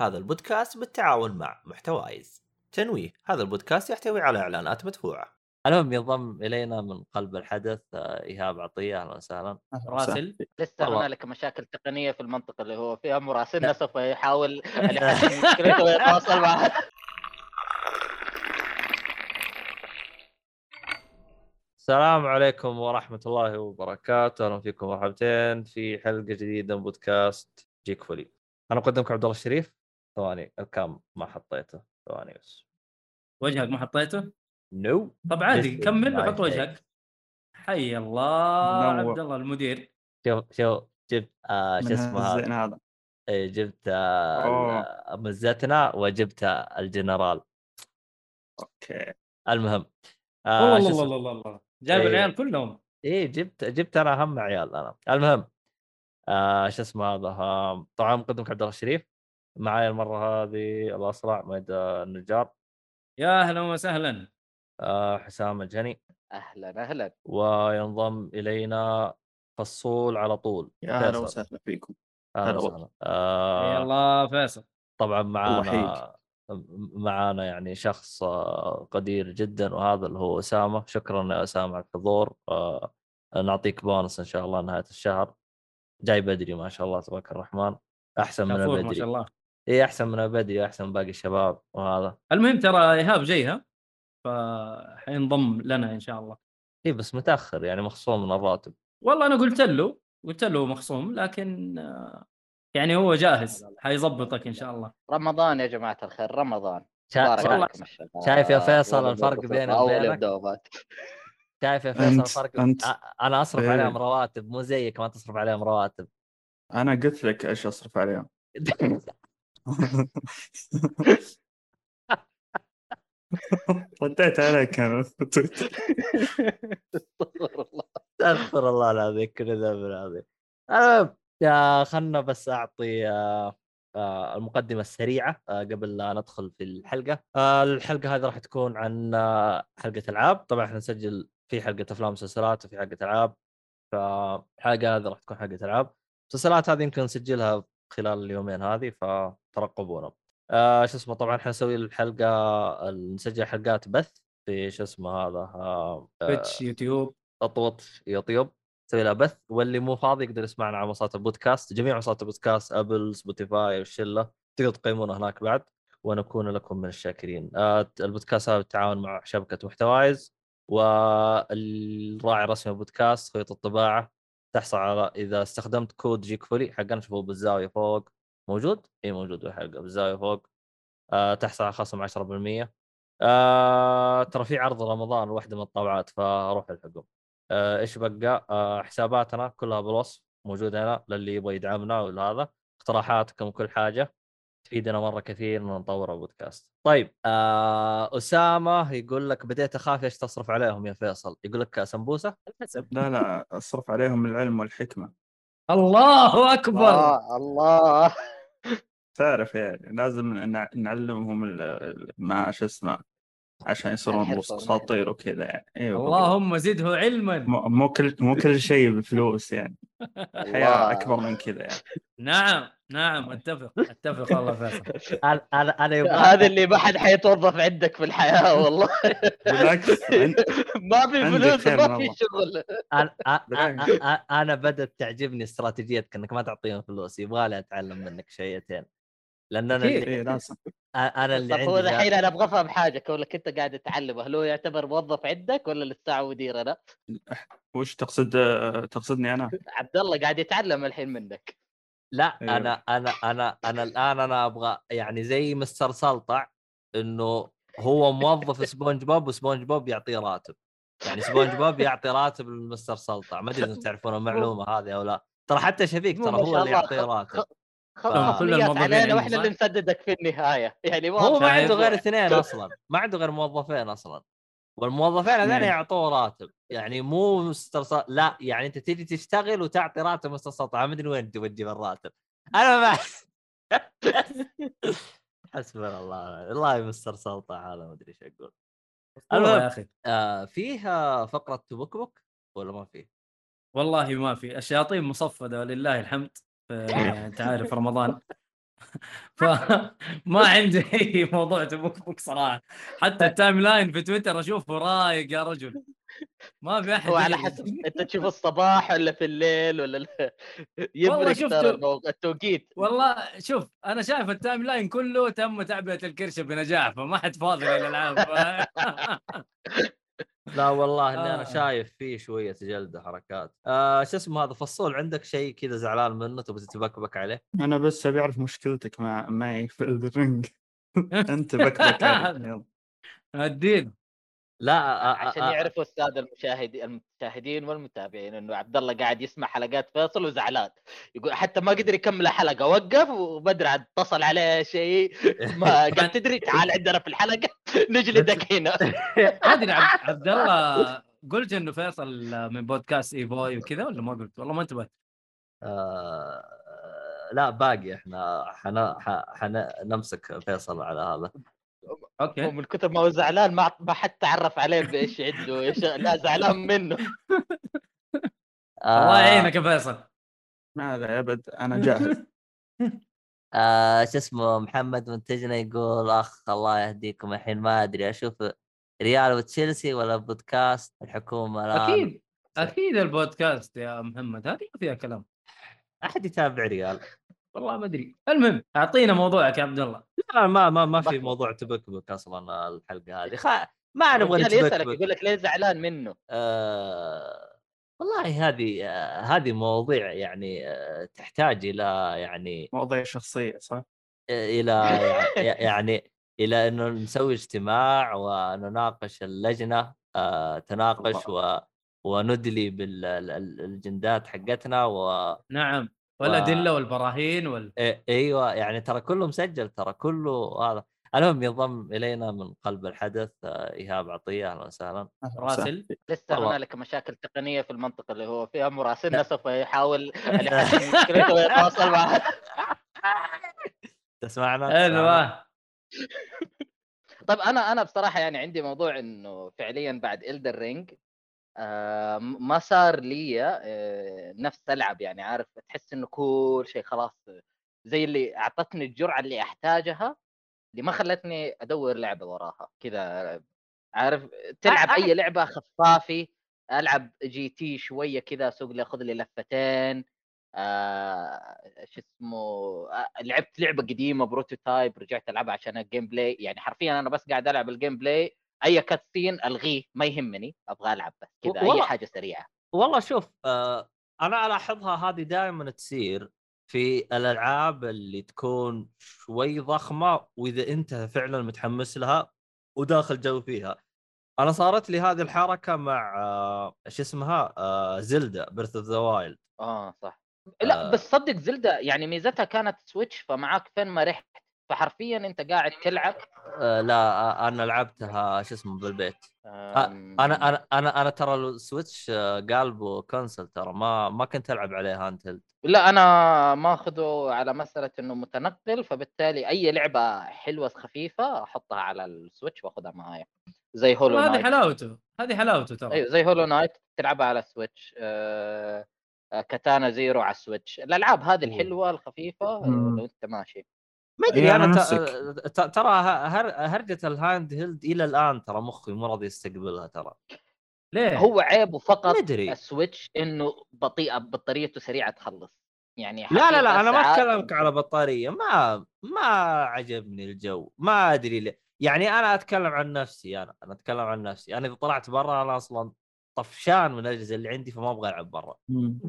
هذا البودكاست بالتعاون مع محتوايز. تنويه هذا البودكاست يحتوي على إعلانات مدفوعة. المهم ينضم إلينا من قلب الحدث آه، إيهاب عطية أهلا وسهلا. مراسل لسه. هنالك مشاكل تقنية في المنطقة اللي هو فيها مراسلنا سوف يحاول أن يحل مشكلته ويتواصل معها السلام عليكم ورحمة الله وبركاته، أهلا فيكم مرحبتين في حلقة جديدة من بودكاست جيك فولي. أنا مقدمكم عبد الله الشريف. ثواني الكام ما حطيته، ثواني بس. وجهك ما حطيته؟ نو طب عادي كمل وحط. وجهك حي الله. عبد الله المدير شوف شوف جبت آه شو اسمه هذا إيه، جبت آه. ال- مزتنا وجبت الجنرال. أوكي المهم آه والله الله؟ الله الله الله جايب إيه. العيال كلهم إيه جبت جبت أنا اهم عيال أنا المهم آه شو اسمه هذا آه طبعا مقدمك عبد الله الشريف معايا المرة هذه الاصلع ميد النجار. يا أهلا وسهلا. آه حسام الجني. أهلا أهلا. وينضم إلينا فصول على طول. يا هلا فيصل. وسهلا فيكم. أهلا هلا وسهلا. يا آه الله فيصل. طبعا معانا. معانا يعني شخص آه، قدير جدا وهذا اللي هو أسامة. شكرا يا أسامة على الحضور. آه، نعطيك بونص إن شاء الله نهاية الشهر. جاي بدري ما شاء الله تبارك الرحمن. أحسن من كفور ما بدري. شاء الله. اي أحسن من بدري أحسن من باقي الشباب وهذا. المهم ترى إيهاب جايها فحينضم لنا إن شاء الله. اي بس متأخر يعني مخصوم من الراتب. والله أنا قلت له قلت له مخصوم لكن يعني هو جاهز حيظبطك إن شاء الله. رمضان يا جماعة الخير رمضان. شا... شا... شايف يا فيصل الفرق بيني وبينك؟ شايف يا فيصل الفرق؟ أنت- أنا أصرف إيه. عليهم رواتب مو زيك ما تصرف عليهم رواتب. أنا قلت لك إيش أصرف عليهم. رديت عليك أنا في تويتر. استغفر الله. العظيم كل ذنب العظيم. خلنا بس أعطي آه، آه، المقدمة السريعة آه، قبل لا ندخل في الحلقة. الحلقة هذه راح تكون عن حلقة ألعاب. طبعا إحنا نسجل في حلقة أفلام ومسلسلات وفي حلقة ألعاب. فالحلقه هذه راح تكون حلقة ألعاب. المسلسلات هذه يمكن نسجلها خلال اليومين هذه فترقبونا آه شو اسمه طبعا إحنا نسوي الحلقة نسجل حلقات بث في شو اسمه هذا آه تويتش يوتيوب اطوط يوتيوب. نسوي لها بث واللي مو فاضي يقدر يسمعنا على منصات البودكاست. جميع منصات البودكاست ابل سبوتيفاي والشله تقدر تقيمونا هناك بعد ونكون لكم من الشاكرين. آه البودكاست هذا بالتعاون مع شبكة محتوايز والراعي الرسمي للبودكاست خيط الطباعة تحصل على إذا استخدمت كود جيك فولي حقنا شوفوه بالزاوية فوق. موجود؟ إي موجود بالحلقة بالزاوية فوق. آه تحصل على خصم 10% آه ترى في عرض رمضان واحدة من الطابعات فروح الحقهم آه إيش بقى؟ آه حساباتنا كلها بالوصف موجودة هنا للي يبغى يدعمنا ولا هذا. اقتراحاتكم وكل حاجة. تفيدنا مرة كثير ان نطور البودكاست. طيب آه أسامة يقول لك بديت أخاف إيش تصرف عليهم يا فيصل؟ يقول لك سمبوسة؟ لا لا أصرف عليهم العلم والحكمة. الله أكبر! آه الله. تعرف يعني لازم نع- نعلمهم ال- ال- ما شو اسمه عشان يصيرون الحرفة اساطير وكذا يعني. أيوه اللهم زده علما. مو مو كل مو كل شيء بفلوس يعني. الحياة الله. أكبر من كذا يعني. نعم نعم أتفق أتفق والله فيصل. أنا أنا أنا يبغى هذا اللي ما حد حيتوظف عندك في الحياة والله. بالعكس عن- ما في عندك فلوس خير ما في الله. شغل. أنا أنا بدأت تعجبني استراتيجيتك إنك ما تعطيهم فلوس يبغى لي اتعلم منك شيئتين. لأن أنا. اللي لازم أنا اللي طب هو الحين أنا أبغى افهم حاجة كونك أنت قاعد تتعلم هل هو يعتبر موظف عندك ولا للساعه مدير أنا؟ وش تقصد تقصدني أنا؟ عبد الله قاعد يتعلم الحين منك لا أيوه. أنا أنا أنا أنا الآن أنا أبغى يعني زي مستر سلطع إنه هو موظف سبونج بوب وسبونج بوب يعطيه راتب يعني سبونج بوب يعطي راتب لمستر سلطع ما أدري إذا تعرفون المعلومة هذه أو لا ترى حتى شفيق ترى هو اللي. يعطيه راتب كل علينا وإحنا اللي؟ نسددك في النهايه يعني ما هو ما. عنده غير اثنين أصلا ما عنده غير موظفين أصلا والموظفين هذول. يعطوه راتب يعني مو مستر سلطع لا يعني أنت تيجي تشتغل وتعطي راتب مستر سلطع ما أدري وين تبغى تجيب الراتب أنا ما حسبنا الله والله مستر سلطع هذا ما أدري إيش أقول والله المهم. يا أخي آه فيه فقرة تبكبك ولا ما فيه؟ والله ما في الشياطين مصفدة ولله الحمد انت عارف رمضان. فما عندي أي موضوع تبكبك صراحة. حتى ال timeline في تويتر اشوفه رايق يا رجل. ما في أحد هو على يجي- حسب أنت تشوف الصباح ولا في الليل ولا يفرق شفته- ترى التوقيت. والله شوف أنا شايف ال timeline كله تم تعبئة الكرشه بنجاح فما حد فاضي للألعاب. لا والله اللي أنا آه. شايف فيه شوية جلده حركات آه شو اسمه هذا فصول عندك شيء كذا زعلان منه تبي تتبكبك عليه أنا بس أبي أعرف مشكلتك مع معي في الرينج أنت بكبك علي. يلا. الدين لا آه عشان آه آه يعرفوا السادة المشاهدين المشاهدين والمتابعين إنه عبد الله قاعد يسمع حلقات فيصل وزعلان. يقول حتى ما قدر يكمل الحلقة وقف وبدري عاد اتصل عليه شيء. ما قال تدري تعال عندنا في الحلقة؟ نجلدك هنا. ادري عبد عبد الله قلت إنه فيصل من بودكاست اي بوي وكذا ولا ما قلت؟ والله ما انتبهت. آه لا باقي. إحنا حنا ح- حنمسك فيصل على هذا. أوكي. ومن كثر ما هو زعلان ما ما حد تعرف عليه بإيش عنده إيش لا زعلان منه. الله آه. يعينك يا فيصل. ما لا أبد أنا جاهز. آه شو اسمه محمد منتجنا يقول أخ الله يهديكم الحين ما أدري أشوف ريال وتشيلسي ولا بودكاست؟ الحكومة الآن. أكيد أكيد البودكاست يا محمد هذه ما فيها كلام. أحد يتابع ريال؟ والله ما أدري. المهم أعطينا موضوعك يا عبد الله. لا ما ما ما في موضوع تبكبك أصلا الحلقة هذه. خ... ما نبغى الرجال يسالك يقول لك ليه زعلان منه؟ آه... والله هذه آه... هذه مواضيع يعني آه... تحتاج إلى يعني مواضيع شخصية صح؟ إلى يع- يعني إلى أنه نسوي اجتماع ونناقش اللجنة آه... تناقش و... وندلي بالجندات حقتنا و نعم. والادله والبراهين وال إيه- إيوه يعني ترى كله مسجل ترى كله هذا. المهم ينضم إلينا من قلب الحدث آه، إيهاب عطية أهلا وسهلا. أهلاً وسهلاً. راسل؟ لسه. هنالك مشاكل تقنية في المنطقة اللي هو فيها. مراسلنا سوف يحاول أن يحل مشكلته ويتواصل معها تسمعنا؟ أيوه طيب أنا أنا بصراحة يعني عندي موضوع إنه فعليا بعد Elden Ring آه ما صار لي آه نفس ألعب يعني عارف تحس إنه كل شيء خلاص زي اللي أعطتني الجرعة اللي أحتاجها اللي ما خلتني أدور لعبة وراها كذا عارف تلعب أي لعبة خفافي ألعب GT شوية كذا اسوق لي اخذ لي لفتين آه شو اسمه لعبت لعبة قديمة Prototype رجعت ألعبها عشان ال gameplay يعني حرفيا أنا بس قاعد ألعب ال gameplay أي cutscene ألغيه ما يهمني أبغى ألعب بس كذا أي حاجة سريعة. والله شوف آه أنا ألاحظها هذه دائما تصير في الألعاب اللي تكون شوي ضخمة وإذا أنت فعلا متحمس لها وداخل جو فيها. أنا صارت لي هذه الحركة مع آه شو اسمها؟ آه Zelda Breath of the Wild آه صح. لا آه. بس صدق زلدة يعني ميزتها كانت سويتش فمعاك فين ما رحت فحرفيا أنت قاعد تلعب. آه لا آه أنا لعبتها شو اسمه بالبيت. آه أنا أنا أنا أنا ترى السويتش آه، قالبه console ترى ما ما كنت ألعب عليه handheld لا أنا ماخذه على مسألة إنه متنقل فبالتالي أي لعبة حلوة خفيفة أحطها على السويتش وأخذها معايا. زي Hollow هذه Knight حلاوته هذه حلاوته ترى. أيوه زي Hollow Knight تلعبها على السويتش. آه آه، Katana Zero على السويتش. الألعاب هذه الحلوة الخفيفة آه،. لو أنت ماشي. ما أدري إيه، أنا ت- ترى هر- هرجة ال handheld إلى الآن ترى مخي مو راضي يستقبلها ترى. ليه؟ هو عيبه فقط مدري. السويتش إنه بطيئة بطاريته سريعة تخلص. يعني لا لا لا أنا ما أتكلمك على بطارية ما ما عجبني الجو ما أدري ليه. يعني أنا أتكلم عن نفسي أنا أنا أتكلم عن نفسي. أنا إذا طلعت برا أنا أصلا طفشان من الاجهزه اللي عندي فما أبغى ألعب برا.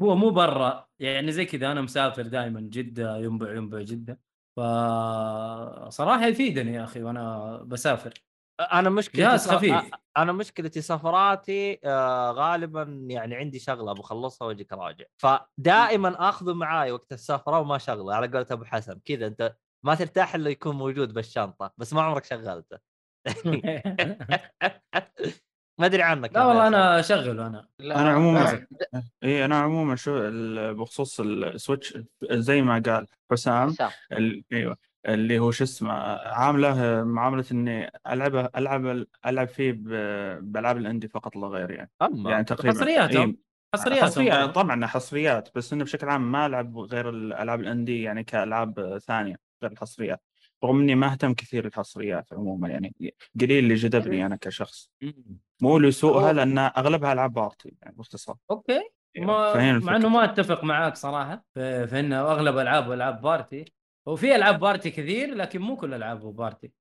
هو مو برا يعني زي كذا أنا مسافر دائما جدة ينبع ينبع جدة. فصراحة يفيدني يا أخي وأنا بسافر. أنا مشكلتي جهاز خفيف. أنا مشكلتي سفراتي آه، غالبا يعني عندي شغلة بخلصها وأجيك راجع. فدائما اخذه معاي وقت السفره وما شغلة. على قولة أبو حسن كذا أنت ما ترتاح إلا يكون موجود بالشنطة بس ما عمرك شغلته. ما أدري عنك لا والله. أنا اشغله أنا أنا عموما. اي أنا عموما شو ال- بخصوص السويتش زي ما قال حسام. ال- أيوه اللي هو شو اسمه عامله معاملة إني ألعبه ألعب ألعب فيه ب- بألعاب الاندي فقط لا غير يعني أما يعني تقريبا حصرياتهم. إيه، حصريات حصريات طبعا حصريات بس إنه بشكل عام ما ألعب غير الالعاب الاندي يعني كألعاب ثانية غير الحصريات رغم إني ما أهتم كثير الحصريات عموما يعني قليل اللي جذبني أنا كشخص. مو لسوءها لأن أغلبها ألعاب party يعني باختصار. أوكي. ما فهنا مع إنه. ما أتفق معاك صراحة في, في انه أغلب ألعاب ألعاب party. وفي ألعاب party كثير لكن مو كل ألعاب party.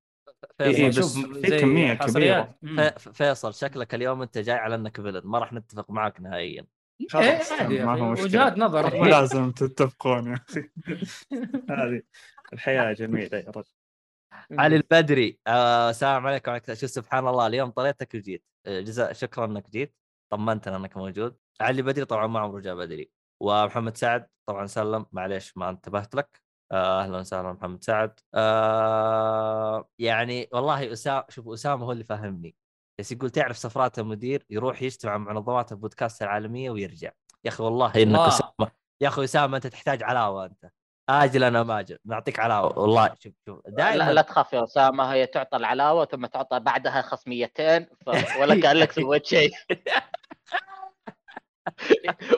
إيه، فيصل, بس شوف في. مم. في- فيصل شكلك اليوم أنت جاي على إنك villain ما راح نتفق معك نهائيا. إيه خلاص ما هو مشكلة. وجهات نظر. مو لازم تتفقون يا أخي. هذه الحياة جميلة يا رجل. علي البدري آه، السلام عليكم. عليك شوف سبحان الله اليوم طريتك وجيت. آه، جزاء شكرا إنك جيت طمنتنا أنك موجود. علي بدري طبعا ما عمره جاء بدري. ومحمد سعد طبعا سلم معليش ما انتبهت لك. آه، أهلا وسهلا محمد سعد. آه، يعني والله اسامه شوف أسامة هو اللي فهمني. بس يقول تعرف سفرات المدير يروح يجتمع مع منظمات البودكاست العالمية ويرجع. يا أخي والله إنك. أسامة يا أخي أسامة أنت تحتاج علاوة أنت. اجلا ام أجل نعطيك علاوه والله شوف شوف. دائما لا, لا تخاف يا أسامة هي تعطى العلاوة ثم تعطى بعدها خصميتين ف... ولا كأنك سويت شيء.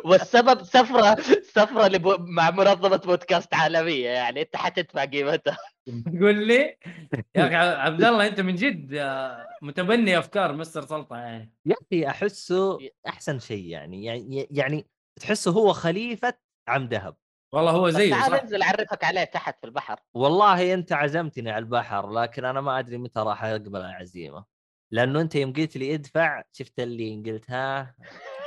والسبب سفرة سفرة لبو... مع منظمة بودكاست عالمية يعني أنت حتدفع قيمتها. قول لي. يا أخي عبد الله أنت من جد متبني أفكار مستر سلطة يعني. يا أخي أحسه أحسن شيء يعني يعني يعني تحسه هو خليفة عم دهب والله هو بس زيه تعال أنزل أعرفك عليه تحت في البحر. والله أنت عزمتني على البحر لكن أنا ما أدري متى راح أقبل العزيمة. لأنه أنت يوم قلت لي ادفع شفت اللي قلت ها؟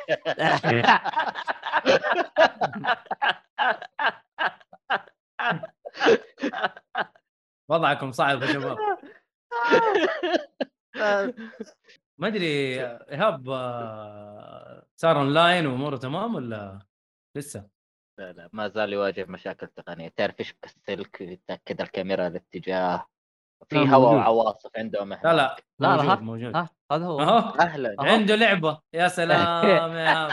وضعكم صعب يا شباب. ما أدري إيهاب آه، صار اونلاين وأموره تمام ولا لسه؟ لا لا ما زال يواجه مشاكل تقنية تعرف إيش السلك يتأكد الكاميرا الاتجاه في هواء. وعواصف عندهم لا لا لا، موجود؟ موجود ها هذا هو أهلا أهو. عنده لعبة يا سلام يا.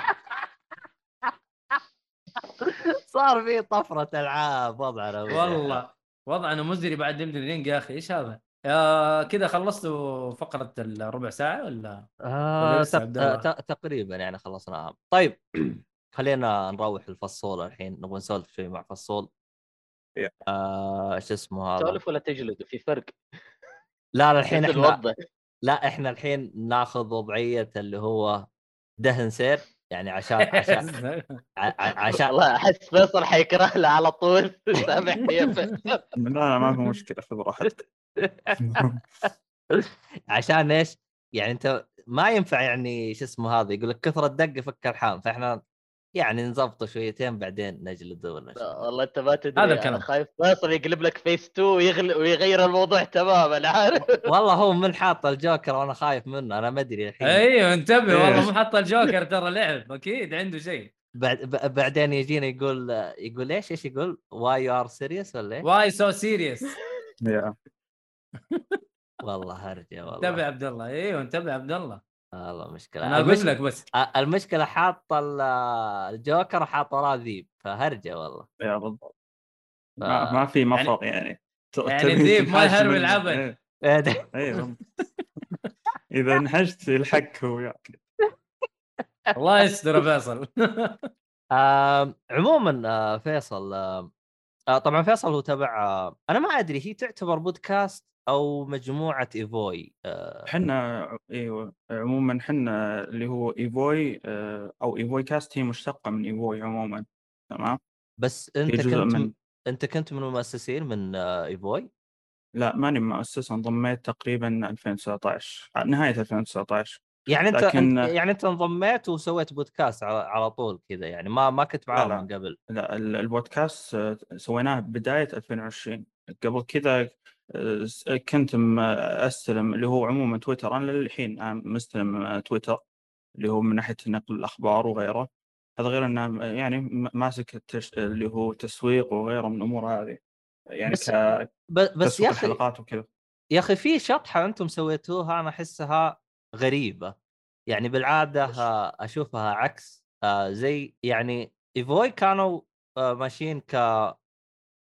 صار في طفرة ألعاب وضعنا والله وضعنا مزري بعد دمدم رينج يا أخي إيش هذا؟ يا كذا خلصتوا فقرة الربع ساعة ولا؟ آه تق- تقريبا يعني خلصناها طيب خلينا نروح الفصول الحين نبغى نسولف شوي مع فصول. يا. آه شو اسمه هذا؟ تسولف ولا تجلد؟ في فرق. لا لا الحين إحنا لا إحنا الحين ناخذ وضعية اللي هو دهن سير يعني عشان عشان عشان والله أحس فيصل حيكره له على طول. سامحني يا فيصل. لا لا ما في مشكلة خذ راحتك. عشان إيش؟ يعني أنت ما ينفع يعني شو اسمه هذا يقول لك كثرة دق فك الحام فإحنا يعني نظبطه شويتين بعدين نجلده ولا لا، شيء والله أنت ما تدري هذا الكلام. خايف فيصل يقلب لك فيس 2 ويغل... ويغير الموضوع تماما عارف. والله هو من حاط الجوكر وأنا خايف منه أنا ما أدري الحين. أيوه انتبه والله؟ مو حط الجوكر ترى لعب أكيد عنده شيء. بعد ب- بعدين يجينا يقول يقول إيش إيش يقول؟ واي يو ار سيريس ولا إيش؟ واي سو سيريس يا والله هرجه انتبه والله عبد الله أيوه انتبه عبد الله. والله مشكلة أنا أقول. لك بس آه، المشكلة حاط ال- الجوكر وحاط وراه ذيب فهرجة والله يا بالضبط ف... ما, ما في مفر يعني ت- يعني تبي الذيب ما يهرب. العبد. إيه، إيه إيه،. إذا انحشت الحك هو ياكل الله يستر فيصل عموما آه، فيصل آه، طبعا فيصل هو تبع أنا ما أدري هي تعتبر بودكاست أو مجموعة إيفوي آه، حنا إيوه عموما حنا اللي هو إيفوي آه، أو إيفوي كاست هي مشتقة من إيفوي عموما تمام؟ بس أنت كنت من أنت كنت من المؤسسين من آه، إيفوي؟ لا ماني مؤسس انضميت تقريبا 2019 نهاية 2019 يعني أنت لكن- يعني أنت انضميت وسويت بودكاست على, على طول كذا يعني ما ما كنت معاهم. من قبل. لا ال- البودكاست آه، سويناه بداية 2020 قبل كذا آه، كنت أستلم اللي هو عموما تويتر. أنا للحين أنا مستلم تويتر اللي هو من ناحية نقل الأخبار وغيره. هذا غير إنه يعني ماسك التش... اللي هو تسويق وغيره من الأمور هذه. يعني بس- ك... بس يا أخي الحلقات وكذا. يا أخي في شطحة أنتم سويتوها أنا أحسها غريبة. يعني بالعادة أشوفها عكس آه، زي يعني إيفوي كانوا آه، ماشيين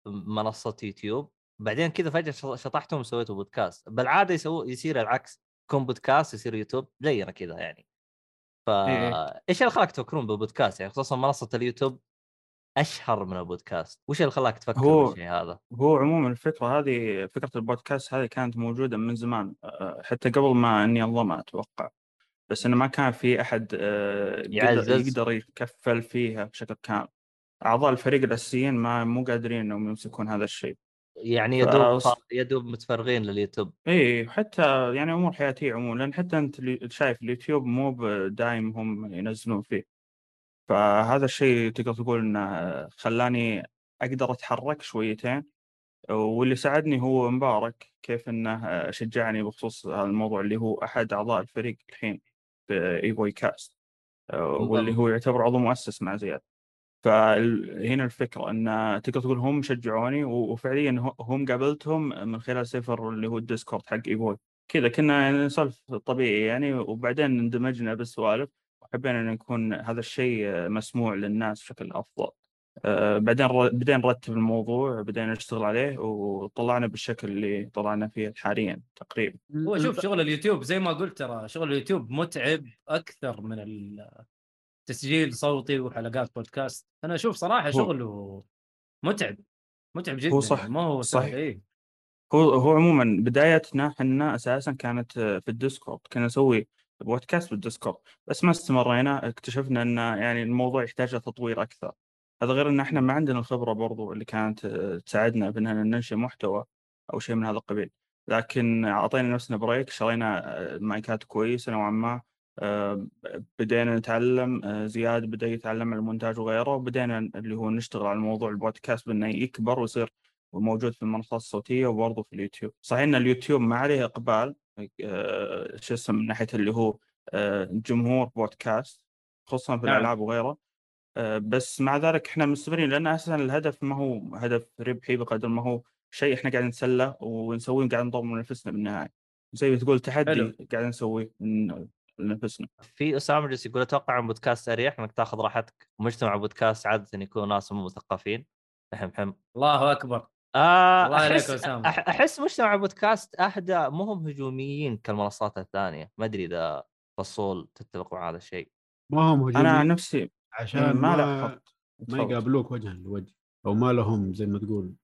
كمنصه يوتيوب. بعدين كذا فجأة شطحتهم وسويتوا بودكاست. بالعادة يسوي يصير العكس. يكون بودكاست يصير يوتيوب زينا كذا يعني. فا إيه. إيش اللي خلاك تفكرون بالبودكاست يعني؟ خصوصا منصة اليوتيوب أشهر من البودكاست. وش اللي خلاك تفكر هو- بالشيء هذا؟ هو عموما الفكرة هذه فكرة البودكاست هذه كانت موجودة من زمان. حتى قبل ما إني انضم أتوقع. بس إنه ما كان في أحد أه، يقدر. يقدر يتكفل فيها بشكل كامل. أعضاء الفريق الأساسيين ما مو قادرين إنهم يمسكون هذا الشيء. يعني يدوب يدوب متفرغين لليوتيوب. إي حتى يعني أمور حياتية عموما لأن حتى أنت شايف اليوتيوب مو دايم هم ينزلون فيه. فهذا الشيء تقدر تقول إنه خلاني أقدر أتحرك شويتين. واللي ساعدني هو مبارك كيف إنه شجعني بخصوص هذا الموضوع اللي هو أحد أعضاء الفريق الحين في ايفوي كاست. واللي هو يعتبر عضو مؤسس مع زياد. فهنا الفكرة إن تقدر تقول هم شجعوني وفعليا هم قابلتهم من خلال سيرفر اللي هو الديسكورد حق إيفوي. كذا كنا نسولف طبيعي يعني وبعدين اندمجنا بالسوالف وحبينا إن يكون هذا الشيء مسموع للناس بشكل أفضل. آه، بعدين ر- بدينا نرتب الموضوع بدينا نشتغل عليه وطلعنا بالشكل اللي طلعنا فيه حاليا تقريبا. هو شوف شغل اليوتيوب زي ما قلت ترى شغل اليوتيوب متعب أكثر من التسجيل صوتي وحلقات بودكاست. أنا أشوف صراحة شغله متعب متعب جدا هو صح، ما هو صحيح. اي هو هو عموما بدايتنا إحنا أساسا كانت في الديسكورد كنا نسوي بودكاست بالديسكورد بس ما استمرينا اكتشفنا إن يعني الموضوع يحتاج تطوير أكثر. هذا غير إن إحنا ما عندنا الخبرة برضو اللي كانت تساعدنا بان ننشئ محتوى أو شيء من هذا القبيل. لكن أعطينا نفسنا break شرينا مايكات كويسة نوعا ما. بدينا نتعلم آه، زياد بدأ يتعلم على المونتاج وغيره وبدينا اللي هو نشتغل على موضوع البودكاست بأنه يكبر ويصير وموجود في المنصات الصوتية وبرضه في اليوتيوب صحيح إن اليوتيوب ما عليه إقبال آه، شو اسمه من ناحية اللي هو آه، جمهور بودكاست خصوصا في نعم. الألعاب وغيره آه، بس مع ذلك إحنا مستمرين لأن أساسا الهدف ما هو هدف ربحي بقدر ما هو شيء إحنا قاعدين نتسلى ونسويه وقاعد نطور من نفسنا بالنهاية زي ما تقول تحدي حلو. قاعدين نسويه من لنفسنا في أسامة جالس يقول أتوقع إن بودكاست أريح إنك تاخذ راحتك. مجتمع بودكاست عادة يكون ناس مو مثقفين. فهم حم الله أكبر. آه الله عليك. أح- أحس مجتمع بودكاست أهدى. مو هم هجوميين كالمنصات الثانية. ما أدري إذا فصول تتفق مع هذا الشيء. ما هم هجومي أنا عن نفسي عشان ما ما لاحظت. ما. يقابلوك وجها لوجه أو ما لهم زي ما تقول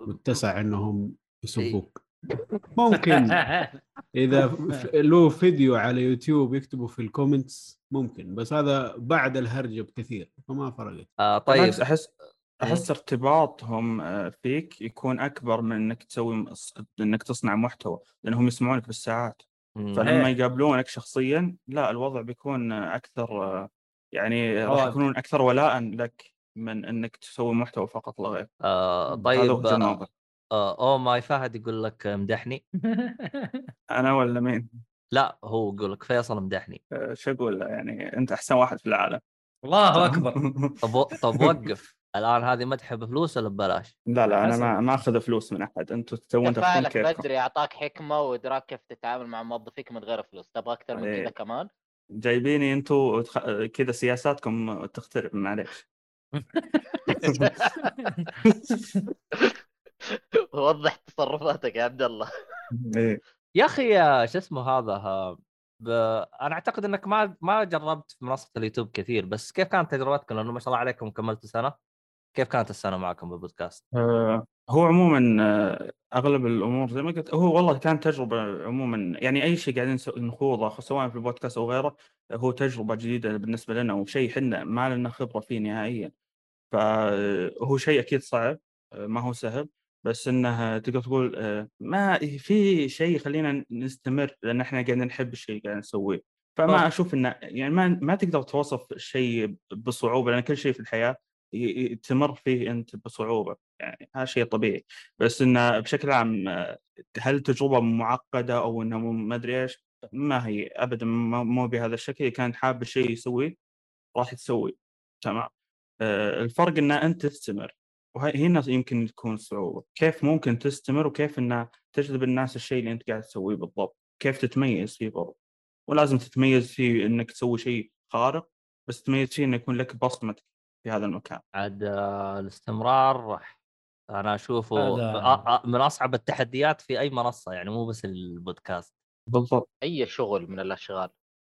متسع إنهم يسبوك إيه. ممكن. إذا له فيديو على يوتيوب يكتبوا في ال comments ممكن. بس هذا بعد الهرجه بكثير فما فرقت. آه طيب بالعكس احس أحس ارتباطهم آه، فيك يكون أكبر من إنك تسوي إنك تصنع محتوى لأنهم يسمعونك بالساعات. فلما صحيح. يقابلونك شخصيا لا الوضع بيكون أكثر آه، يعني راح هو- يكونون أكثر ولاء لك من إنك تسوي محتوى فقط لا غير. آه هذا طيب. وجهة آه آه أو ماي فهد يقول لك مدحني أنا ولا مين؟ لا هو يقول لك فيصل مدحني آه، شو أقول له؟ يعني أنت أحسن واحد في العالم الله أكبر طب طب وقف الآن هذه مدح بفلوس ولا ببلاش؟ لا لا أنا. ما ما أخذ فلوس من أحد أنتم تسوون تفكون تفاعلك كيفكم بدري أعطاك حكمة وإدراك كيف تتعامل مع موظفيك من غير فلوس تبغى أكثر من إيه. كذا كمان جايبيني أنتم كذا سياساتكم تختلف معليش وضح تصرفاتك يا عبد الله. إيه. يا أخي شو اسمه هذا ب... أنا أعتقد إنك ما ما جربت في منصة اليوتيوب كثير بس كيف كانت تجربتكم؟ لأنه ما شاء الله عليكم كملتوا سنة. كيف كانت السنة معكم بالبودكاست؟ آه، هو عموما آه، أغلب الأمور زي ما قلت هو والله كانت تجربة عموما يعني أي شيء قاعدين نخوضه سواء في البودكاست أو غيره هو تجربة جديدة بالنسبة لنا وشيء إحنا ما لنا خبرة فيه نهائيا. فهو شيء أكيد صعب آه، ما هو سهل. بس انه تقدر تقول آه، ما في شيء يخلينا نستمر لأن إحنا قاعدين نحب الشيء اللي قاعدين نسويه. فما طب. أشوف انه يعني ما ما تقدر توصف الشيء بصعوبة لأن كل شيء في الحياة تمر فيه أنت بصعوبة يعني هذا شيء طبيعي. بس انه بشكل عام آه، هل تجربة معقدة أو انه ما أدري إيش ما هي ابدا مو بهذا الشكل. إذا كان حاب الشيء يسويه راح تسوي تمام؟ آه، الفرق إن أنت تستمر. وهنا يمكن تكون الصعوبه كيف ممكن تستمر وكيف ان تجذب الناس الشيء اللي أنت قاعد تسويه بالضبط؟ كيف تتميز فيه برضه؟ ولازم تتميز فيه إنك تسوي شيء خارق بس تتميز فيه إنه يكون لك بصمتك في هذا المكان. عاد آه، الاستمرار أنا أشوفه هذا- آه، آه، من أصعب التحديات في أي منصة يعني مو بس البودكاست. بالضبط. أي شغل من الأشغال.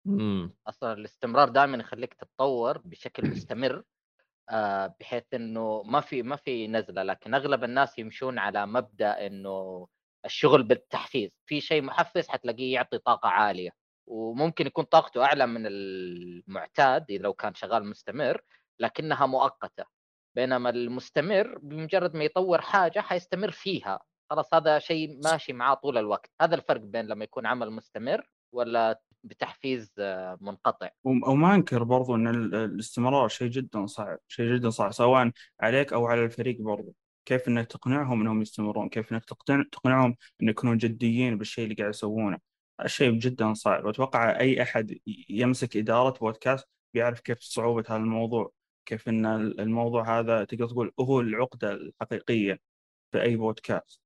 امم أصلا الاستمرار دائما يخليك تتطور بشكل مستمر. بحيث إنه ما في ما في نزلة لكن أغلب الناس يمشون على مبدأ إنه الشغل بالتحفيز. في شيء محفز حتلاقيه يعطي طاقة عالية وممكن يكون طاقته أعلى من المعتاد اذا لو كان شغال مستمر لكنها مؤقتة. بينما المستمر بمجرد ما يطور حاجة حيستمر فيها. خلاص هذا شيء ماشي معاه طول الوقت. هذا الفرق بين لما يكون عمل مستمر ولا بتحفيز آه، منقطع. وم- وما أنكر برضو إن ال- الاستمرار شيء جدا صعب شيء جدا صعب سواء عليك أو على الفريق برضو. كيف إنك تقنعهم إنهم يستمرون؟ كيف إنك تقنعهم إن يكونون جديين بالشيء اللي قاعد يسوونه؟ الشيء جدا صعب. وأتوقع أي أحد يمسك إدارة بودكاست بيعرف كيف صعوبة هذا الموضوع كيف إن ال- الموضوع هذا تقدر تقول هو العقدة الحقيقية في أي بودكاست.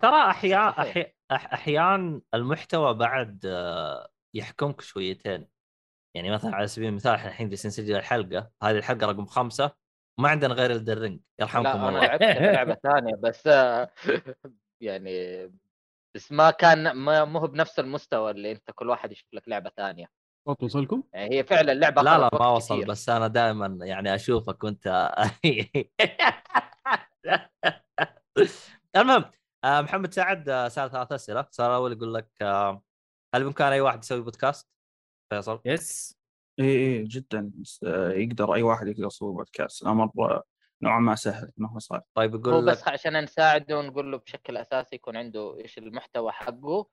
ترى احيان صحيح. أحي... أح... أحيان المحتوى بعد آه، يحكمك شويتين. يعني مثلا على سبيل المثال إحنا الحين جالسين نسجل الحلقة هذه الحلقة رقم خمسة ما عندنا غير الدرينج يرحمكم أنا الله. لعبت لعبة ثانية بس يعني بس ما كان ما مو هو بنفس المستوى اللي أنت كل واحد يشوف لك لعبة ثانية. صوت وصلكم؟ يعني هي فعلا اللعبة لا لا ما وصل كثير. بس أنا دائما يعني أشوفك وأنت المهم آه، محمد سعد آه، سأل ثلاث أسئلة. السؤال الأول يقول لك آه، هل بامكان أي واحد يسوي بودكاست؟ فيصل؟ يس اي اي جدا. آه، يقدر أي واحد يقدر يسوي بودكاست. الامر نوعا ما سهل ما هو صعب. طيب هو يقول لك بس عشان نساعده ونقول له بشكل أساسي يكون عنده إيش المحتوى حقه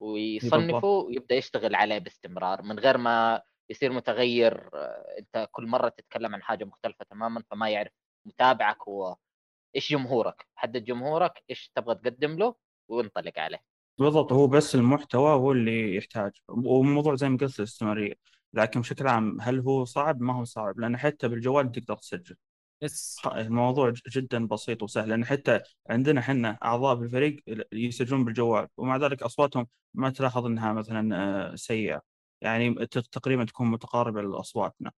ويصنفه ويبدأ يشتغل عليه باستمرار. من غير ما يصير متغير آه، أنت كل مرة تتكلم عن حاجة مختلفة تماما فما يعرف متابعك هو إيش جمهورك. حدد جمهورك إيش تبغى تقدم له وانطلق عليه. بالضبط هو بس المحتوى هو اللي يحتاج والموضوع زي ما قلت الاستمرارية لكن بشكل عام هل هو صعب؟ ما هو صعب لأن حتى بالجوال تقدر تسجل. يس. الموضوع جدا بسيط وسهل لأن حتى عندنا إحنا أعضاء في الفريق يسجلون بالجوال ومع ذلك أصواتهم ما تلاحظ أنها مثلا آه، سيئة. يعني تقريبا تكون متقاربة لأصواتنا.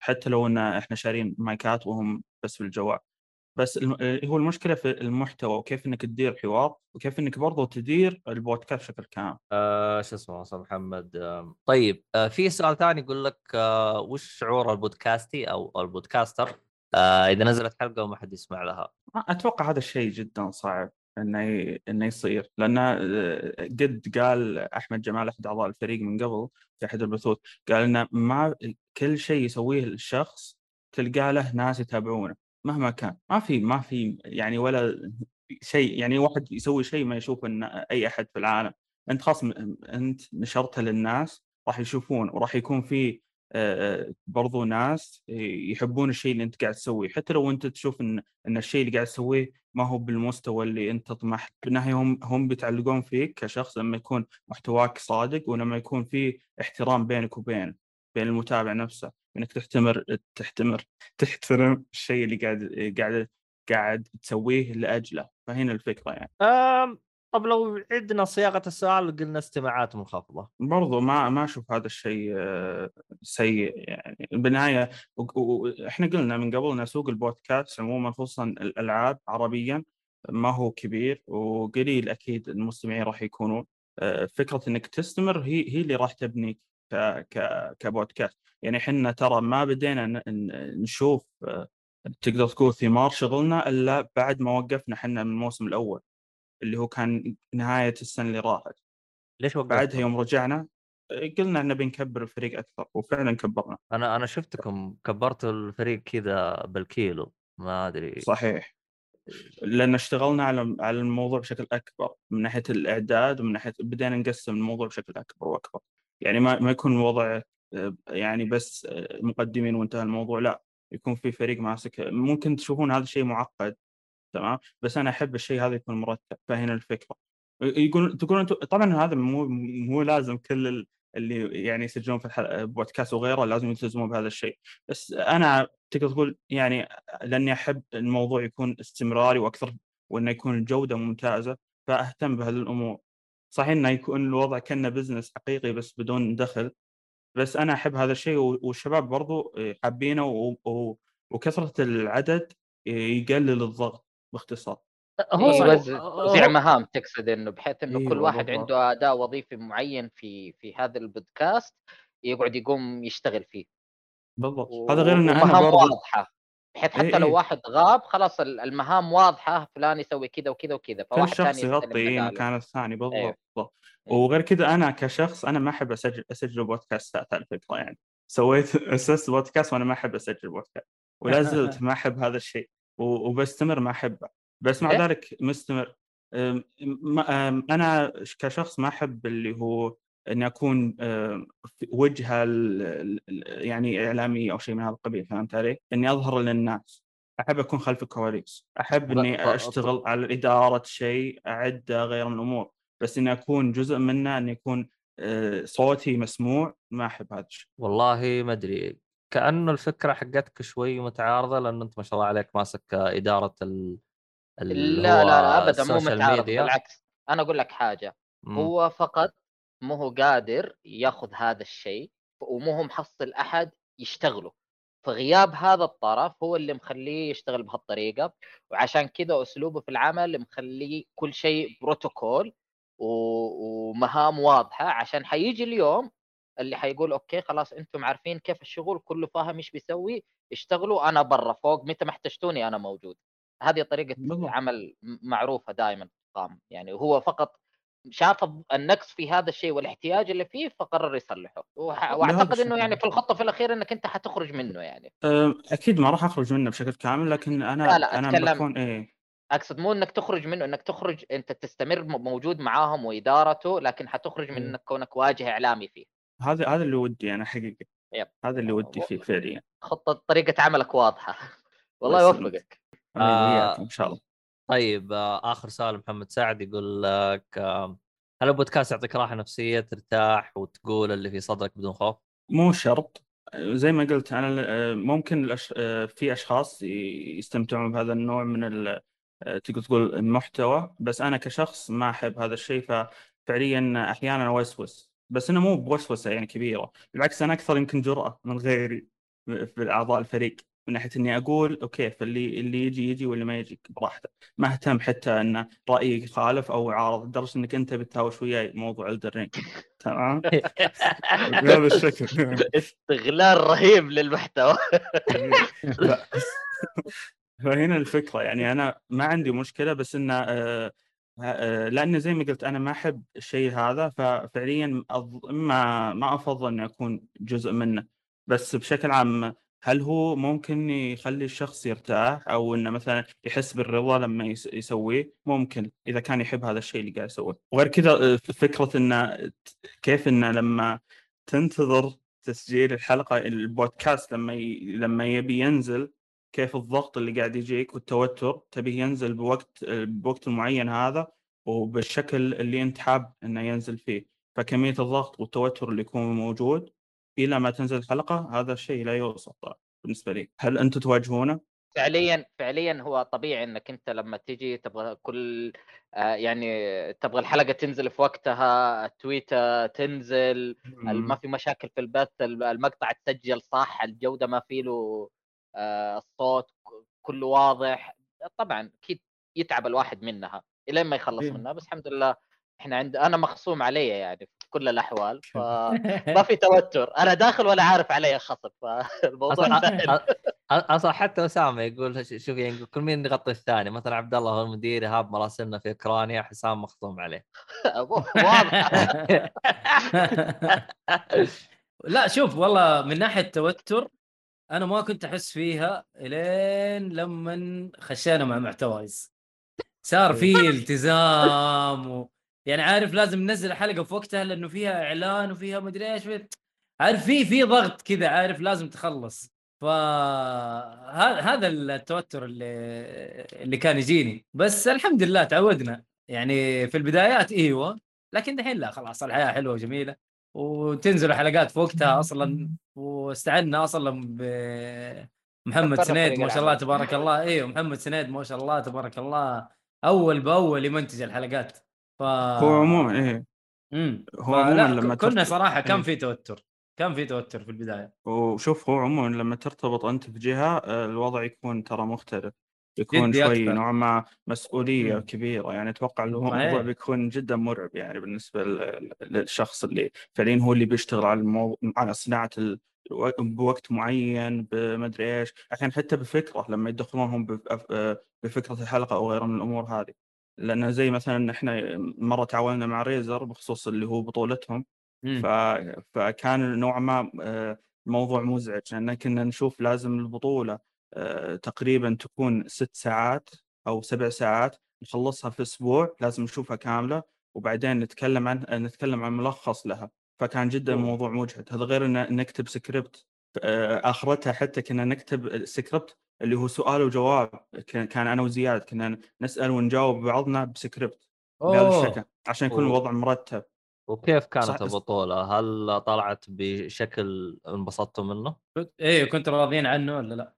حتى لو أن إحنا شارين مايكات وهم بس بالجوال. بس الم... آه، هو المشكلة في المحتوى وكيف إنك تدير حوار وكيف إنك برضو تدير البودكاست بشكل كامل. آه شو اسمه أستاذ محمد. آه طيب آه في سؤال ثاني يقول لك آه وش شعور البودكاستي أو البودكاستر؟ آه إذا نزلت حلقة وما حد يسمع لها. أتوقع هذا الشيء جدا صعب إنه ي... إنه يصير. لأن آه، قد قال أحمد جمال أحد أعضاء الفريق من قبل في أحد البثوث قال إنه ما كل شيء يسويه الشخص تلقى له ناس يتابعونه. مهما كان. ما في ما في يعني ولا شيء يعني واحد يسوي شيء ما يشوف إن أي أحد في العالم. أنت خلاص م- أنت نشرته للناس راح يشوفون وراح يكون في برضو ناس يحبون الشيء اللي أنت قاعد تسويه. حتى لو أنت تشوف إن إن الشيء اللي قاعد تسويه ما هو بالمستوى اللي أنت تطمح بالنهاية هم هم بيتعلقون فيك كشخص لما يكون محتواك صادق ولما يكون في احترام بينك وبين بين المتابع نفسه. إنك تحتمر تحتمر تحترم الشيء اللي قاعد قاعد قاعد تسويه لأجله. فهنا الفكرة يعني. آم طب لو عدنا صياغة السؤال قلنا استماعات منخفضه برضو ما ما أشوف هذا الشيء آه، سيء يعني. بالنهاية إحنا قلنا من قبل إن سوق البودكاست عموما خصوصا الألعاب عربيا ما هو كبير وقليل أكيد المستمعين راح يكونون آه، فكرة إنك تستمر هي هي اللي راح تبنيك. ك كبودكاست. يعني إحنا ترى ما بدينا نشوف آه، تقدر تقول ثمار شغلنا إلا بعد ما وقفنا إحنا من الموسم الأول اللي هو كان نهاية السنة اللي راحت. ليش وقفت؟ بعدها يوم رجعنا قلنا إن بنكبر الفريق أكثر وفعلا كبرنا. أنا أنا شفتكم كبرتوا الفريق كذا بالكيلو ما أدري. صحيح. لأن اشتغلنا على على الموضوع بشكل أكبر من ناحية الإعداد ومن ناحية بدينا نقسم الموضوع بشكل أكبر وأكبر. يعني ما ما يكون الوضع يعني بس مقدمين وانتهى الموضوع لا يكون في فريق ماسك. ممكن تشوفون هذا الشيء معقد تمام؟ بس أنا أحب الشيء هذا يكون مرتب فهنا الفكرة. يقول تقول أنتم طبعا هذا مو مو لازم كل ال- اللي يعني يسجلون في الحلقة بودكاست وغيره لازم يلتزمون بهذا الشيء. بس أنا تقدر تقول يعني لأني أحب الموضوع يكون استمراري وأكثر وأنه يكون الجودة ممتازة فأهتم بهذه الأمور. صحيح إنه يكون الوضع كأنه بزنس حقيقي بس بدون دخل بس أنا أحب هذا الشيء والشباب برضو حابينه و- و- وكثرة العدد يقلل الضغط باختصار. هو إيه، يوزع هو- توزيع مهام تقصد إنه بحيث إنه أيوة كل واحد بالضبط. عنده اداء وظيفي معين في في هذا البودكاست يقعد يقوم يشتغل فيه. بالضبط. هذا غير إن أنا برضو واضحة. بحيث إيه حتى لو إيه. واحد غاب خلاص ال- المهام واضحة فلان يسوي كذا وكذا وكذا كل فواحد شخص ثاني يستلم يغطي بداله. مكان الثاني بالضبط أيوه. بالضبط. إيه. وغير كذا أنا كشخص أنا ما أحب أسجل أسجل بودكاستات على فكرة يعني سويت أسست بودكاست وأنا ما أحب أسجل بودكاست ولا زلت ما أحب هذا الشيء وبستمر ما أحبه بس مع إيه؟ ذلك مستمر أم، أم، أنا كشخص ما أحب اللي هو اني أكون في وجهه ال- ال- ال- يعني اعلاميه أو شيء من هذا القبيل فهمت علي؟ أني أظهر للناس. أحب أكون خلف الكواليس. أحب أني أشتغل على إدارة شيء اعده غير من الأمور. بس اني أكون جزء منه اني يكون آه، صوتي مسموع ما أحب هذا الشيء. والله ما أدري. كأنه الفكرة حقتك شوي متعارضة لأن أنت ما شاء الله عليك ماسك إدارة ال لا لا لا ابدا مو متعارض ميديا. بالعكس. أنا أقول لك حاجة. مم. هو فقط مو هو قادر ياخذ هذا الشيء ومو هو محصل أحد يشتغله. فغياب هذا الطرف هو اللي مخليه يشتغل بهالطريقة وعشان كذا أسلوبه في العمل مخليه كل شيء بروتوكول ومهام واضحة. عشان حيجي اليوم اللي حيقول أوكي خلاص أنتم عارفين كيف الشغل كله فاهم إيش بيسوي اشتغلوا أنا برا فوق متى ما احتجتوني أنا موجود. هذه طريقة بالضبط. عمل معروفة دائما تقام. يعني هو فقط شاف النقص في هذا الشيء والاحتياج اللي فيه فقرر يصلحه وأعتقد إنه. يعني في الخطة في الأخير إنك أنت حتخرج منه يعني آه، أكيد ما راح أخرج منه بشكل كامل لكن أنا لا، لا، أنا أتكلم- بكون إيه أقصد مو إنك تخرج منه إنك تخرج أنت تستمر موجود معاهم وإدارته لكن حتخرج من إيه. إنك كونك واجهه إعلامي فيه هذا هذا اللي ودي أنا حقيقه يب. هذا اللي ودي فيه فعليا خطة طريقة عملك واضحة والله. يوفقك آه. إن شاء الله طيب آه، آخر سؤال محمد سعد يقول لك آه، هل البودكاست يعطيك راحة نفسية ترتاح وتقول اللي في صدرك بدون خوف؟ مو شرط. زي ما قلت أنا آه، ممكن في أشخاص يستمتعون بهذا النوع من تقدر تقول المحتوى بس أنا كشخص ما أحب هذا الشيء ففعليا أحيانا أوسوس. بس انه مو بوسوسة يعني كبيرة. بالعكس أنا أكثر يمكن جرأة من غيري في أعضاء الفريق. من ناحية إني أقول أوكي فاللي اللي يجي يجي واللي ما يجي براحته. ما أهتم حتى إن رأيي يخالف أو عارض لدرجة إنك أنت بتهاوش وياي موضوع الدرين تمام؟ بهذا الشكل. استغلال رهيب للمحتوى. فهنا الفكرة يعني أنا ما عندي مشكلة بس انه آه، آه، لأن زي ما قلت أنا ما أحب الشيء هذا ففعليا أض- ما ما أفضل إني أكون جزء منه. بس بشكل عام هل هو ممكن يخلي الشخص يرتاح أو إنه مثلا يحس بالرضا لما يس- يسويه؟ ممكن إذا كان يحب هذا الشيء اللي قاعد يسويه. وغير كذا آه، فكرة إنه كيف إنه لما تنتظر تسجيل الحلقة البودكاست لما ي... لما يبي ينزل كيف الضغط اللي قاعد يجيك والتوتر تبيه ينزل بوقت بوقت المعين هذا وبالشكل اللي أنت حاب إنه ينزل فيه. فكمية الضغط والتوتر اللي يكون موجود إلى ما تنزل الحلقة هذا الشيء لا يوصف بالنسبة لي هل أنتم تواجهونه؟ فعليا فعليا هو طبيعي إنك أنت لما تيجي تبغى كل آه، يعني تبغى الحلقة تنزل في وقتها التويتر تنزل ما في مشاكل في البث المقطع تسجل صح الجودة ما في له آه، الصوت كله واضح طبعا أكيد يتعب الواحد منها الين ما يخلص إيه. منها بس الحمد لله إحنا عند أنا مخصوم علي يعني في كل الأحوال فما في توتر. أنا داخل ولا عارف علي خصم فالموضوع سهل. أصلا حتى أسامة يقول شوف يعني كل مين يغطي الثاني؟ مثلا عبد الله هو المدير ايهاب مراسلنا في أوكرانيا حسام مخصوم عليه. واضح. لا شوف والله من ناحية توتر أنا ما كنت أحس فيها إلين لما خشينا مع محتوايز صار في التزام و... يعني عارف لازم ننزل الحلقة في وقتها لأنه فيها إعلان وفيها مدري إيش. عارف في في ضغط كذا عارف لازم تخلص. فهذا هذا التوتر اللي اللي كان يجيني. بس الحمد لله تعودنا. يعني في البدايات إيوه لكن دحين لا خلاص الحياة حلوة وجميلة. وتنزل حلقات في وقتها أصلا. واستعنا أصلا بمحمد سنيد ما شاء الله. تبارك الله. إيوه محمد سنيد ما شاء الله تبارك الله. أول بأول يمنتج الحلقات. ف هو عموما إيه امم هو عموما لما كنا ترتب- صراحة كان إيه. في توتر كان في توتر في البداية وشوف هو عموما لما ترتبط أنت بجهه آه، الوضع يكون ترى مختلف يكون شوي. نوعا ما مسؤولية مم. كبيرة يعني أتوقع الموضوع صحيح. بيكون جدا مرعب يعني بالنسبة لل- للشخص اللي فعليا هو اللي بيشتغل على المو... على صناعة ال- بوقت معين بمدري إيش الحين حتى بفكرة لما يدخلونهم بف- آه، بفكرة الحلقة أو غيرها من الأمور هذه لأن زي مثلا إحنا مرة تعاوننا مع ريزر بخصوص اللي هو بطولتهم. ف... فكان نوعا ما آه، موضوع مزعج. لأن كنا نشوف لازم البطولة آه، تقريبا تكون ست ساعات أو سبع ساعات نخلصها في أسبوع لازم نشوفها كاملة وبعدين نتكلم عن نتكلم عن ملخص لها. فكان جدا أوه. موضوع مجهد. هذا غير إن نكتب سكريبت آه، آخرتها حتى كنا نكتب سكريبت اللي هو سؤال وجواب كان كان أنا وزياد كنا نسأل ونجاوب بعضنا بسكريبت بهذا. الشكل عشان يكون. الوضع مرتب وكيف كانت صح- البطولة؟ هل طلعت بشكل انبسطتوا منه؟ إيه كنت راضيين عنه ولا لا؟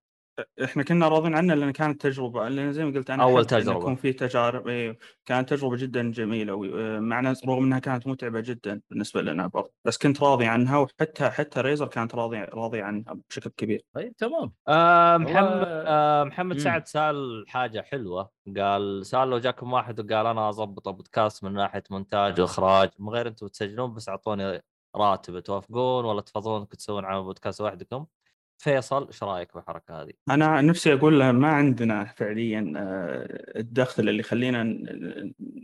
إحنا كنا راضين عنه لأن كانت تجربة لأن زي ما قلت أنا إن تجربة. يكون في تجارب إيه، كانت تجربة جدا جميلة و- معنا رغم إنها كانت متعبة جدا بالنسبة لنا برضه بس كنت راضي عنها وحتى حتى ريزر كانت راضي راضي عنها بشكل كبير طيب تمام آه محمد آه محمد. سعد سأل حاجة حلوة قال سأل لو جاكم واحد وقال أنا اضبط بودكاست من ناحية مونتاج وإخراج من غير أنتم تسجلون بس أعطوني راتب توافقون ولا تفضلون إنكم تسوون على بودكاست وحدكم فيصل إيش رأيك بالحركه هذه؟ أنا نفسي أقول له ما عندنا فعليا آه، الدخل اللي يخلينا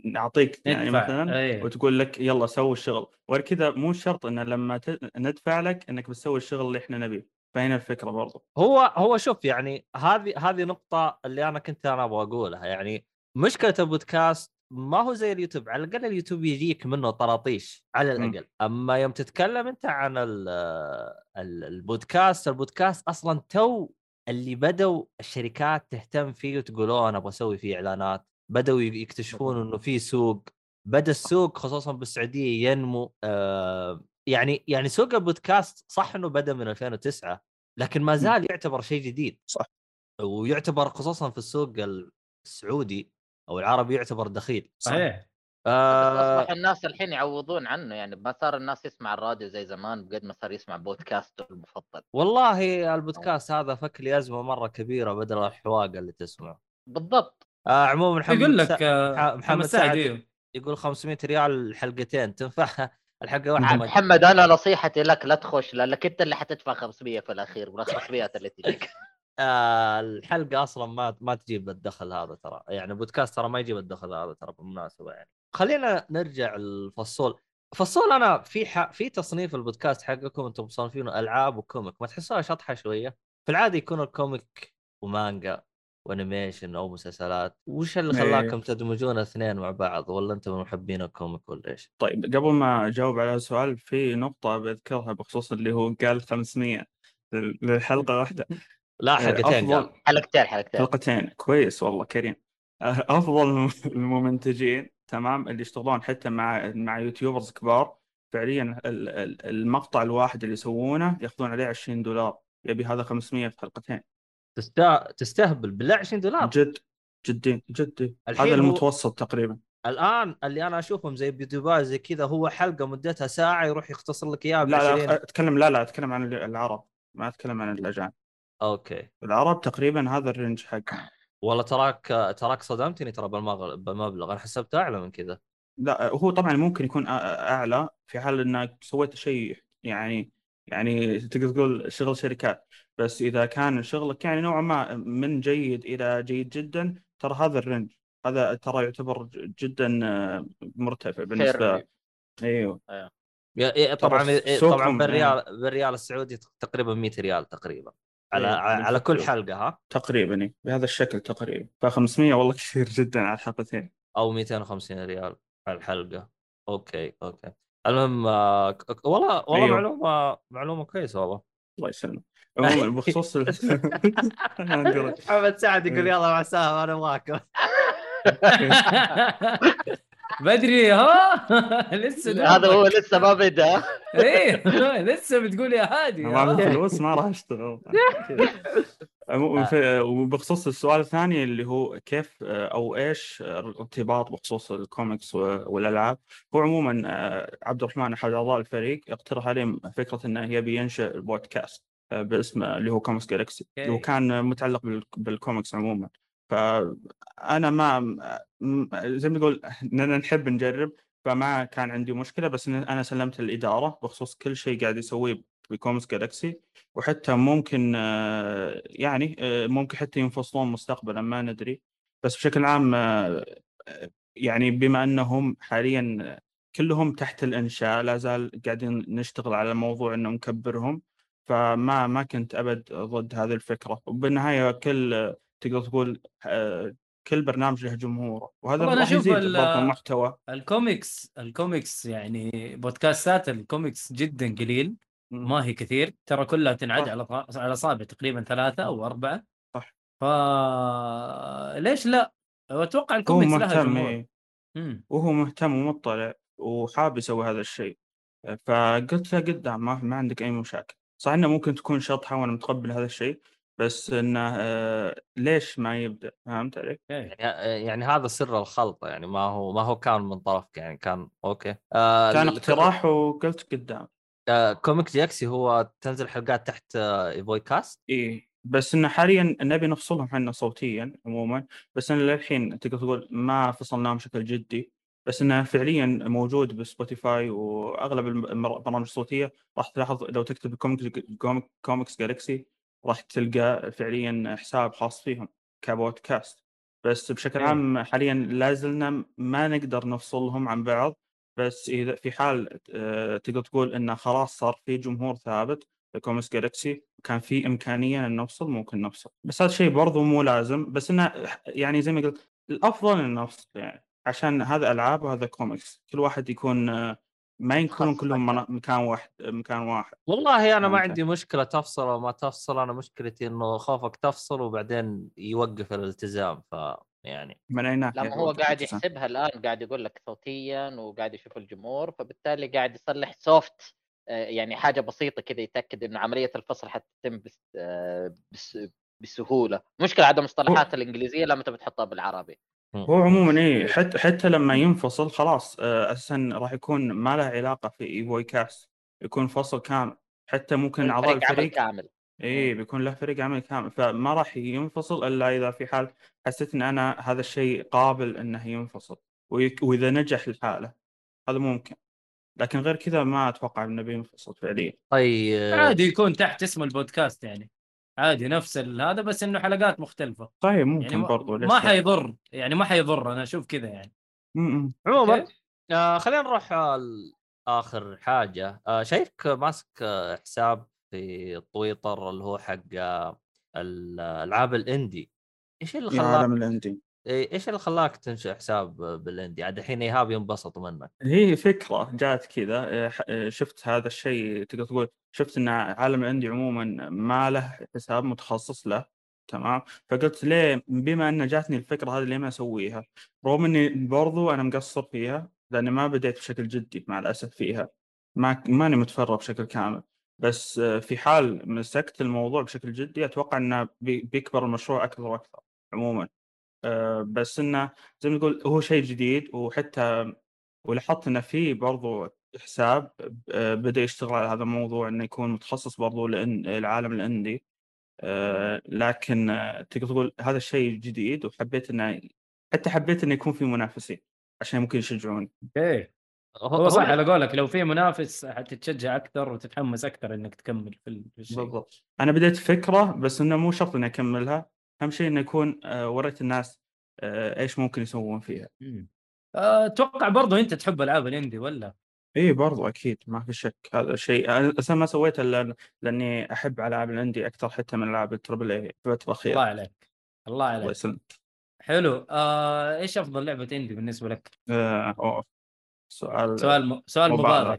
نعطيك يعني ندفع. مثلا أيه. وتقول لك يلا سوي الشغل وغير كذا مو شرط إن لما ندفع لك إنك بتسوي الشغل اللي إحنا نبيه فهنا الفكرة برضو هو هو شوف يعني هذه هذه نقطة اللي أنا كنت أنا أبغى أقولها يعني مشكلة البودكاست ما هو زي اليوتيوب على الأقل اليوتيوب يجيك منه طراطيش على مم. الأقل. أما يوم تتكلم أنت عن ال- ال- البودكاست البودكاست أصلا تو اللي بدوا الشركات تهتم فيه وتقول أوه أنا أبغى أسوي فيه إعلانات. بدأوا ي- يكتشفون إنه في سوق. بدأ السوق خصوصا بالسعودية ينمو. آه يعني يعني سوق البودكاست صح إنه بدأ من 2009 لكن ما زال يعتبر شيء جديد. صح. ويعتبر خصوصا في السوق السعودي أو العربي يعتبر دخيل صحيح. آه اصبح الناس الحين يعوضون عنه يعني ما صار الناس يسمع الراديو زي زمان بقد ما صار يسمع بودكاست المفضل. والله البودكاست هذا فك لي أزمة مرة كبيرة بدل الحواقه اللي تسمعه. بالضبط. آه عموما محمد يقول لك سا- آه، مح- محمد سعد إيه. يقول 500 ريال حلقتين تنفع؟ الحلقة واحدة ما- محمد أنا نصيحتي لك لا تخش لأنك أنت اللي حتدفع 500 في الأخير من ال 500 اللي تجيك آه الحلقة أصلا ما ما تجيب الدخل هذا ترى. يعني البودكاست ترى ما يجيب الدخل هذا ترى بالمناسبة يعني. خلينا نرجع لفصول. فصول أنا في ح... في تصنيف البودكاست حقكم أنتم مصنفينه ألعاب و comic. ما تحسوها شطحة شوية؟ في العاده يكون ال comic ومانجا و animation أو مسلسلات. وش اللي إيه. خلاكم تدمجون اثنين مع بعض؟ ولا أنتم من محبين ال comic ولا إيش؟ طيب قبل ما أجاوب على السؤال في نقطة بذكرها بخصوص اللي هو قال 500 لل- للحلقة واحدة. لا حلقتين قال افضل حلقتين حلقتين. حلقتين كويس والله كريم. أفضل الم- الممنتجين تمام اللي يشتغلون حتى مع مع YouTubers كبار فعليا ال- ال- المقطع الواحد اللي يسوونه يأخذون عليه 20 دولار يبي هذا 500 في حلقتين. تستا... تستهبل بالله 20 دولار؟ جد جدي جدي. هذا هو- المتوسط تقريبا. الآن اللي أنا أشوفهم زي ب YouTuber زي كذا هو حلقة مدتها ساعة يروح يختصر لك إياها ب لا 20 لا أتكلم لا لا أتكلم عن العرب ما أتكلم عن الأجانب. okay. العرب تقريبا هذا ال range حق والله تراك تراك صدمتني ترى بالمبلغ. أنا حسبته أعلى من كذا. لا هو طبعا ممكن يكون أعلى في حال إنك سويت شيء يعني يعني تقدر تقول شغل شركات. بس إذا كان شغلك يعني نوعا ما من جيد إلى جيد جدا ترى هذا ال range. هذا ترى يعتبر جدا آه، مرتفع بالنسبة. إيوه. يا- طبعا طبعا بالريال بالريال السعودي تقريبا 100 ريال تقريبا. على إيه، على كل. حلقة ها تقريبا إيه، بهذا الشكل تقريبا ف 500 والله كثير جدا على الحلقتين أو 250 ريال على الحلقة okay okay المهم آه، والله والله أيوه. معلومة معلومة كويسة والله الله يسلمك عموما بخصوص. محمد سعد يقول إيه. يلا مع السلامة أنا معكم بدري ها؟ لسه هذا هو لسه ما بدأ. إيه لسه بتقول يا هادي ما ها؟ فلوس ما راح أشتغل. وبخصوص السؤال الثاني اللي هو كيف آه، أو إيش الارتباط بخصوص الكوميكس والألعاب. هو عموما آه، عبد الرحمن أحد أعضاء الفريق اقترح عليه فكرة إنه يبي ينشئ بودكاست آه، باسم اللي هو Comics Galaxy اللي هو. كان متعلق بال- بالكوميكس عموما. فأنا ما زي ما تقول إننا نحب نجرب فما كان عندي مشكلة بس إن أنا سلمت الاداره بخصوص كل شيء قاعد يسويه في كوميكس جالكسي وحتى ممكن يعني ممكن حتى ينفصلون مستقبلا ما ندري. بس بشكل عام يعني بما أنهم حاليا كلهم تحت الإنشاء لا زال قاعدين نشتغل على موضوع إنه نكبرهم فما ما كنت أبد ضد هذه الفكرة. وبالنهاية كل تقدر تقول آه، كل برنامج له جمهوره وهذا ال- برضه المحتوى. ال comics ال comics يعني بودكاستات الكوميكس جدا قليل ما هي كثير. ترى كلها تنعد. على على اصابع تقريبا ثلاثة أو أربعة. صح. ف ليش لا؟ أتوقع الكوميكس لها جمهور. إيه. وهو مهتم ومطلع وحاب يسوي هذا الشيء. فقلت له قدام ما, ما عندك أي مشاكل. صح إنه ممكن تكون شطحة وأنا متقبل هذا الشيء. بس إنه آه، ليش ما يبدأ فهمت علي؟ إيه. يعني, يعني هذا سر الخلطة يعني ما هو ما هو كان من طرفك يعني كان okay آه كان اقتراح وقلت قدام آه Comics Galaxy هو تنزل حلقات تحت آه ايفوي كاست إيه بس إنه حاليا نبي نفصلهم إحنا صوتيا عموما بس أنا للحين تقدر تقول ما فصلناهم بشكل جدي بس إنه فعليا موجود ب Spotify وأغلب الم- البرامج الصوتية راح تلاحظ لو تكتب كوميكس Comic- Comics Galaxy راح تلقى فعليا حساب خاص فيهم كبودكاست. بس بشكل إيه. عام حاليا لا زلنا ما نقدر نفصلهم عن بعض. بس إذا في حال آه، تقدر تقول انه خلاص صار في جمهور ثابت Comics Galaxy كان في إمكانية إن نفصل ممكن نفصل. بس هذا الشيء برضو مو لازم. بس إنه يعني زي ما قلت الأفضل إن نفصل يعني عشان هذا ألعاب وهذا كوميكس كل واحد يكون آه، ما يكونون كلهم. منا- مكان واحد مكان واحد والله أنا ما. عندي مشكلة تفصل أو ما تفصل أنا مشكلتي إنه خوفك تفصل وبعدين يوقف الالتزام ف يعني من أي ناحية لا ما هو قاعد. يحسبها الآن قاعد يقول لك صوتيا وقاعد يشوف الجمهور فبالتالي قاعد يصلح سوفت آه، يعني حاجة بسيطة كذا يتأكد انه عملية الفصل حتتم بس آه، بس بسهولة مشكلة عدم المصطلحات الإنجليزية لما تبي تحطها بالعربي هو عموما إيه حتى حتى لما ينفصل خلاص آه، أساسا راح يكون ما له علاقة في ايفوي كاست يكون فصل كامل. حتى ممكن أعضاء فريق عمل الفريق كامل. إيه بيكون له فريق عمل كامل. فما راح ينفصل إلا إذا في حال حسيت إن أنا هذا الشيء قابل إنه ينفصل. ويك- وإذا نجح الحالة هذا ممكن. لكن غير كذا ما أتوقع إنه بينفصل فعليا. طيب. عادي يكون تحت اسم البودكاست يعني. عادي نفس ال- هذا بس إنه حلقات مختلفة طيب ممكن يعني ما, برضو ما لا؟ حيضر يعني ما حيضر أنا أشوف كذا يعني. عموما. آه خلينا نروح آخر حاجة آه شايفك ماسك آه حساب في تويتر اللي هو حق آه الالعاب الإندي إيش اللي خلاك عالم الإندي إيش اللي خلاك تنشئ حساب بالإندي؟ عاد الحين ايهاب ينبسط منك. هي فكرة جات كذا ح- آه، شفت هذا الشيء تقدر تقول شفت إن عالم الإندي عموما ما له حساب متخصص له تمام؟ فقلت ليه بما ان جاتني الفكرة هذه ليه ما أسويها؟ رغم إني برضو أنا مقصر فيها لأني ما بديت بشكل جدي مع الأسف فيها. ما ماني متفرغ بشكل كامل. بس آه، في حال مسكت الموضوع بشكل جدي أتوقع إنه بي- بيكبر المشروع أكثر وأكثر عموما. بس إنه زي ما تقول هو شيء جديد وحتى ولاحظت إنه في برضو حساب آه، بدأ يشتغل على هذا الموضوع إنه يكون متخصص برضو لأن العالم الإندي. آه، لكن آه، تقدر تقول هذا الشيء جديد وحبيت إنه حتى حبيت إنه يكون في منافسين عشان ممكن يشجعون okay. هو صح على قولك لو في منافس حتتشجع أكثر وتتحمس أكثر إنك تكمل في الشيء. بالضبط. أنا بديت فكرة بس إنه مو شرط إني أكملها. أهم شيء إنه يكون آه، وريت الناس آه، إيش ممكن يسوون فيها. مم. آه، أتوقع برضو أنت تحب ألعاب ال indie ولا؟ إي برضو أكيد ما في شك. هذا الشيء أنا ما سويته إلا لأني أحب ألعاب ال indie أكثر حتى من ألعاب ال triple A الفترة الله الاخيره عليك الله الله عليك. يسلمك. حلو. آه، إيش أفضل لعبة indie بالنسبة لك؟ آه، أوه. سؤال سؤال م... سؤال مبالغ مبالغ.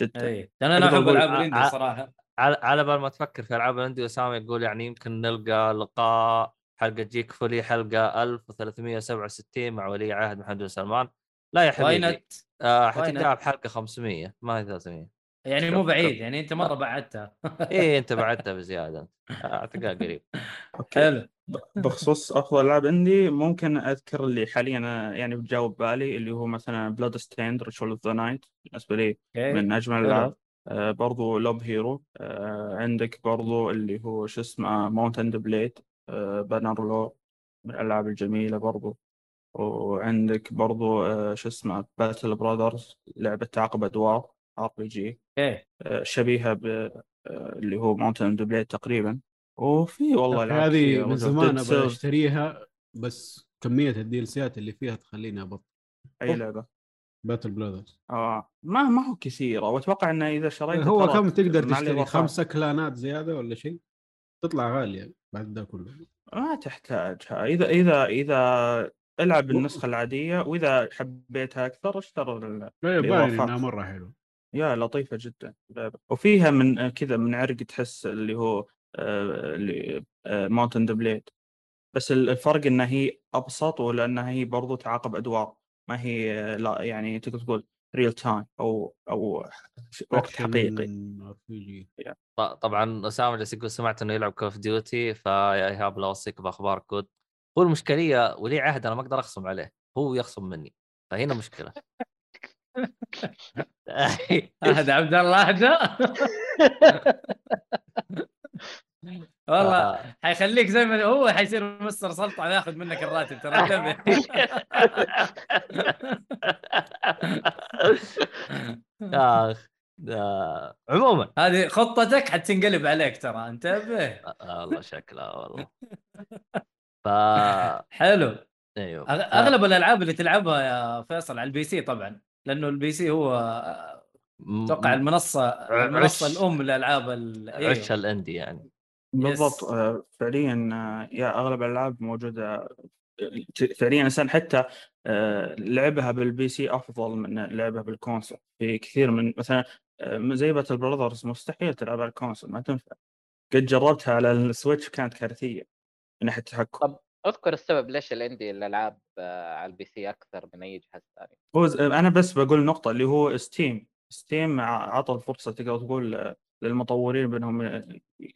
جدا. إي أنا أحب ألعاب ال indie صراحة. على على بال ما تفكر في ألعاب ال indie اسامه يقول يعني يمكن نلقى لقاء حلقة جيك فولي حلقة 1367 مع ولي عهد محمد بن سلمان. لا يا حبيبي آه حتلقاها بحلقه 500 ما هي 300 يعني مو بعيد يعني أنت مرة بعدتها. إيه أنت بعدتها بزيادة أعتقد قريب. okay. حلو. بخصوص أفضل العاب عندي ممكن أذكر اللي حاليا أنا يعني بجاوب بالي اللي هو مثلا Bloodstained Ritual of the Night بالنسبة لي من أجمل. الألعاب. آه برضو Loop Hero آه عندك برضو اللي هو شو اسمه Mount and Blade آه Bannerlord من الألعاب الجميلة برضو. وعندك برضو آه شو اسمه Battle Brothers لعبة تعقب أدوار RPG إيه. شبيهة ب آه، اللي هو Mount and Blade تقريبا. وفي والله العاب هذه. من زمان أبغى أشتريها بس كمية ال DLC ات اللي فيها تخليني أبطل. أي لعبة. Battle Brothers آه ما ما هو كثيره وأتوقع إنه إذا شريتها هو كم تقدر تشتري خمسة كلانات زيادة ولا شيء؟ تطلع غالية بعد ده كله. ما تحتاجها إذا إذا إذا العب النسخة العادية وإذا حبيتها أكثر اشتر ال- إيه، باين. إنها مرة حلوة. يا لطيفة جدا. وفيها من كذا من عرق تحس اللي هو آه، اللي Mount and Blade بس الفرق إنها هي أبسط ولأنها هي برضو تعاقب أدوار. ما هي لا يعني تقدر تقول real time أو أو وقت حقيقي. طبعا أسامة جالس يقول سمعت إنه يلعب Call of Duty فيا إيهاب لا أوصيك بأخبار COD هو المشكليه ولي عهد أنا ما أقدر أخصم عليه هو يخصم مني فهنا مشكلة. اهدى عبد الله اهدى والله ف- حيخليك زي ما هو حيصير مستر سلطع ياخذ منك الراتب ترى انتبه. أخ آه، عموما. هذه خطتك حتنقلب عليك ترى انتبه. آه، والله شكلها والله. ف حلو. أيوه أغلب الألعاب اللي تلعبها يا فيصل على ال PC طبعا لأنه ال PC هو أتوقع المنصة المنصة الأم للالعاب ال- أيوه. عش ال indie يعني. بالضبط. آه، فعليا آه، يا أغلب الألعاب موجودة فعليا انسان حتى آه، لعبها بال PC أفضل من لعبها بال console. في كثير من مثلا زي Battle Brothers مستحيل تلعبها على ال console ما تنفع. قد جربتها على ال Switch كانت كارثية من ناحية التحكم. طب أذكر السبب ليش ال indie الألعاب آه، على ال PC أكثر من أي جهاز ثاني. هو ز- أنا بس بقول نقطة اللي هو Steam Steam عطى الفرصه تقدر تقول للمطورين بأنهم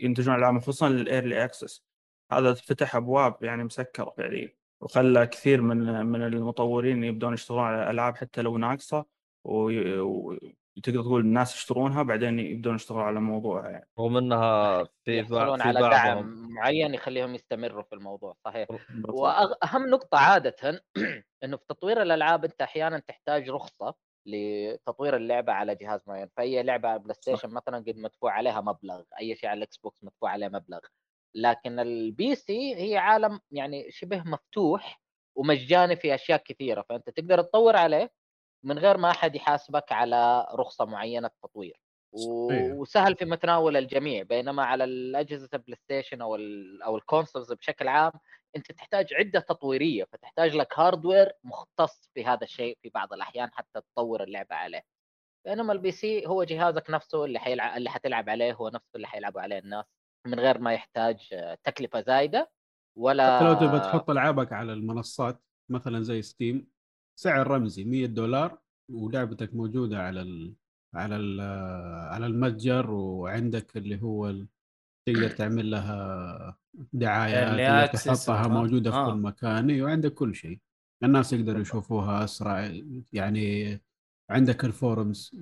ينتجون ألعاب خصوصا لل early access هذا فتح أبواب يعني مسكره فعليا وخلى كثير من من المطورين يبدون يشتغلون على ألعاب حتى لو ناقصة وي- وتقدر تقول الناس يشترونها بعدين يبدون يشتغلوا على موضوعها يعني. رغم إنها في بعض يحصلون في على دعم معين يخليهم يستمروا في الموضوع صحيح. واهم نقطة عادة إنه في تطوير الألعاب أنت أحيانا تحتاج رخصة. لتطوير اللعبة على جهاز معين. فأي لعبة على PlayStation مثلا قد مدفوع عليها مبلغ أي شيء على ال Xbox مدفوع عليه مبلغ. لكن ال PC هي عالم يعني شبه مفتوح ومجاني في أشياء كثيرة. فأنت تقدر تطور عليه من غير ما أحد يحاسبك على رخصة معينة تطوير و- أيوه. وسهل في متناول الجميع بينما على الأجهزة ال PlayStation أو ال أو ال consoles بشكل عام أنت تحتاج عدة تطويرية فتحتاج لك hardware مختص في هذا الشيء في بعض الأحيان حتى تطور اللعبة عليه. بينما ال PC هو جهازك نفسه اللي حيلعب اللي حتلعب عليه هو نفسه اللي حيلعبوا عليه الناس من غير ما يحتاج تكلفة زايدة ولا حتى لو تبغى تحط ألعابك على المنصات مثلا زي Steam سعر رمزي 100 دولار ولعبتك موجودة على ال على على المتجر وعندك اللي هو تقدر تعمل لها دعايات تحطها. موجودة في آه. كل مكان أيوه عندك كل شيء الناس يقدروا يشوفوها أسرع يعني عندك ال forums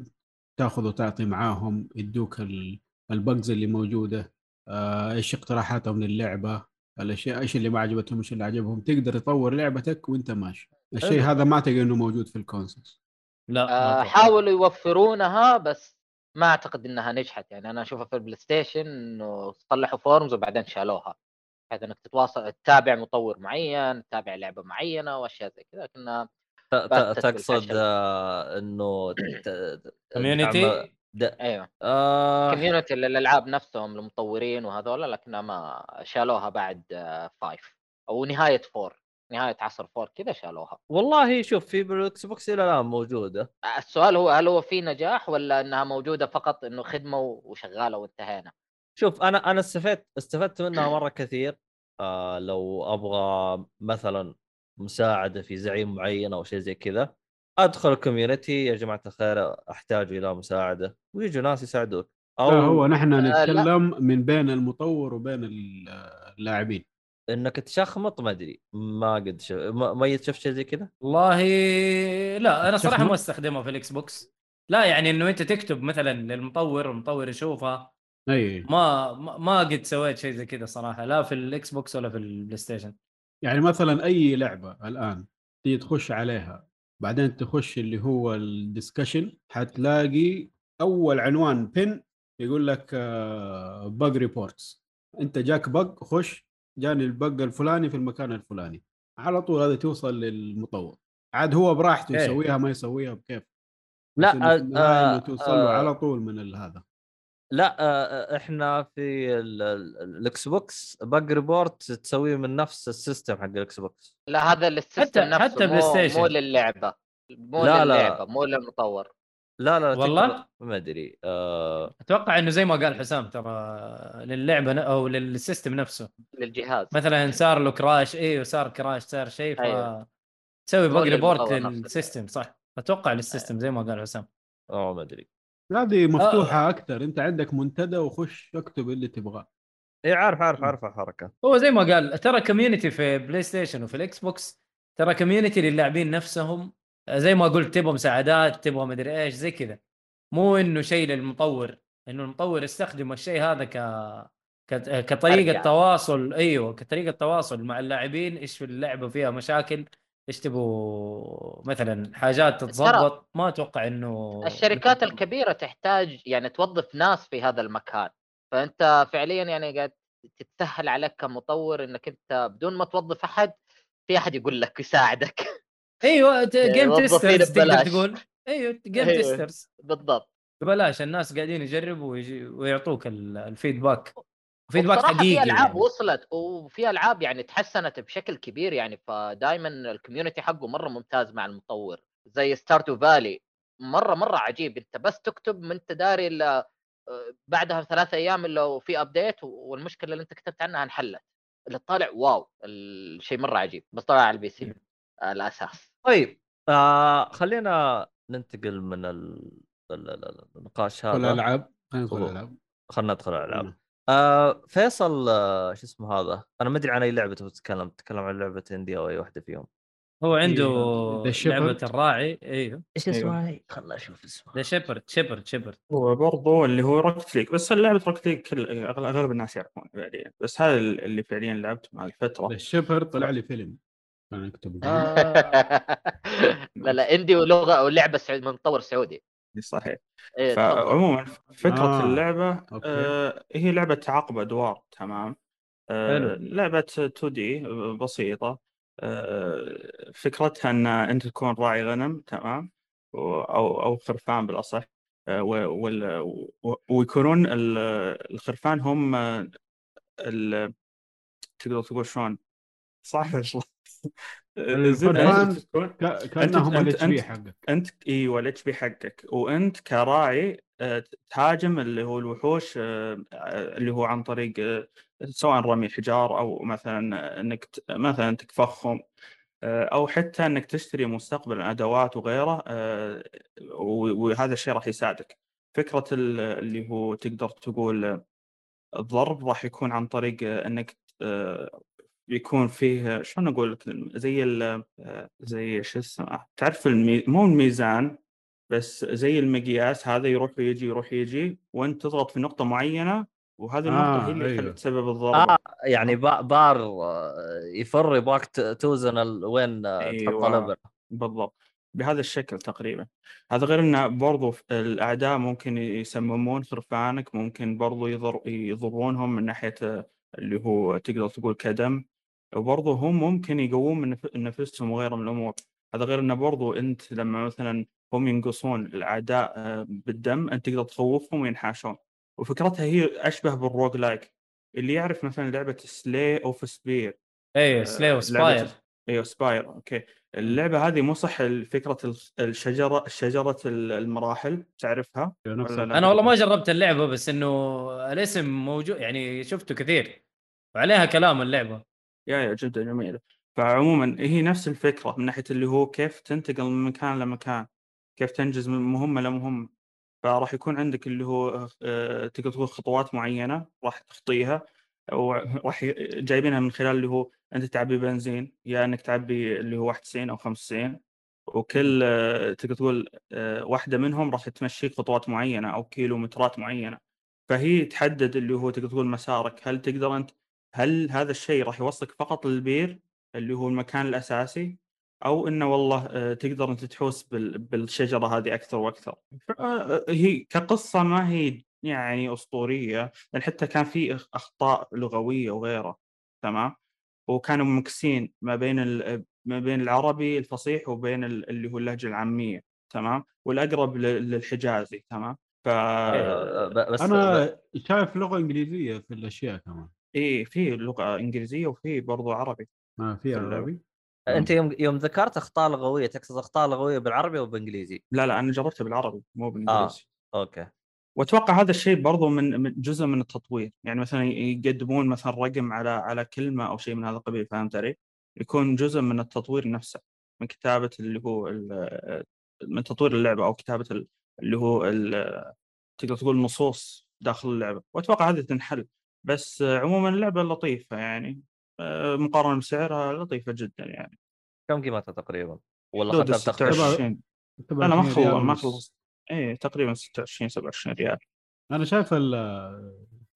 تاخذ وتعطي معاهم يدوك ال- البجز اللي موجودة آه، إيش اقتراحاتهم للعبة الأشياء إيش اللي ما عجبتهم إيش اللي عجبهم تقدر تطور لعبتك وأنت ماشي الشيء. هذا ما تلقى إنه موجود في ال consoles لا آه،. حاولوا يوفرونها بس ما أعتقد إنها نجحت يعني أنا أشوفها في ال PlayStation إنه صلحوا forums وبعدين شالوها بحيث إنك تتواصل تتابع مطور معين تتابع لعبة معينة وأشياء زي كذا لكنها تقصد. آه، إنه community أيوه آه، community للألعاب نفسهم المطورين وهذول لكنها ما شالوها بعد آه، five أو نهاية four نهاية عصر four كذا شالوها. والله شوف في بال Xbox إلى الآن موجودة. السؤال هو هل هو في نجاح ولا إنها موجودة فقط إنه خدمة وشغالة وانتهينا؟ شوف أنا أنا استفدت استفدت منها مرة كثير. آه لو أبغى مثلا مساعدة في زعيم معين أو شيء زي كذا أدخل ال community يا جماعة الخير أحتاج إلى مساعدة. ويجوا ناس يساعدوك. أو لا هو نحن آه،. نتكلم من بين المطور وبين ال- اللاعبين. إنك تشخمط ما أدري. ما قد شف... ما ميت شفت شيء زي كذا؟ والله لا أنا صراحة؟ ما أستخدمها في ال Xbox. لا يعني إنه أنت تكتب مثلا للمطور المطور يشوفها أي. ما ما قد سويت شيء زي كذا صراحة لا في ال Xbox ولا في ال PlayStation يعني مثلا أي لعبة الآن تيجي تخش عليها بعدين تخش اللي هو ال discussion حتلاقي أول عنوان pin يقول لك bug reports أنت جاك bug خش جاني ال bug الفلاني في المكان الفلاني. على طول هذا توصل للمطور. عاد هو براحته إيه. يسويها ما يسويها بكيف. لا آه إنه توصل له آه. على طول من ال- هذا. لا آه إحنا في ال- ال- ال Xbox bug report تسويه من نفس ال system حق ال Xbox لا هذا لل system حتى- نفسه حتى مو PlayStation. مو للعبة. مو لا، لا. للعبة مو للمطور. لا لا والله؟ ما أدري. آه. أتوقع إنه زي ما قال حسام ترى للعبة ن- أو لل system نفسه. للجهاز. مثلا صار له crash أيوه صار crash صار شيء ف أيوه. تسوي bug report. لل system صح؟ أتوقع لل system زي ما قال حسام. أوه ما أدري. هذه آه. مفتوحة أكثر. أنت عندك منتدى وخش اكتب اللي تبغاه. اي عارف عارف عارف الحركة. هو زي ما قال ترى community في PlayStation وفي ال Xbox ترى community للاعبين نفسهم زي ما قلت تبغى مساعدات تبغى مدري إيش زي كذا. مو إنه شيء للمطور إنه المطور يستخدم الشيء هذا ك كطريقة أرجع. تواصل أيوه كطريقة تواصل مع اللاعبين إيش في اللعبة فيها مشاكل إيش تبغوا مثلا حاجات تتظبط ما أتوقع إنه الشركات الكبيرة تحتاج يعني توظف ناس في هذا المكان. فأنت فعليا يعني قاعد تتسهل عليك كمطور إنك أنت بدون ما توظف أحد في أحد يقول لك يساعدك. أيوه game موظفين testers تقدر. تقول. أيوه game أيوة. testers بالضبط. ببلاش الناس قاعدين يجربوا ويعطوك ال- ال feedback feedback حقيقي في ألعاب يعني. وصلت وفي ألعاب يعني تحسنت بشكل كبير يعني فدائما ال community حقه مرة ممتاز مع المطور. زي Stardew Valley مرة مرة عجيب. أنت بس تكتب ما أنت داري الا آه، بعدها ثلاثة أيام إلا في update والمشكلة اللي أنت كتبت عنها انحلت. اللي طالع wow. الشيء مرة عجيب. بس طلع على ال PC الاساس طيب آه خلينا ننتقل من ال... ال- ال- ال- النقاش هذا. الألعاب خلينا ندخل. الألعاب. خلينا ندخل الألعاب. مم. آه فيصل آه شو اسمه هذا؟ أنا ما أدري عن أي لعبة تتكلم تتكلم عن لعبة اندي أو أي واحدة فيهم. هو عنده Shepherd. لعبة الراعي. أيوه إيش. اسمها هي؟ خلنا أشوف اسمها ذا شيبرد شيبرد شيبرد هو برضو اللي هو روكت ليج بس اللعبة روكت ليج كل أغلب الناس يعرفون فعليا بس هذا اللي فعليا لعبت مع الفترة. الشبر طلع لي فيلم. أكتب آه. لا لا اندي ولغه ولعبه سعودي من مطور سعودي. صحيح. إيه،. فعموما فكرة آه، اللعبة أوكي. آه هي لعبة تعاقب أدوار تمام؟ آه. لعبة 2 دي بسيطة. آه فكرتها أن أنت تكون راعي غنم تمام؟ و- أو أو خرفان بالأصح. آه و- وال- و- ويكونون ال- الخرفان هم آه، ال- تقدر تقول شلون؟ صح ولا تكون- ك- كانهم ال HP حقك. أنت إيوه ال HP حقك. وأنت كراعي آه، تهاجم اللي هو الوحوش آه، آه، اللي هو عن طريق آه، سواء رمي حجار أو مثلا إنك مثلا تكفخهم آه، أو حتى إنك تشتري مستقبلا أدوات وغيره آه، وهذا الشيء راح يساعدك. فكرة ال- اللي هو تقدر تقول آه، الضرب راح يكون عن طريق آه، إنك آه، يكون فيه شلون أقول لك زي ال آه، زي شو اسمه تعرف المي... مو الميزان بس زي المقياس هذا يروح ويجي يروح يجي وأنت تضغط في نقطة معينة وهذه النقطة آه، هي اللي أيوه. أيوه. تسبب الضربة آه يعني با- بار آه، يفر يبغاك توزن ال- وين آه، تحط أيوة. الابر بالضبط بهذا الشكل تقريبا هذا غير انه برضو الأعداء ممكن يسممون خرفانك ممكن برضو يضر يضرونهم من ناحية آه، اللي هو تقدر تقول كدم وبرضو هم ممكن يقوون من نف- نفسهم وغيره من الأمور. هذا غير إنه برضو أنت لما مثلا هم ينقصون الأعداء آه، بالدم أنت تقدر تخوفهم وينحاشون. وفكرتها هي أشبه بال roguelike. اللي يعرف مثلا لعبة Slay of Spire آه، Slay the Spire أيوه Spire okay. اللعبة هذه مو صح فكره الشجرة شجرة المراحل تعرفها ولا لا؟ أنا والله ما جربت اللعبة بس إنه الاسم موجود يعني شفته كثير. وعليها كلام اللعبة. يا يا جدا جميله فعموما هي نفس الفكرة من ناحية اللي هو كيف تنتقل من مكان لمكان كيف تنجز من مهمة لمهمة. فراح يكون عندك اللي هو آه، تقدر تقول خطوات معينة راح تخطيها وراح جايبينها من خلال اللي هو أنت تعبي بنزين يا إنك تعبي اللي هو 91 أو 95 وكل آه، تقدر تقول آه، واحدة منهم راح تمشيك خطوات معينة أو كيلومترات معينة. فهي تحدد اللي هو تقدر تقول مسارك. هل تقدر أنت هل هذا الشيء راح يوصلك فقط للبير اللي هو المكان الأساسي؟ أو إنه والله آه، تقدر أنت تحوس بال- بالشجرة هذه أكثر وأكثر؟ ف- آه، هي كقصة ما هي يعني أسطورية لأن حتى كان في أخطاء لغوية وغيره تمام؟ وكانوا مكسين ما بين ال- ما بين العربي الفصيح وبين ال- اللي هو اللهجة العامية تمام؟ والأقرب لل- للحجازي تمام؟ ف آه، ب- بس أنا شايف لغة إنجليزية في الأشياء كمان. إيه في لغة إنجليزية وفي برضو عربي ما في في. عربي. أنت يوم يوم ذكرت أخطاء لغوية تقصد أخطاء لغوية بالعربي وبالانجليزي لا لا أنا جربتها بالعربي مو بالإنجليزي. أوكي. وأتوقع هذا الشيء برضو من من جزء من التطوير يعني مثلا يقدمون مثلا رقم على على كلمة أو شيء من هذا القبيل فهمت علي؟ يكون جزء من التطوير نفسه من كتابة اللي هو ال- من تطوير اللعبة أو كتابة ال- اللي هو ال- تقدر تقول النصوص داخل اللعبة. وأتوقع هذه تنحل بس عموما اللعبة لطيفة يعني آه، مقارنة بسعرها لطيفة جدا يعني كم قيمتها تقريبا؟ ولا بتخفيض؟ 26 لا لا ما 27 ريال خلص ما ونص. خلص إيه تقريبا 26 27 ريال أنا شايف ال-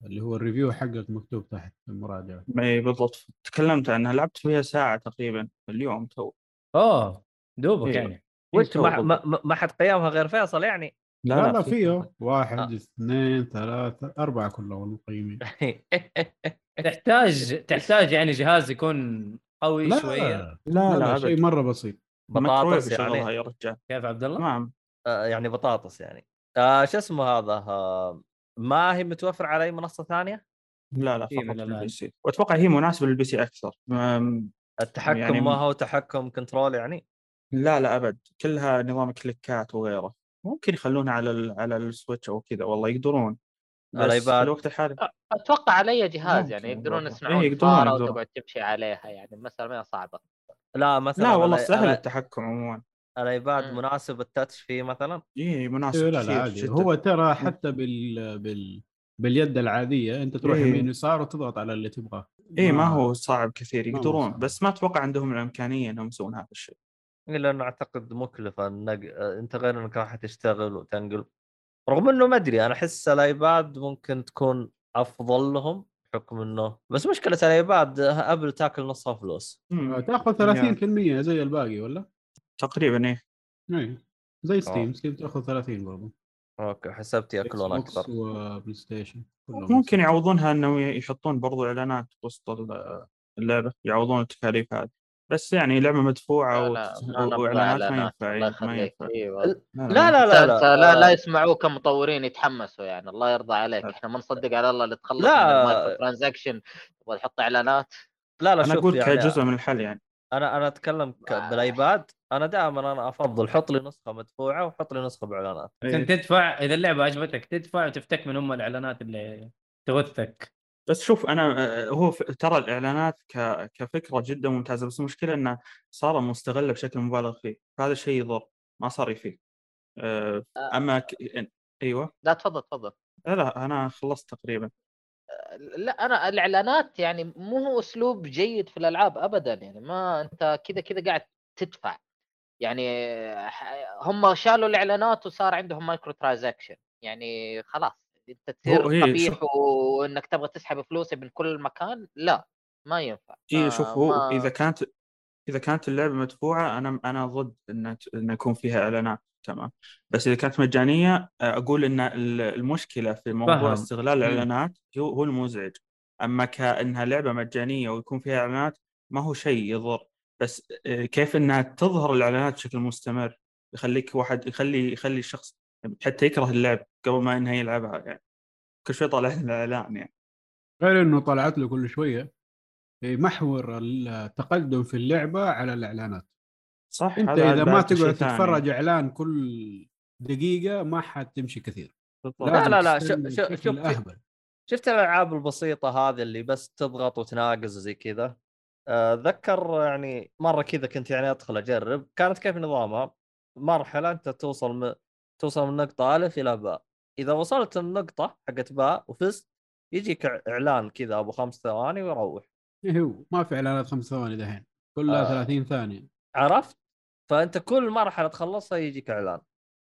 اللي هو الريفيو حقك مكتوب تحت المراجعة إي بالضبط تكلمت عنها لعبت فيها ساعة تقريبا اليوم تو أوه دوبك إيه. يعني وش ما. ما, ما حد قيمها غير فيصل يعني لا لا فيه. واحد آه. اثنين ثلاثة أربعة كلهم مقيمين. تحتاج تحتاج يعني جهاز يكون قوي لا شوية. لا لا لا شيء مرة بسيط. بطاطس يعني. يا رجال. كيف عبد الله؟ تمام آه، يعني بطاطس يعني. آه شو اسمه هذا؟ آه ما هي متوفر على أي منصة ثانية؟ لا لا فقط. لل PC. وأتوقع هي مناسبة لل PC أكثر. أم، التحكم يعني ما هو تحكم control يعني؟ لا لا أبد. كلها نظام كليكات وغيره. ممكن يخلونها على ال على ال Switch أو كذا والله يقدرون بس في ال iPad الوقت الحالي أتوقع على اي جهاز يعني يقدرون. يصنعون إيه، يقدرون-. وتقعد تمشي عليها يعني المسألة ما هي صعبة لا مثلا لا والله سهل الأي- التحكم عموما ال iPad مم. مناسب ال touch فيه مثلا اي مناسب إيه لا لا عادي جدا هو ترى حتى بال بال باليد العادية أنت تروح إيه. يمين يسار وتضغط على اللي تبغاه اي ما هو صعب كثير يقدرون. بس ما أتوقع عندهم الإمكانية إنهم يسوون هذا الشيء لأنه أعتقد مكلفة النق... آه، أنت غير إنك راح تشتغل وتنقل. رغم إنه ما أدري أنا أحس الآيباد ممكن تكون أفضل لهم بحكم إنه بس مشكلة الآيباد آه، أبل تاكل نصها فلوس. مم. تأخذ 30% زي الباقي ولا؟ تقريبا إيه. اي زي آه. ستيم ستيم تأخذ 30 برضه أوكي حسبت يأكلون أكثر. وبلاي ستيشن ممكن يعوضونها إنه يحطون برضو إعلانات وسط ال- اللعبة يعوضون التكاليف هذه. بس يعني لعبة مدفوعة وإعلانات ما ينفع الله ما ينفع. أيوه لا لا لا لا لا, لا آه، يسمعوه كمطورين يتحمسوا يعني الله يرضى عليك. إحنا ما نصدق على الله اللي تخلص لا. من المايكرو ترانزاكشن. تبغى تحط إعلانات؟ لا لا أنا شوف أقول يعني كجزء من الحل يعني. أنا أنا أتكلم. بالآيباد. أنا دائما أنا أفضل حط لي نسخة مدفوعة وحط لي نسخة بإعلانات. عشان إيه. تدفع إذا اللعبة عجبتك تدفع وتفتك من أم الإعلانات اللي تغثك. بس شوف أنا آه، هو ترى الإعلانات ك... كفكرة جدا ممتازة بس المشكلة إنه صار مستغلة بشكل مبالغ فيه فهذا الشيء يضر ما صار يفيد آه، أما ك... أيوه. لا تفضل تفضل. لا لا أنا خلصت تقريبا. لا أنا الإعلانات يعني مو هو أسلوب جيد في الألعاب ابدا يعني ما أنت كذا كذا قاعد تدفع. يعني هم شالوا الإعلانات وصار عندهم microtransaction يعني خلاص. أنت تصير قبيح شوف- وإنك تبغى تسحب فلوسي من كل مكان؟ لا ما ينفع. اي شوف هو ما- إذا كانت إذا كانت اللعبة مدفوعة أنا أنا ضد إن إن يكون فيها إعلانات تمام. بس إذا كانت مجانية آه، أقول إن ال- المشكلة في موضوع فهم. استغلال. الإعلانات هو هو المزعج. أما كأنها لعبة مجانية ويكون فيها إعلانات ما هو شيء يضر. بس آه، كيف إنها تظهر الإعلانات بشكل مستمر يخليك واحد يخلي يخلي الشخص حتى يكره اللعب قبل ما انه يلعبها يعني. كل شوي طالع لنا إعلان يعني. غير إنه طلعت له كل شوية. محور التقدم في اللعبة على الإعلانات. صح أنت إذا ما تقعد. تتفرج إعلان كل دقيقة ما حتمشي كثير. لا، لا، لا، شوف- شوف- شفت الألعاب البسيطة هذه اللي بس تضغط وتناقز وزي كذا؟ آه، اتذكر يعني مرة كذا كنت يعني أدخل أجرب. كانت كيف نظامها؟ مرحلة أنت توصل. توصل من نقطة الف إلى باء. إذا وصلت النقطة حقت باء وفزت يجيك إعلان كذا أبو خمس ثواني ويروح. إيه هو ما في إعلانات خمس ثواني دحين كلها آه. 30 ثانية. عرفت؟ فأنت كل مرحلة تخلصها يجيك إعلان.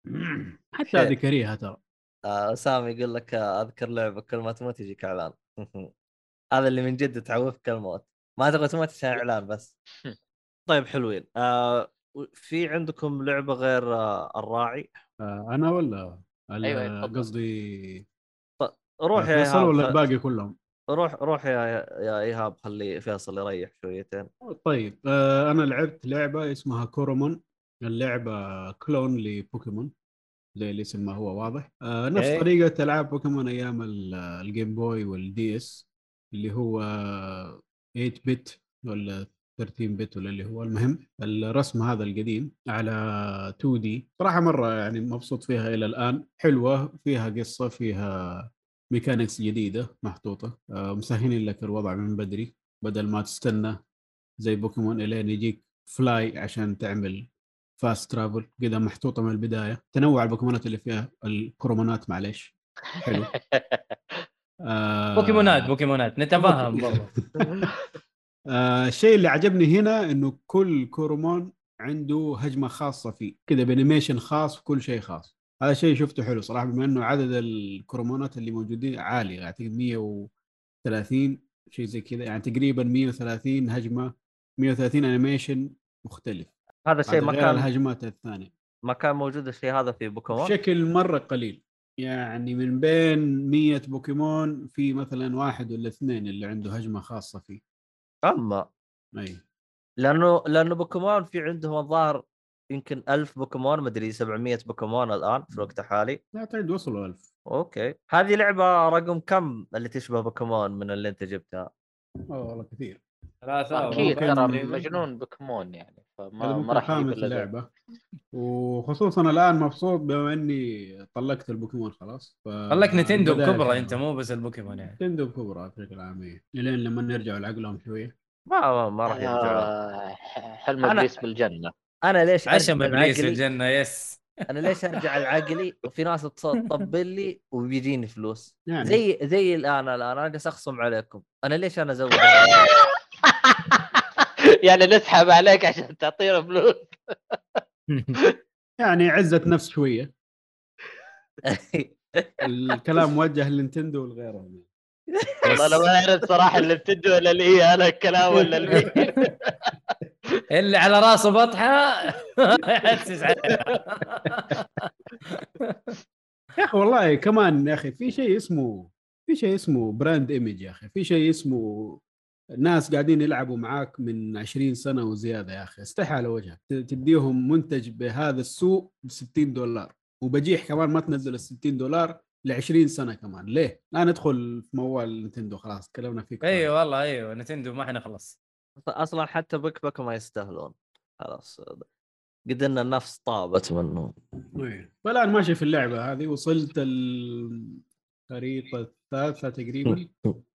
حتى هذه كريهه ترى. آه سامي يقول لك آه، أذكر لعبة كل ما تموت يجيك إعلان. هذا اللي من جد تعوفك الموت ما تبغى تموت عشان إعلان بس. طيب حلوين. آه في عندكم لعبة غير آه الراعي؟ أنا ولا ال- أيوة،. قصدي روح يا فيصل ولا الباقي كلهم روح روح يا يا إيهاب خلي فيصل يريح شويتين طيب آه، أنا لعبت لعبة اسمها كورومون اللعبة clone ل Pokemon زي الاسم ما هو واضح آه، نفس okay. طريقة ألعاب بوكيمون أيام ال- ال Game Boy وال DS اللي هو 8 bit ولا 13 bit ولا اللي هو المهم. الرسم هذا القديم على 2 D صراحة مرة يعني مبسوط فيها إلى الآن. حلوة فيها قصة فيها mechanics جديدة محطوطة. آه، مسهلين لك الوضع من بدري بدل ما تستنى زي بوكيمون إلين يجيك fly عشان تعمل fast travel كذا محطوطة من البداية. تنوع البوكيمونات اللي فيها الكورومونات معليش. حلو. آه بوكيمونات بوكيمونات. نتفاهم برضه آه الشيء اللي عجبني هنا إنه كل Coromon عنده هجمة خاصة فيه كذا ب animation خاص وكل شيء خاص. هذا شيء شفته حلو صراحة بما إنه عدد الكورومونات اللي موجودين عالي اعتقد 130 شيء زي كذا يعني تقريبا 130 هجمة 130 animation مختلف. هذا الشيء ما كان الهجمات الثانية. ما كان موجود الشيء هذا في بوكيمون؟ بشكل مرة قليل يعني من بين 100 بوكيمون في مثلا واحد ولا اثنين اللي عنده هجمة خاصة فيه. اما أي. لأنه لأنه بوكيمون في عندهم الظاهر يمكن 1000 بوكيمون مدري 700 بوكيمون الآن في الوقت الحالي. اعتقد وصلوا 1000 okay. هذه لعبة رقم كم اللي تشبه بوكيمون من اللي أنت جبتها؟ اوه والله كثير. ثلاثة أكيد. ترى مجنون بوكيمون يعني. فما ما راح ذا. اللعبه وخصوصا الآن مبسوط بما إني طلقت البوكيمون خلاص ف... لك نتندو كبرى حلوة. أنت مو بس البوكيمون يعني. نتندو كبرى بشكل عام إيه. الين لما يرجعوا لعقلهم شوية. ما ما, ما راح يرجعون آه، حلم أنا- إبليس بالجنة. أنا ليش عشم إبليس في لعقلي- الجنه يس أنا ليش أرجع لعقلي؟ وفي ناس تطبل لي وبيجيني فلوس. يعني. زي زي الآن الآن أنا جالس أخصم عليكم. أنا ليش أنا أزود؟ يعني نسحب عليك عشان تعطينا فلوس. يعني عزة نفس شوية. الكلام موجه لنينتندو ولغيرهم والله أنا ما أعرف صراحة اللي نينتندو ولا اللي هي أنا الكلام ولا اللي اللي على راسه بطحة. يحسس عليها. يا أخي والله كمان يا أخي في شيء اسمه في شيء اسمه brand image يا أخي. في شيء اسمه ناس قاعدين يلعبوا معاك من 20 سنة وزيادة يا أخي استحى على وجهك تديهم منتج بهذا السوق ب 60 دولار وبجيح كمان ما تنزل ال 60 دولار ل 20 سنة كمان ليه؟ لا ندخل في موال نتندو خلاص تكلمنا فيه كفاية. أيوه والله أيوه نتندو ما إحنا خلص أصلا حتى بك بك ما يستاهلون خلاص قد ان النفس طابت منهم إيه. فالآن ماشي في اللعبة هذه وصلت الخريطه الثالثة تقريبا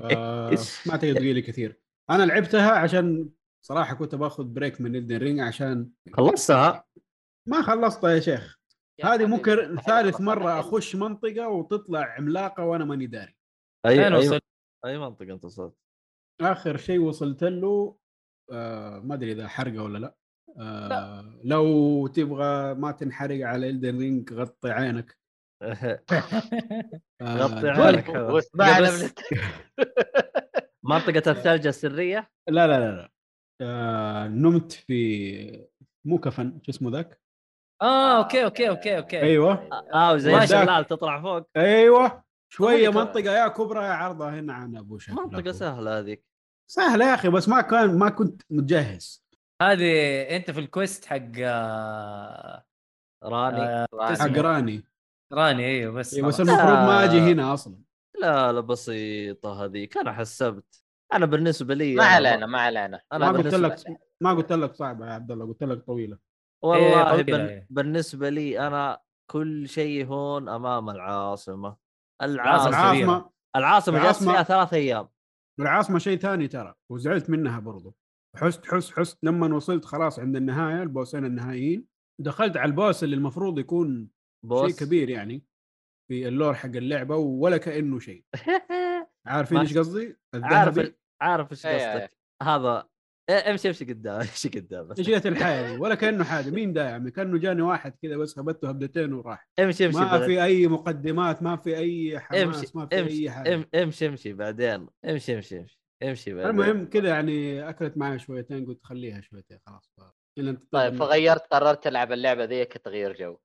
آه، ما اعتقد باقي لي كثير. أنا لعبتها عشان صراحة كنت باخذ break من Elden Ring عشان خلصتها؟ ما خلصتها يا شيخ. هذه ممكن ثالث مرة. أخش منطقة وتطلع عملاقة وأنا ماني داري. اي اي, وصلت؟ منطقة أنت وصلت؟ آخر شيء وصلت له آه ما أدري إذا حرقة ولا لا. آه لو تبغى ما تنحرق على Elden Ring غطي عينك. غطي دخلت- عينك. حلو. واسمعنا بس- من منطقة الثلج السرية؟ لا لا لا لا. آه نمت في مو كفن شو اسمه ذاك؟ آه أوكي أوكي أوكي أوكي. أيوه. آه وزي ماشي. الشلال تطلع فوق. أيوه. شوية. منطقه يا كبرى يا عرضها هنا عن أبو شكل منطقة سهلة هذيك. سهلة يا أخي بس ما كان ما كنت متجهز. هذه أنت في الكويست حق آه، راني آه، حق. راني. راني أيوه بس إيه، بس. المفروض ما. أجي هنا أصلا. لا لا بسيطة هذيك أنا حسبت. أنا بالنسبة لي ما علينا ما علينا. أنا ما قلت بالنسبة لك ما قلت لك صعبة يا عبد الله قلت لك طويلة. والله طويلة بن... إيه. بالنسبة لي أنا كل شيء هون أمام العاصمة. العاصمة العاصمة. العاصمة العاصمة جلست العاصمة- فيها ثلاث أيام. العاصمة شيء ثاني ترى وزعلت منها برضو. حست حس حست لما وصلت خلاص عند النهاية ال boss ين النهائيين. دخلت على ال boss اللي المفروض يكون boss. شيء كبير يعني في ال lore حق اللعبة ولا كأنه شيء. عارفين إيش قصدي؟ عارف عارف إيش إيه، قصدك. هذا إيه، امشي امشي قدام امشي قدام بس. إيش جت الحياة؟ ولا كأنه حاجة مين داعم؟ كأنه جاني واحد كذا بس هبته هبدتين وراح. امشي امشي ما في أي مقدمات ما في أي حماس امشي ما في أي امشي حاجة. ام- امشي امشي بعدين امشي امشي امشي امشي بعدين. المهم كذا يعني أكلت معي شويتين قلت خليها شويتين خلاص. طيب فغيرت قررت تلعب اللعبة ذي كتغيير جو.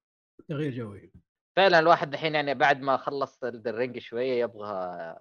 تغيير جوي. فعلا الواحد الحين يعني بعد ما خلص ال Ring شوية يبغى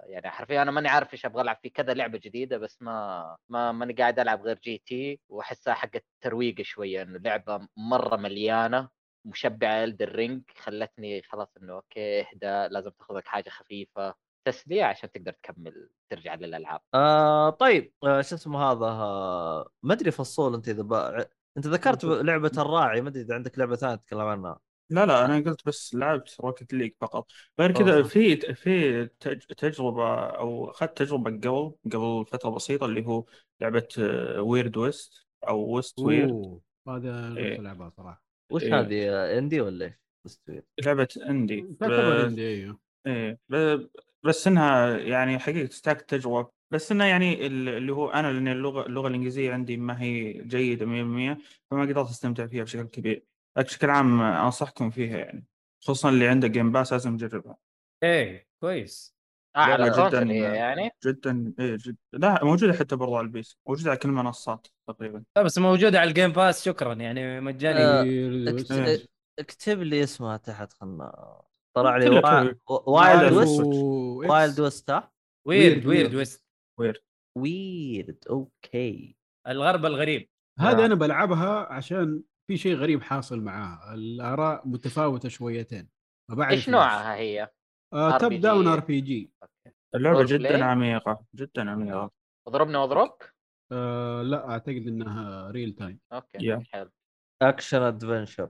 يعني حرفيا أنا ماني عارف إيش أبغى ألعب في كذا لعبة جديدة بس ما ما ماني قاعد ألعب غير GT وأحسها حقت ترويق شوية إنه لعبة مرة مليانة مشبعة Elden Ring خلتني خلاص إنه okay إهدى لازم تاخذ لك حاجة خفيفة تسلية عشان تقدر تكمل ترجع للألعاب. آه طيب آه شو اسمه هذا؟ آه ما أدري فصول أنت إذا. إنت ذكرت لعبة الراعي ما أدري إذا عندك لعبة ثانية تتكلم عنها. لا لا أنا قلت بس لعبت Rocket League فقط غير كذا أوه. في في تج- تجربة أو أخذت تجربة قبل قبل فترة بسيطة اللي هو لعبة Weird West أو West Weird أوه هذا إيه. اللعبه صراحة وش إيه. هذه آه، indie ولا إيش؟ مستوي. لعبة indie تعتبر عندي أيوه إيه ب- بس إنها يعني حقيقة تستحق التجربه بس إنها يعني ال- اللي هو أنا لأن اللغة اللغة الإنجليزية عندي ما هي جيدة 100% فما قدرت أستمتع فيها بشكل كبير بشكل عام أنصحكم فيها يعني خصوصا اللي عنده Game Pass لازم يجربها. إيه كويس. على لعبة ال console جداً- يعني. جدا إيه جدا لا موجودة حتى برضو على ال PC موجودة على كل المنصات تقريبا. لا بس موجودة على الجيم باس شكرا يعني مجاني. آه، ويست. اكتب لي اسمها تحت خلنا طلع لي. وايلد هذا ويست وايلد ويست ها؟ ويرد ويرد، ويرد ويرد. ويست ويرد أوكي الغرب الغريب. هذه آه. أنا بلعبها عشان في شيء غريب حاصل معاها الآراء متفاوتة شويتين ما بعرف إيش نوعها هي؟ آه توب RPG. داون ار بي جي اللعبة؟ جدا عميقة جدا عميقة اضربني واضربك؟ آه لا أعتقد إنها ريل تايم أوكي. حلو اكشن ادفنشر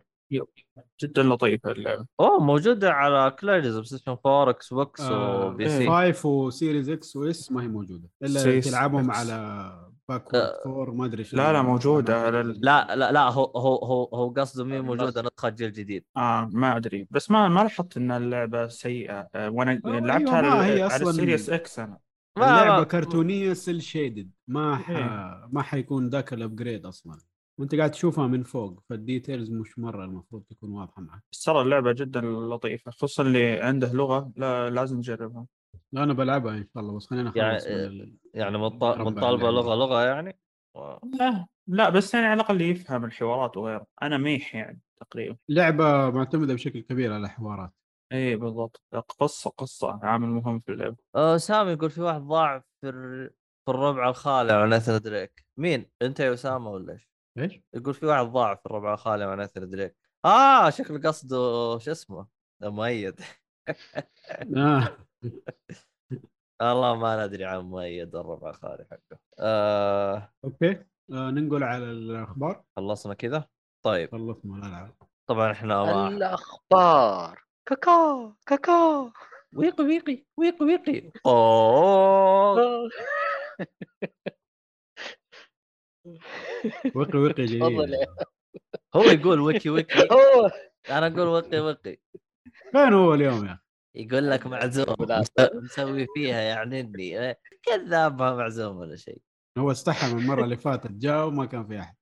جدا لطيفة اللعبة أوه موجودة على كل الاجهزه بلاي ستيشن 4 إكس بوكس آه وبي سي 5 وسيريز إكس واس ما هي موجودة إلا تلعبهم. على باكورد آه. فور ما أدري إيش لا لا موجوده على ال... لا لا لا هو هو هو هو قصده مين بس- موجوده نسخه جيل جديد. آه ما أدري. بس ما ما لاحظت إن اللعبة سيئة. آه وأنا آه، لعبتها أيوة، ما هي على, السيريس إكس أنا. ما اللعبة ما- كرتونية cel shaded ما ح... إيه. ما حيكون ذاك ال upgrade أصلا. وأنت قاعد تشوفها من فوق فال details مش مرة المفروض تكون واضحة معك. بس ترى اللعبة جدا لطيفة خصوصا اللي عنده لغة لا لازم تجربها لا أنا بلعبها ان شاء الله بس خلينا يعني- نخلص من. يعني ربع مطالبه اللعبة. لغة لغة يعني و- لا, لا بس يعني على الأقل يفهم الحوارات وغيره أنا ميح يعني تقريبا لعبة معتمدة بشكل كبير على حوارات اي بالضبط قصة قصة عامل مهم في اللعبة آه سامي يقول في واحد ضاع في ال... في الربع الخالي مع ناثن دريك مين أنت يا أسامة ولا إيش؟ إيش؟ يقول في واحد ضاع في الربع الخالي مع ناثن دريك آه شكل قصده شو اسمه مؤيد آه. والله ما ندري عن مؤيد الربع الخالي حقه. آه أوكي. آه ننقل على الأخبار. خلصنا كذا؟ طيب. خلصنا الالعاب طبعا إحنا ما الأخبار. كاكا كاكا. ويقي ويقي ويقي ويقي. أوه. وقي وقي يا- هو يقول ويكي ويكي أنا أقول ويقي ويقي. فين هو اليوم يا أخي؟ يقول لك معزوم. مسوي فيها يعني إني كذاب ما معزوم ولا شيء. هو استحى من المرة اللي فاتت جاء وما كان في أحد.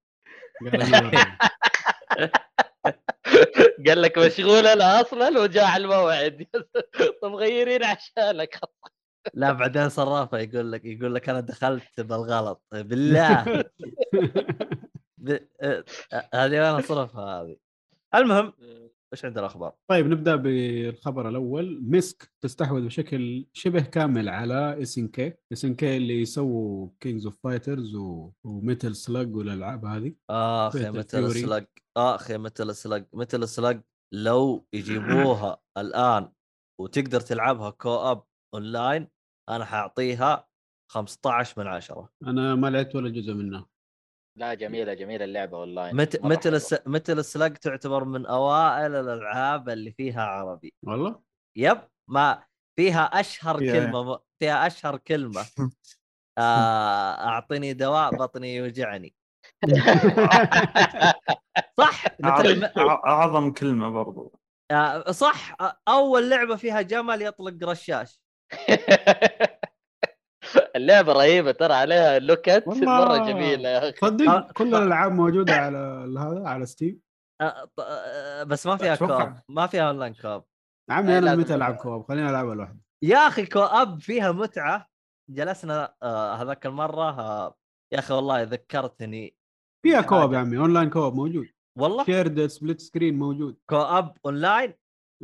قال لك مشغول أنا أصلا وجاء على الموعد. طب غيرين عشانك. لا بعدين صرافه يقول لك يقول لك أنا دخلت بالغلط. بالله. ب... آه، هذه وين صرفها هذه؟ المهم إيش عندنا أخبار؟ طيب نبدأ بالخبر الأول. ميسك تستحوذ بشكل شبه كامل على اس ان كي اس ان كي اللي يسووا Kings of Fighters و Metal Slug والألعاب هذه. آخ يا Fury. Slug آخ يا Metal Slug Metal Slug لو يجيبوها الآن وتقدر تلعبها co-op online أنا حأعطيها 15 من 10 أنا ما لعبت ولا جزء منها. لا جميلة جميلة اللعبة والله مت... مرة مثل حلوة. الس... Metal ال Slug تعتبر من أوائل الألعاب اللي فيها عربي والله yep ما فيها أشهر يا. كلمة. فيها أشهر كلمة آه... أعطني دواء بطني يوجعني صح مثل أعظم كلمة برضو آه... صح أول لعبة فيها جمل يطلق رشاش اللعبة رهيبة ترى عليها لوكت. مرة جميلة يا أخي. تصدق كل الألعاب موجودة على هذا على Steam آه... آه... بس ما فيها co-op ما فيها online co-op. عمي إيه، أنا متى ألعب. co-op خليني ألعبها لوحدي. يا أخي co-op فيها متعة. جلسنا آه هذاك المرة آه يا أخي والله ذكرتني فيها حاجة. يا عمي online co-op موجود. والله؟ shared split screen موجود. co-op online online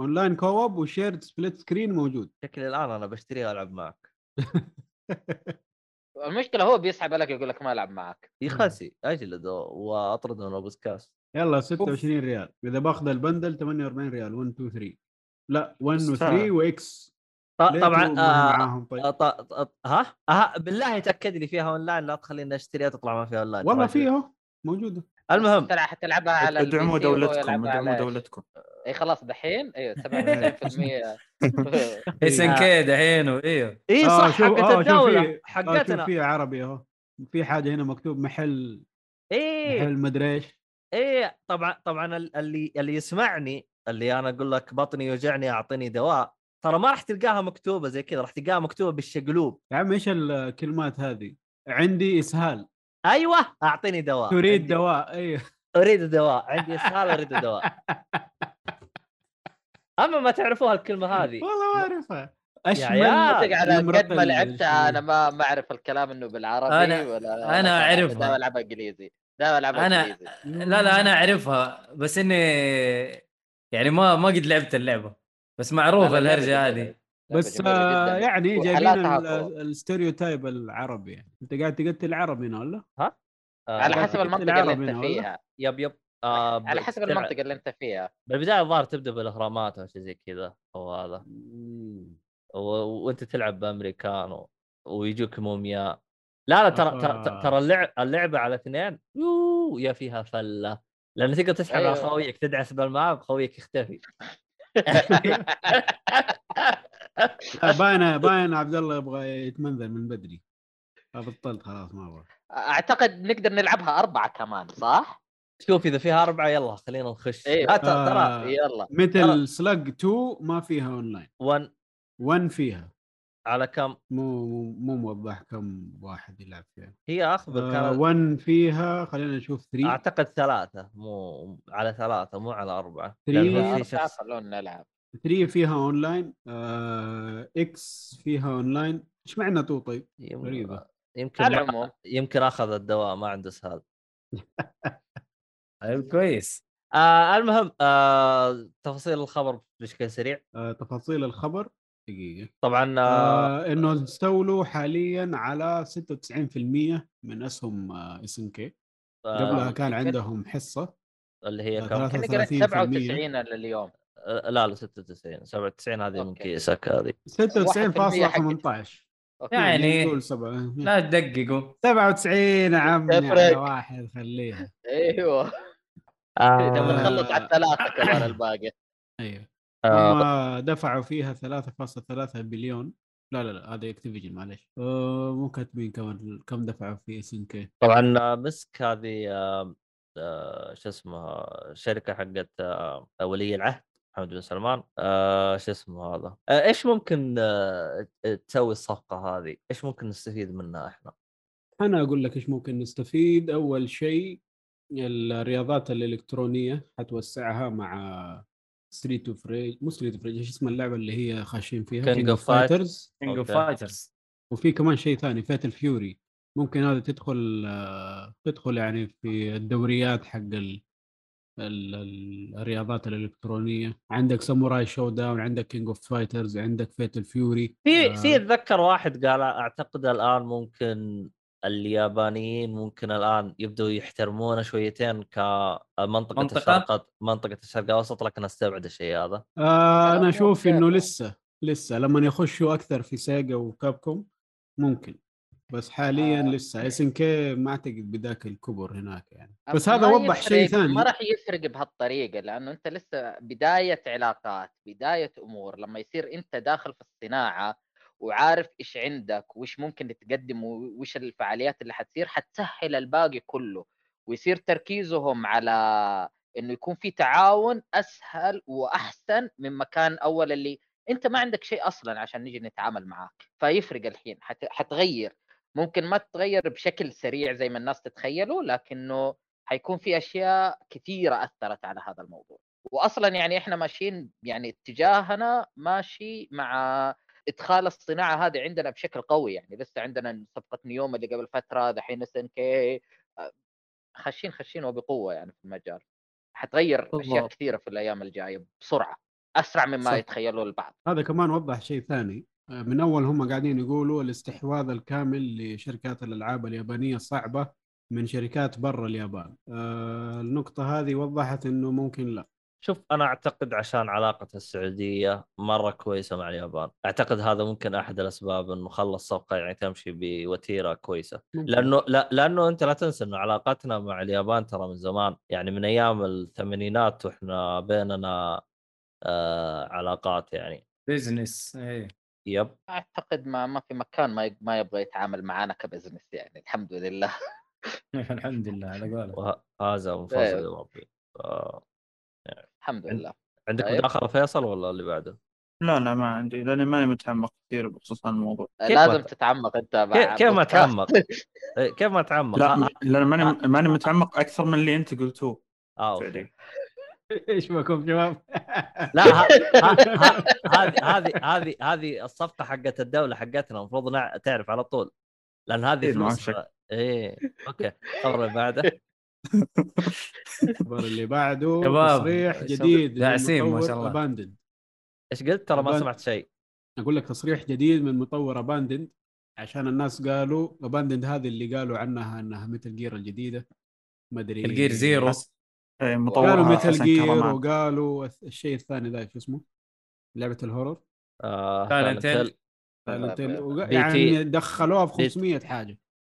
co-op و shared split screen موجود. شكلي الآن أنا بشتريها وألعب معك. المشكلة هو بيسحب عليك يقول لك ما ألعب معك. يخسي اجلده واطرده من البودكاست يلا 26 ريال. إذا باخذ ال bundle 48 ريال. 1 2 3 لا 1 و 3 استاهل. و X. طبعا آه طيب. آه، ط- ط- ها؟ ها بالله تاكد لي فيها أونلاين لا تخليني أشتريها تطلع ما فيها أونلاين. والله تراجع. فيها موجودة. المهم. تلع- حتلعبها على ادعموا دولتكم ادعموا دولتكم. اي خلاص دحين؟ أيوه 97% SNK دحين وايوه اي آه، صح حقت آه، الدولة آه، حقتنا. في عربي أهو. في حاجة هنا مكتوب محل إيه. محل مدري إيش. إيه طبعا طبعا ال- اللي اللي يسمعني اللي أنا أقول لك بطني يوجعني أعطيني دواء ترى ما راح تلقاها مكتوبة زي كذا راح تلقاها مكتوبة بالشقلوب. يا عم إيش الكلمات هذه؟ عندي إسهال. أيوه أعطيني دواء. تريد عندي- دواء أيوه أريد دواء. عندي إسهال أريد دواء. أما ما تعرفوها الكلمة هذه والله ما أعرفها. صدق على قد ما لعبتها أنا ما ما أعرف الكلام إنه بالعربي أنا- ولا أنا أعرفها. دائما العبها إنجليزي دائما العبها أنا- إنجليزي لا لا أنا أعرفها بس إني يعني ما ما قد لعبت اللعبة بس معروفة الهرجة هذه. بس آه. يعني جايبين وحالاتها ال- أقوى. ال stereotype العربي يعني أنت قاعد تقتل عرب هنا ولا؟ آه، على حسب المنطقة اللي أنت؟ فيها yep yep آه على حسب المنطقة اللي أنت فيها. بالبداية الظاهر تبدأ بالإهرامات أو شيء زي كذا أو هذا. و... وأنت تلعب بأمريكان و... ويجوك مومياء. لا لا ترى ترى آه. ترى اللعب اللعبة على اثنين يو يا فيها فلة. لأن تقدر تسحب على أيوة. خويك تدعس بال map خويك يختفي. باين باين عبد الله يبغى يتمنذر من بدري. بطلت خلاص ما أبغى. أعتقد نقدر نلعبها أربعة كمان صح؟ شوف إذا فيها أربعة يلا خلينا نخش. أيوة. لا ت- ترى آه. يلا. مثل Slug 2 ما فيها أونلاين. 1 1 فيها. على كم؟ مو مو مو موضح كم واحد يلعب فيها. هي اخبر آه كانت. 1 فيها خلينا نشوف 3 أعتقد ثلاثة مو على ثلاثة مو على أربعة. Three. لأن في أربعة شخص خلونا نلعب. 3 فيها أونلاين. آه X فيها أونلاين. إيش معنى two طيب؟ غريبة. يمكن العموم. يمكن أخذ الدواء ما عنده اسهال طيب كويس. آه المهم آه تفاصيل الخبر بشكل سريع. آه تفاصيل الخبر. دقيقة. طبعا آه آه إنه استولوا حاليا على 96% من أسهم آه SNK. قبلها آه كان يمكن. عندهم حصة. اللي هي آه، كم؟ 33% 97 لليوم. آه لا لا 96 97 هذه من. مسك هذه. 96.18 أوكي. يعني نقول سبعة. لا تدققوا. 97 يا عمي تفرق. على واحد خليها. أيوه. آه. لما نخلص على الثلاثة كمان الباقي. أيوه. آه. هم دفعوا فيها 3.3 بليون. لا لا لا هذا Activision معلش آه مو كاتبين كم كم دفعوا في SNK طبعا آه، مسك هذه آه آه شو اسمه شركة حقت آه ولي العهد. محمد بن سلمان آه شو اسمه هذا آه إيش ممكن آه تسوي الصفقة هذه؟ إيش ممكن نستفيد منها إحنا؟ أنا أقول لك إيش ممكن نستفيد أول شيء الرياضات الإلكترونية حتوسعها مع Street of Rage مو Street of Rage إيش اسم اللعبة اللي هي خاشين فيها of Fight. Fighters King of. Fighters وفي كمان شيء ثاني Fatal Fury ممكن هذا تدخل آه، تدخل يعني في الدوريات حق ال... ال... ال- الرياضات الإلكترونية عندك Samurai Shodown عندك King of Fighters عندك Fatal Fury في في اتذكر واحد قال أعتقد الآن ممكن اليابانيين ممكن الآن يبدوا يحترمونه شويتين كمنطقه منطقة؟ الشرق منطقة الشرق الأوسط لكن أستبعد الشيء هذا آه أنا أشوف. إنه لسه لسه لما يخشوا أكثر في Sega و Capcom ممكن بس حاليا آه. لسه SNK ما أعتقد بذاك الكبر هناك يعني. بس هذا وضح شيء ثاني. ما راح يفرق بهالطريقة لأنه أنت لسه بداية علاقات بداية أمور لما يصير أنت داخل في الصناعة وعارف إيش عندك وإيش ممكن تقدم وإيش الفعاليات اللي حتصير حتسهل الباقي كله ويصير تركيزهم على إنه يكون في تعاون أسهل وأحسن من مكان أول اللي أنت ما عندك شيء أصلا عشان نجي نتعامل معاك. فيفرق الحين حت... حتغير. ممكن ما تتغير بشكل سريع زي ما الناس تتخيلوا لكنه حيكون في أشياء كثيرة أثرت على هذا الموضوع. واصلا يعني إحنا ماشيين يعني اتجاهنا ماشي مع إدخال الصناعة هذه عندنا بشكل قوي. يعني لسه عندنا صفقه نيوم اللي قبل فترة دحين إس إن كي خاشين خاشين وبقوة يعني في المجال. حتغير أشياء بالضبط. كثيرة في الأيام الجاية بسرعة أسرع مما صح. يتخيلوا البعض. هذا كمان وضح شيء ثاني. آه، من أول هم قاعدين يقولوا الاستحواذ الكامل لشركات الألعاب اليابانية صعبة من شركات برا اليابان. آه، النقطة هذه وضحت إنه ممكن لا. شوف أنا أعتقد عشان علاقة السعودية مرة كويسة مع اليابان. أعتقد هذا ممكن أحد الأسباب إنه خلى الصفقه يعني تمشي بوتيرة كويسة. ممكن. لأنه لا لأنه أنت لا تنسى إنه علاقتنا مع اليابان ترى من زمان يعني من أيام الثمانينات وإحنا بيننا آه علاقات يعني. business إيه. yep أعتقد ما ما في مكان ما ما يبغى يتعامل معانا ك business يعني الحمد لله الحمد لله على قولك وهذا من فضل إيه. ربي. الحمد لله عندك طيب. مداخله فيصل ولا اللي بعده؟ لا لا ما عندي لأني ماني متعمق كثير بخصوص الموضوع كيف لازم ما- تتعمق أنت كيف, مع كيف ما بودكاست. تعمق؟ إيه، كيف ما تعمق؟ لا لأن ماني ماني متعمق أكثر من اللي أنت قلتوه آه أوكي إيش بكم شباب؟ لا هذه هذه هذه هذه الصفقة حقت الدولة حقتنا المفروض تعرف على طول لأن هذه فلوس. إيه okay الخبر اللي بعده الخبر اللي بعده تصريح جديد داعسين ما شاء الله. Abandoned إيش قلت ترى ما سمعت شيء أقول لك تصريح جديد من مطور Abandoned عشان الناس قالوا Abandoned هذه اللي قالوا عنها إنها Metal Gear الجديدة ما أدري ال Gear Zero. إيه، قالوا مطورها مثل حسن Gear وقالوا الشيء الثاني ذا شو اسمه؟ لعبة ال horror آه. Silent Hill. وق- PT. يعني دخلوها في PT. 500 حاجة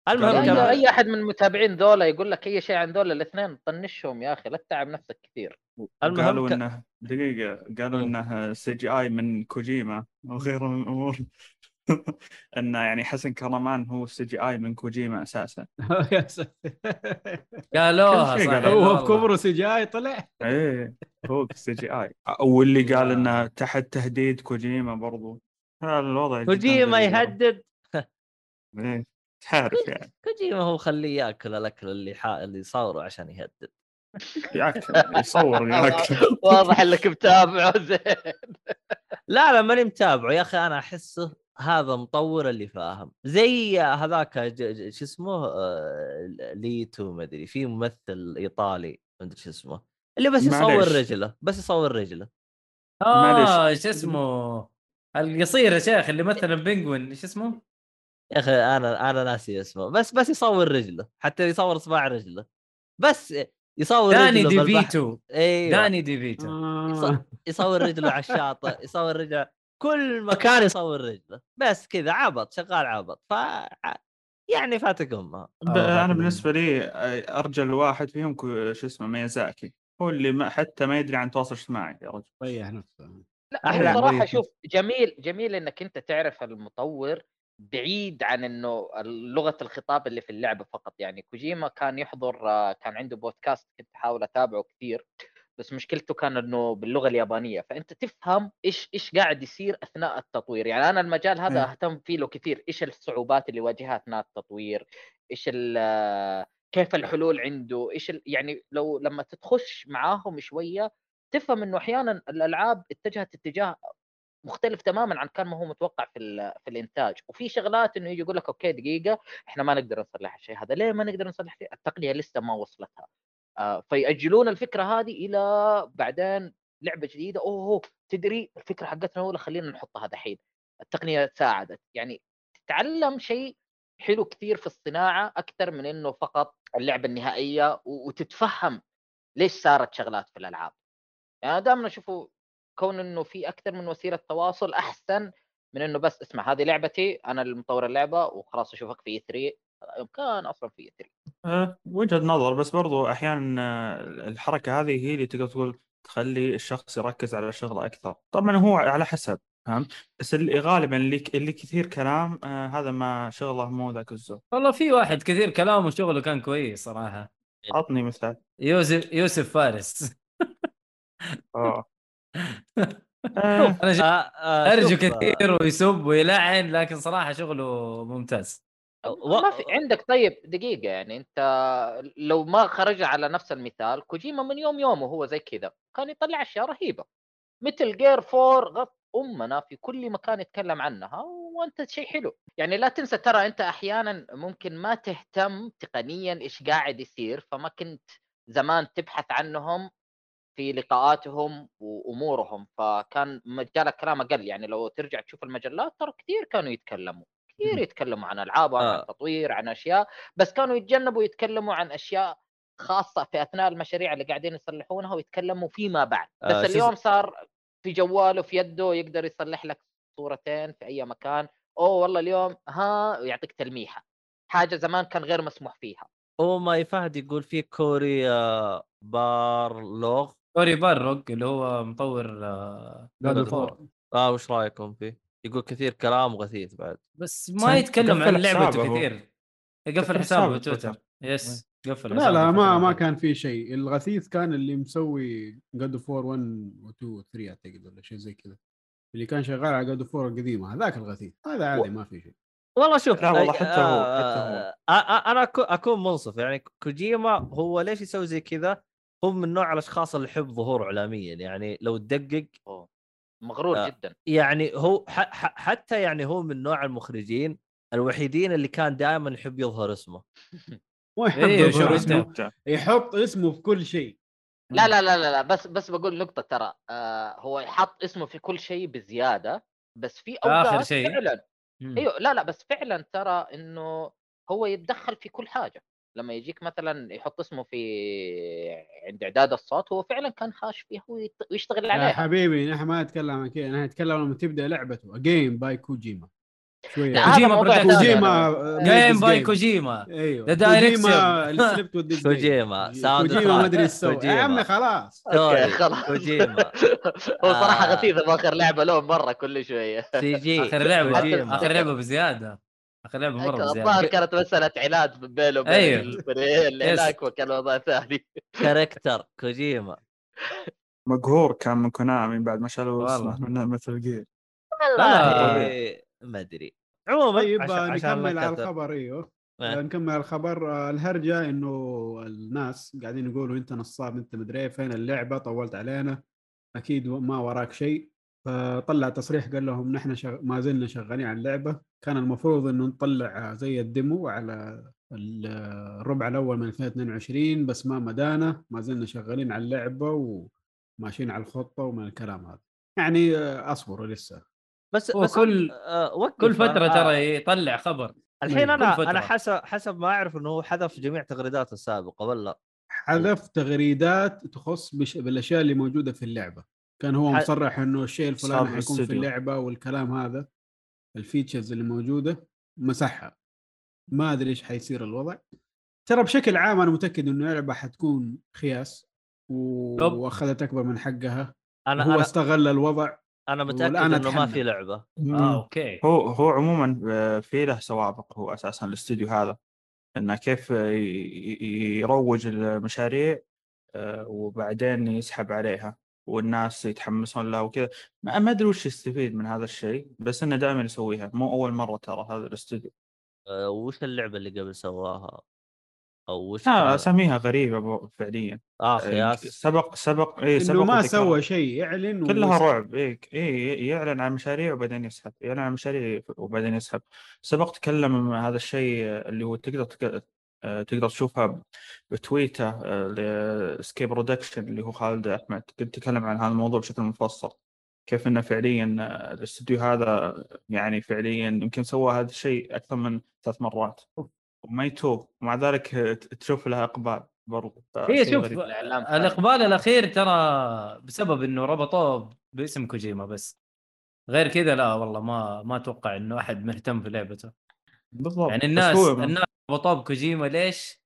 المهم يا- كمان أي أحد من المتابعين ذولا يقول لك أي شيء عن ذولا الاثنين طنشهم يا أخي لا تتعب نفسك كثير المهم قالوا ك- إنه دقيقة قالوا مم. إنه CGI من كوجيما وغيره من الأمور انه يعني حسن كهرمان هو ال CGI من كوجيما أساسا يا ساتر. قالوها. هو. بكبره CGI طلع إيه هو ال CGI واللي قال. إنه تحت تهديد كوجيما برضو هذا الوضع كوجيما. يهدد إيه تعرف يعني كوجيما هو خليه ياكل الأكل اللي حا... اللي صوره عشان يهدد ياكل يصور ياكل واضح إنك متابعه زين لا لا ماني متابعه يا أخي أنا أحسه هذا مطور اللي فاهم زي هذاك شو اسمه آه، ليتو ما أدري في ممثل إيطالي ما أدري شو اسمه اللي بس يصور معليش. رجله بس يصور رجله آه. شو اسمه القصير يا شيخ اللي مثل Penguin إيش اسمه؟ يا أخي أنا أنا ناسي اسمه بس بس يصور رجله حتى يصور اصبع رجله بس يصور داني رجله بالبحر. ديفيتو إيوه داني ديفيتو آه. يصور رجله على الشاطئ يصور رجله كل مكان يصور رجله بس كذا عبط شغال عبط ف يعني فاتك امها ب- أنا بالنسبة لي أرجل واحد فيهم كو- شو اسمه ميازاكي هو اللي ما حتى ما يدري عن تواصل اجتماعي يا رجل ريح نفسه لا أحلى. هو صراحة. شوف جميل جميل إنك أنت تعرف المطور بعيد عن إنه لغة الخطاب اللي في اللعبة فقط يعني كوجيما كان يحضر آه، كان عنده بودكاست كنت أحاول أتابعه كثير بس مشكلته كان إنه باللغة اليابانية. فأنت تفهم إيش إيش قاعد يصير أثناء التطوير. يعني أنا المجال هذا مم. أهتم فيه له كثير. إيش الصعوبات اللي واجهها أثناء التطوير؟ إيش ال- كيف الحلول عنده؟ إيش ال- يعني لو لما تخش معاهم شوية تفهم إنه أحيانا الألعاب اتجهت اتجاه مختلف تماما عن كان ما هو متوقع في ال- في الإنتاج. وفي شغلات إنه يجي يقول لك أوكي دقيقة إحنا ما نقدر نصلح الشيء هذا. ليه ما نقدر نصلح التقنية لسه ما وصلتها. فيأجلون الفكرة هذه إلى بعدين لعبة جديدة. اوه تدري الفكرة حقتنا الاولى خلينا نحطها دحين. التقنية ساعدت. يعني تتعلم شيء حلو كثير في الصناعة أكثر من إنه فقط اللعبة النهائية وتتفهم ليش صارت شغلات في الألعاب. يعني دائما اشوفه كون إنه في أكثر من وسيلة تواصل أحسن من إنه بس اسمع هذه لعبتي أنا المطور اللعبة وخلاص أشوفك في 3 كان أصلا في 3 أه، وجهة نظر بس برضو أحيانا آه، الحركة هذه هي اللي تقدر تقول تخلي الشخص يركز على شغله أكثر. طبعا هو على حسب فهمت؟ بس اللي غالبا اللي اللي كثير كلام آه هذا ما شغله مو ذاك الزود والله في واحد كثير كلامه وشغله كان كويس صراحة. عطني مثال. يوسف يوسف فارس. آه. آه، أنا. آه آه أرجو شوف، آه، كثير ويسب ويلعن لكن صراحة شغله ممتاز. و- ما في عندك طيب دقيقة يعني أنت لو ما خرج على نفس المثال كوجيما من يوم يومه هو زي كذا كان يطلع أشياء رهيبة. مثل جير 4 غط أمنا في كل مكان يتكلم عنها وأنت شيء حلو. يعني لا تنسى ترى أنت أحيانا ممكن ما تهتم تقنيا إيش قاعد يصير فما كنت زمان تبحث عنهم في لقاءاتهم وأمورهم فكان مجال الكلام أقل. يعني لو ترجع تشوف المجلات ترى كثير كانوا يتكلموا. كثير. يتكلموا عن العابهم آه. عن تطوير عن أشياء بس كانوا يتجنبوا يتكلموا عن أشياء خاصة في أثناء المشاريع اللي قاعدين يصلحونها ويتكلموا فيما بعد. بس آه، اليوم صار في جواله في يده يقدر يصلح لك صورتين في أي مكان. أوه والله اليوم ها يعطيك تلميحة. حاجة زمان كان غير مسموح فيها. Oh My Fahad يقول في كوري آه، بارلوغ كوري باروك اللي هو مطور God of War آه وش رأيكم فيه؟ يقول كثير كلام غثيث بعد بس. ما يتكلم عن لعبته هو. كثير يقفل قفل حسابه بتويتر. yes قفل لا حسابه لا ما. ما كان في شيء الغثيث كان اللي مسوي God of 1 و 2 و 3 أعتقد ولا شيء زي كذا اللي كان شغال على God of 4 القديمه هذاك الغثيث هذا عادي ما في شيء والله شوف لا والله حتى هو- آه، حتى آه، أنا أكون منصف يعني كوجيما هو ليش يسوي زي كذا؟ هو من نوع الأشخاص اللي يحب ظهور اعلاميا يعني لو تدقق. مغرور آه. جدا يعني هو ح- ح- حتى يعني هو من نوع المخرجين الوحيدين اللي كان دائما يحب يظهر اسمه إيه، يظهر اسمه. يحط اسمه في كل شيء لا لا لا لا, بس بس بقول نقطة ترى آه هو يحط اسمه في كل شيء بزيادة بس في آخر أوقات شيء. فعلا. أيوه لا لا بس فعلا ترى إنه هو يتدخل في كل حاجة لما يجيك مثلا يحط اسمه في عند إعداد الصوت هو فعلا كان خاش فيها ويشتغل يا عليها. حبيبي نحن ما نتكلم عن كذا نحن نتكلم لما تبدأ لعبته. جيم باي كوجيما شوية. كوجيما. كوجيما جيم باي كوجيما أيوه. Direction. كوجيما والديس كوجيما،. ما أدري إيش سوى. يا كوجيما. عمي خلاص. خلاص. كوجيما هو صراحة آه. غثيث آخر لعبة له مرة كل شوية. سي جي آخر لعبة. آخر لعبة بزيادة. اخر لعبة مرة الظاهر بزياده كانت مسألة عناد بينه وبين أيوه. اللي. هناك وكان وضع ثاني كاركتر كوجيما. مقهور كان من كونامي بعد ما شالوا والله. اسمه من مثل جير والله ما أدري. عموما طيب آه، عشان لا نكمل على. الخبر أيوه. إيه. آه، نكمل على الخبر. آه، الهرجة إنه الناس قاعدين يقولوا أنت نصاب أنت مدري إيه، فين اللعبة طولت علينا. أكيد ما وراك شيء. فطلع تصريح قال لهم نحن شغ... ما زلنا شغالين على اللعبة. كان المفروض إنه نطلع زي الديمو على ال- الربع الأول من 2022 بس ما مدانا ما زلنا شغالين على اللعبة وماشيين على الخطة ومن الكلام هذا. يعني أصبروا لسه. بس بس كل- آه، كل فترة آه، ترى يطلع خبر. الحين أنا فترة. أنا حسب حسب ما أعرف إنه هو حذف جميع تغريداته السابقة ولا حذف تغريدات تخص بش... بالأشياء اللي موجودة في اللعبة. كان هو مصرح إنه الشيء الفلاني حيكون في. اللعبة والكلام هذا الفيتشرز اللي موجودة مسحها. ما أدري إيش حيصير الوضع. ترى بشكل عام أنا متأكد إنه اللعبة حتكون خياس و... وأخذت أكبر من حقها. أنا هو أنا استغل الوضع أنا متأكد إنه ما أتحمل. في لعبة. آه أوكي. هو هو عموما آه، في له سوابق هو أساسا الاستوديو هذا. إنه كيف يروج المشاريع آه، وبعدين يسحب عليها. والناس يتحمسون لها وكذا. ما ما أدري وش يستفيد من هذا الشيء بس إنه دائما يسويها. مو أول مرة ترى هذا الاستوديو. آه، وش اللعبة اللي قبل سواها؟ أو وش لا كان- أساميها غريبة فعليا. آه آه، خياس. سبق سبق اي سبق انه ما سوى شيء يعلن كلها ويسحب. رعب. اي اي يعلن عن مشاريع وبعدين يسحب. يعلن عن مشاريع وبعدين يسحب. سبق تكلم عن هذا الشيء اللي هو تقدر تك- آه، تقدر تشوفها بتويته لسكيب برودكشن اللي هو خالد أحمد. كنت تكلم عن هذا الموضوع بشكل مفصل. كيف إنه فعليا آه، الاستوديو هذا يعني فعليا يمكن سوى هذا الشيء أكثر من ثلاث مرات. وما يتوب. ومع ذلك آه، تشوف لها إقبال برضو. هي شوف. الإقبال الأخير ترى بسبب إنه ربطوه باسم كوجيما بس. غير كذا لا والله ما ما أتوقع إنه أحد مهتم في لعبته. بالضبط يعني الناس الناس ربطوه بكوجيما ليش؟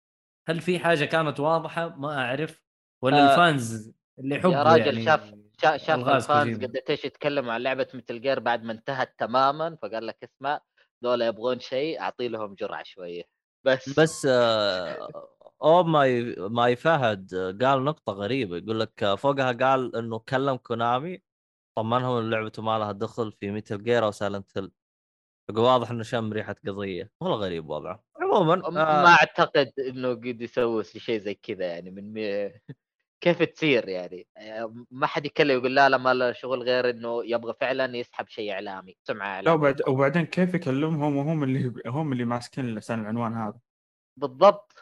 هل في حاجة كانت واضحة؟ ما أعرف ولا آه، الفانز اللي يحبوا يا راجل يعني شاف شا- شاف ال fans كوجيما. قد إيش يتكلموا عن لعبة Metal Gear بعد ما انتهت تماما فقال لك اسمع دول يبغون شيء أعطي لهم جرعة شوية بس بس آه، Oh My My Fahad قال نقطة غريبة يقول لك فوقها قال إنه كلم Konami طمنهم إن لعبته ما لها دخل في Metal Gear أو Silent Hill واضح إنه شم ريحة قضية. والله غريب وضعه. عموما ما آه. أعتقد إنه قد يسوي شيء زي كذا يعني من مي... كيف تصير يعني؟ ما حد يتكلم يقول لا لا ما له شغل غير إنه يبغى فعلا يسحب شيء إعلامي. سمعه لا وبعد وبعدين كيف يكلمهم؟ وهم اللي هم اللي ماسكين لسان العنوان هذا. بالضبط.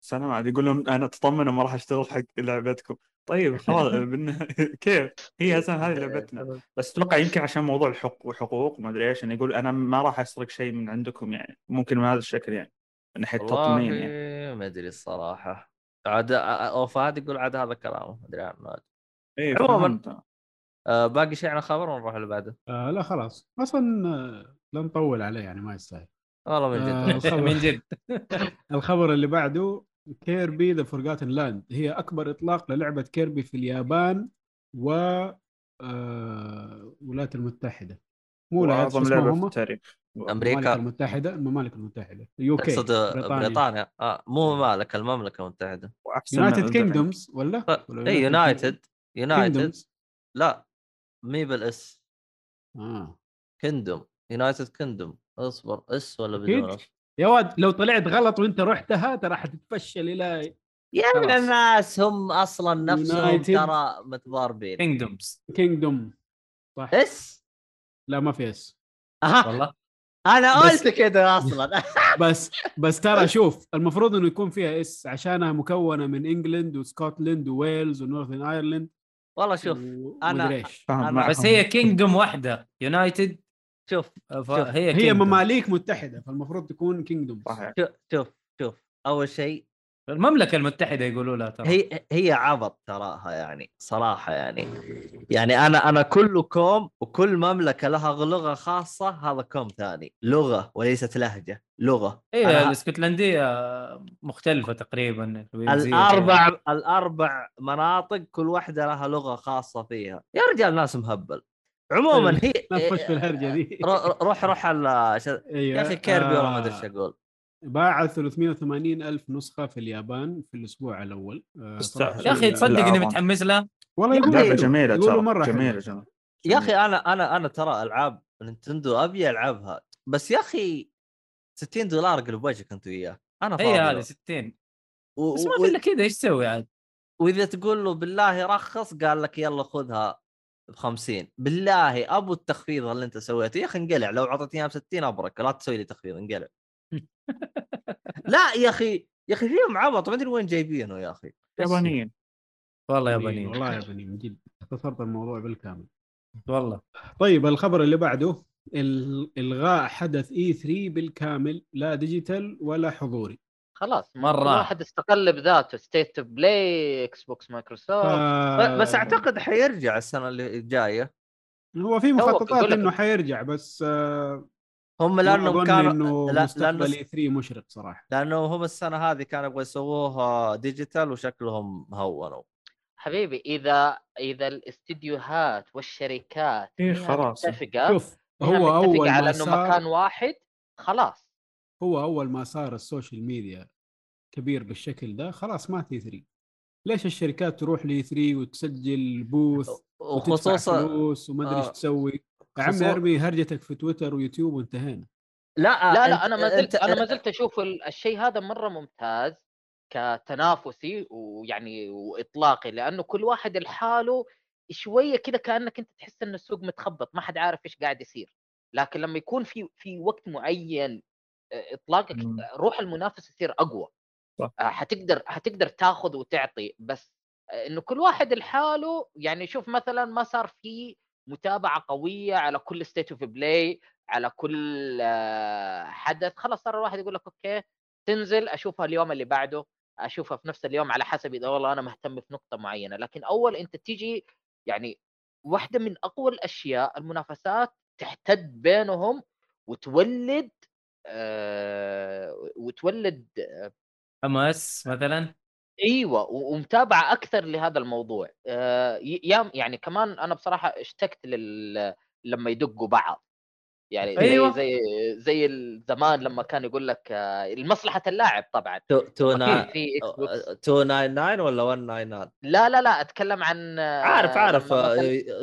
سلام عاد يقول لهم أنا تطمنوا ما راح أشتغل حق لعبتكم. طيب خلاص بالن- كيف؟ هي أساسا هذه لعبتنا. بس أتوقع يمكن عشان موضوع الحق وحقوق ما أدري إيش إنه يقول أنا ما راح أسرق شيء من عندكم يعني ممكن من هذا الشكل يعني من ناحية تطمين يعني. ما أدري الصراحة. عاد أو فهد يقول عاد هذا كلامه ما أدري عنه. اي عموماً. آه باقي شيء عن الخبر ونروح اللي بعده؟ آه لا خلاص. أصلا آه، لا نطول عليه يعني ما يستاهل. والله من آه، جد الخبر- من جد. الخبر اللي بعده Kirby the Forgotten Land هي أكبر إطلاق للعبة Kirby في اليابان و آه، الولايات المتحدة. مو اسمهم لعبة في التاريخ. الممالك أمريكا المتحدة الممالك المتحدة. UK تقصد بريطانيا. آه مو ممالك المملكة المتحدة. United. Kingdoms ولا؟ ف- اي United United لا مي بالاس آه. Kingdom United Kingdom أصبر S ولا. بدون S يا واد لو طلعت غلط وانت رحتها ترى حتتفشل إلى يا الناس هم أصلا نفسهم. ترى متضاربين. Kingdoms Kingdom صح. S؟ لا ما في S. أها. والله. أنا قلت كذا أصلا. بس بس ترى شوف المفروض إنه يكون فيها S عشانها مكونة من انجلند وسكوتلند وويلز ونورثن ايرلند والله شوف و-. فاهم أنا-. بس هي Kingdom واحدة. United شوف فهي هي Kingdom. ممالك متحدة فالمفروض تكون Kingdom. صحيح. شوف شوف شوف أول شيء المملكة المتحدة يقولوا لها ترى. هي هي عبط تراها يعني صراحة يعني. يعني أنا أنا كل كوم وكل مملكة لها لغة خاصة هذا كوم ثاني. لغة وليست لهجة لغة. هي أنا- الإسكتلندية مختلفة تقريبا الأربع الأربع مناطق كل واحدة لها لغة خاصة فيها. يا رجال ناس مهبل. عموما هي لا تخش في الهرجة دي. رو- روح روح ش- أيوه يا أخي كيربي والله ما أدري آه، إيش أقول. باع 380 ألف نسخة في اليابان في الأسبوع الأول. آه، يا أخي تصدق إني. متحمس لها والله يا يقولوا. جميلة ترى مرة جميله. جميلة يا أخي أنا أنا أنا ترى ألعاب نينتندو أبي ألعبها بس يا أخي 60 دولار قلب وجهك أنت وياه. أنا فاضي له. هذه 60 و- بس ما و- في الا كذا إيش تسوي عاد؟ وإذا تقول له بالله رخص قال لك يلا خذها. ب 50 بالله أبو التخفيض اللي أنت سويته. يا أخي انقلع لو اعطيتني إياها ب 60 أبرك لا تسوي لي تخفيض انقلع. لا يا أخي يا أخي فيهم عبط ما أدري وين جايبينه يا أخي. يابانيين. والله ياباني يابانيين. والله ياباني من جد اختصرت الموضوع بالكامل. والله. طيب الخبر اللي بعده إل- إلغاء حدث E3 بالكامل لا digital ولا حضوري. خلاص مرة. كل واحد استقل بذاته State of Play إكس بوكس مايكروسوفت ف- بس أعتقد حيرجع السنة اللي جاية. هو في هو مخططات إنه حيرجع بس آه، هم لأنهم أظن كانوا إنه لا- مستقبل لأنه E3 مشرق صراحة. لأنه هم السنة هذه كانوا يبغوا يسووها digital وشكلهم هونوا. حبيبي إذا إذا الاستديوهات والشركات إيه خلاص. متفقة شوف هو أول على إنه مكان واحد خلاص. هو أول ما صار ال social media كبير بالشكل ده خلاص ما E3 ليش الشركات تروح ل E3 وتسجل booth وخصوصا فلوس وما أدري إيش آه. تسوي؟ يا عمي ارمي هرجتك في تويتر ويوتيوب وانتهينا. لا لا لا أنا ما زلت أنا ما زلت أشوف ال- الشيء هذا مرة ممتاز كتنافسي ويعني وإطلاقي لأنه كل واحد لحاله شوية كذا كأنك أنت تحس إن السوق متخبط ما حد عارف إيش قاعد يصير. لكن لما يكون في في وقت معين آه، إطلاقك مم. روح المنافس يصير أقوى صح. آه، حتقدر حتقدر تاخذ وتعطي بس آه، إنه كل واحد لحاله يعني شوف مثلا ما صار في متابعة قوية على كل State of Play على كل آه، حدث خلاص صار الواحد يقول لك okay تنزل أشوفها اليوم اللي بعده أشوفها في نفس اليوم على حسب إذا والله أنا مهتم في نقطة معينة لكن أول أنت تيجي يعني واحدة من أقوى الأشياء المنافسات تحتد بينهم وتولد آه وتولد حماس مثلا؟ إيوه و- ومتابعة أكثر لهذا الموضوع. آه، يعني كمان أنا بصراحة اشتقت لل لما يدقوا بعض. يعني أيوة. زي زي زي الزمان لما كان يقول لك آه، لمصلحه اللاعب طبعا. تو- تو لما نا- كان في إكس بوكس 299 ولا 199 لا لا لا أتكلم عن آه، عارف عارف آه،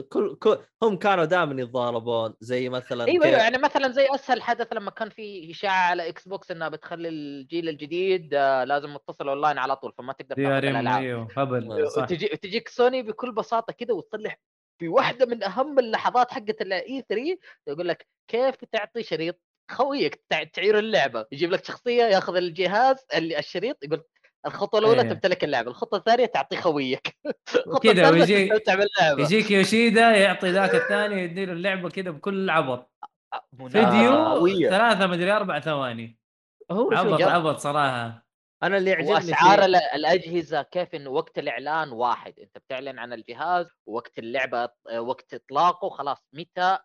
كل كل هم كانوا دائما يتضاربون زي مثلا أيوه كيف- يعني مثلا زي أسهل حدث لما كان في إشاعة على إكس بوكس إنها بتخلي الجيل الجديد آه، لازم متصل اونلاين على طول فما تقدر أم الألعاب. أيوه هبل تجيك سوني بكل بساطة كده وتصلح في واحدة من أهم اللحظات حقت ال E3 يقول لك كيف تعطي شريط خويك تع- تعير اللعبة؟ يجيب لك شخصية ياخذ الجهاز اللي الشريط يقول الخطوة الأولى إيه. تمتلك اللعبة الخطوة الثانية تعطي خويك. الخطوة وكذا الثالثة ويجي- تستمتع باللعبه يجيك يوشيدا يعطي ذاك الثاني يديله اللعبة كذا بكل عبط. فيديو. ثلاثة مدري أربع ثواني. هو عبط عبط صراحة. أنا اللي يعجبني وأسعار في- ال- الأجهزة كيف انه وقت الإعلان واحد. أنت بتعلن عن الجهاز ووقت اللعبة وقت إطلاقه خلاص متى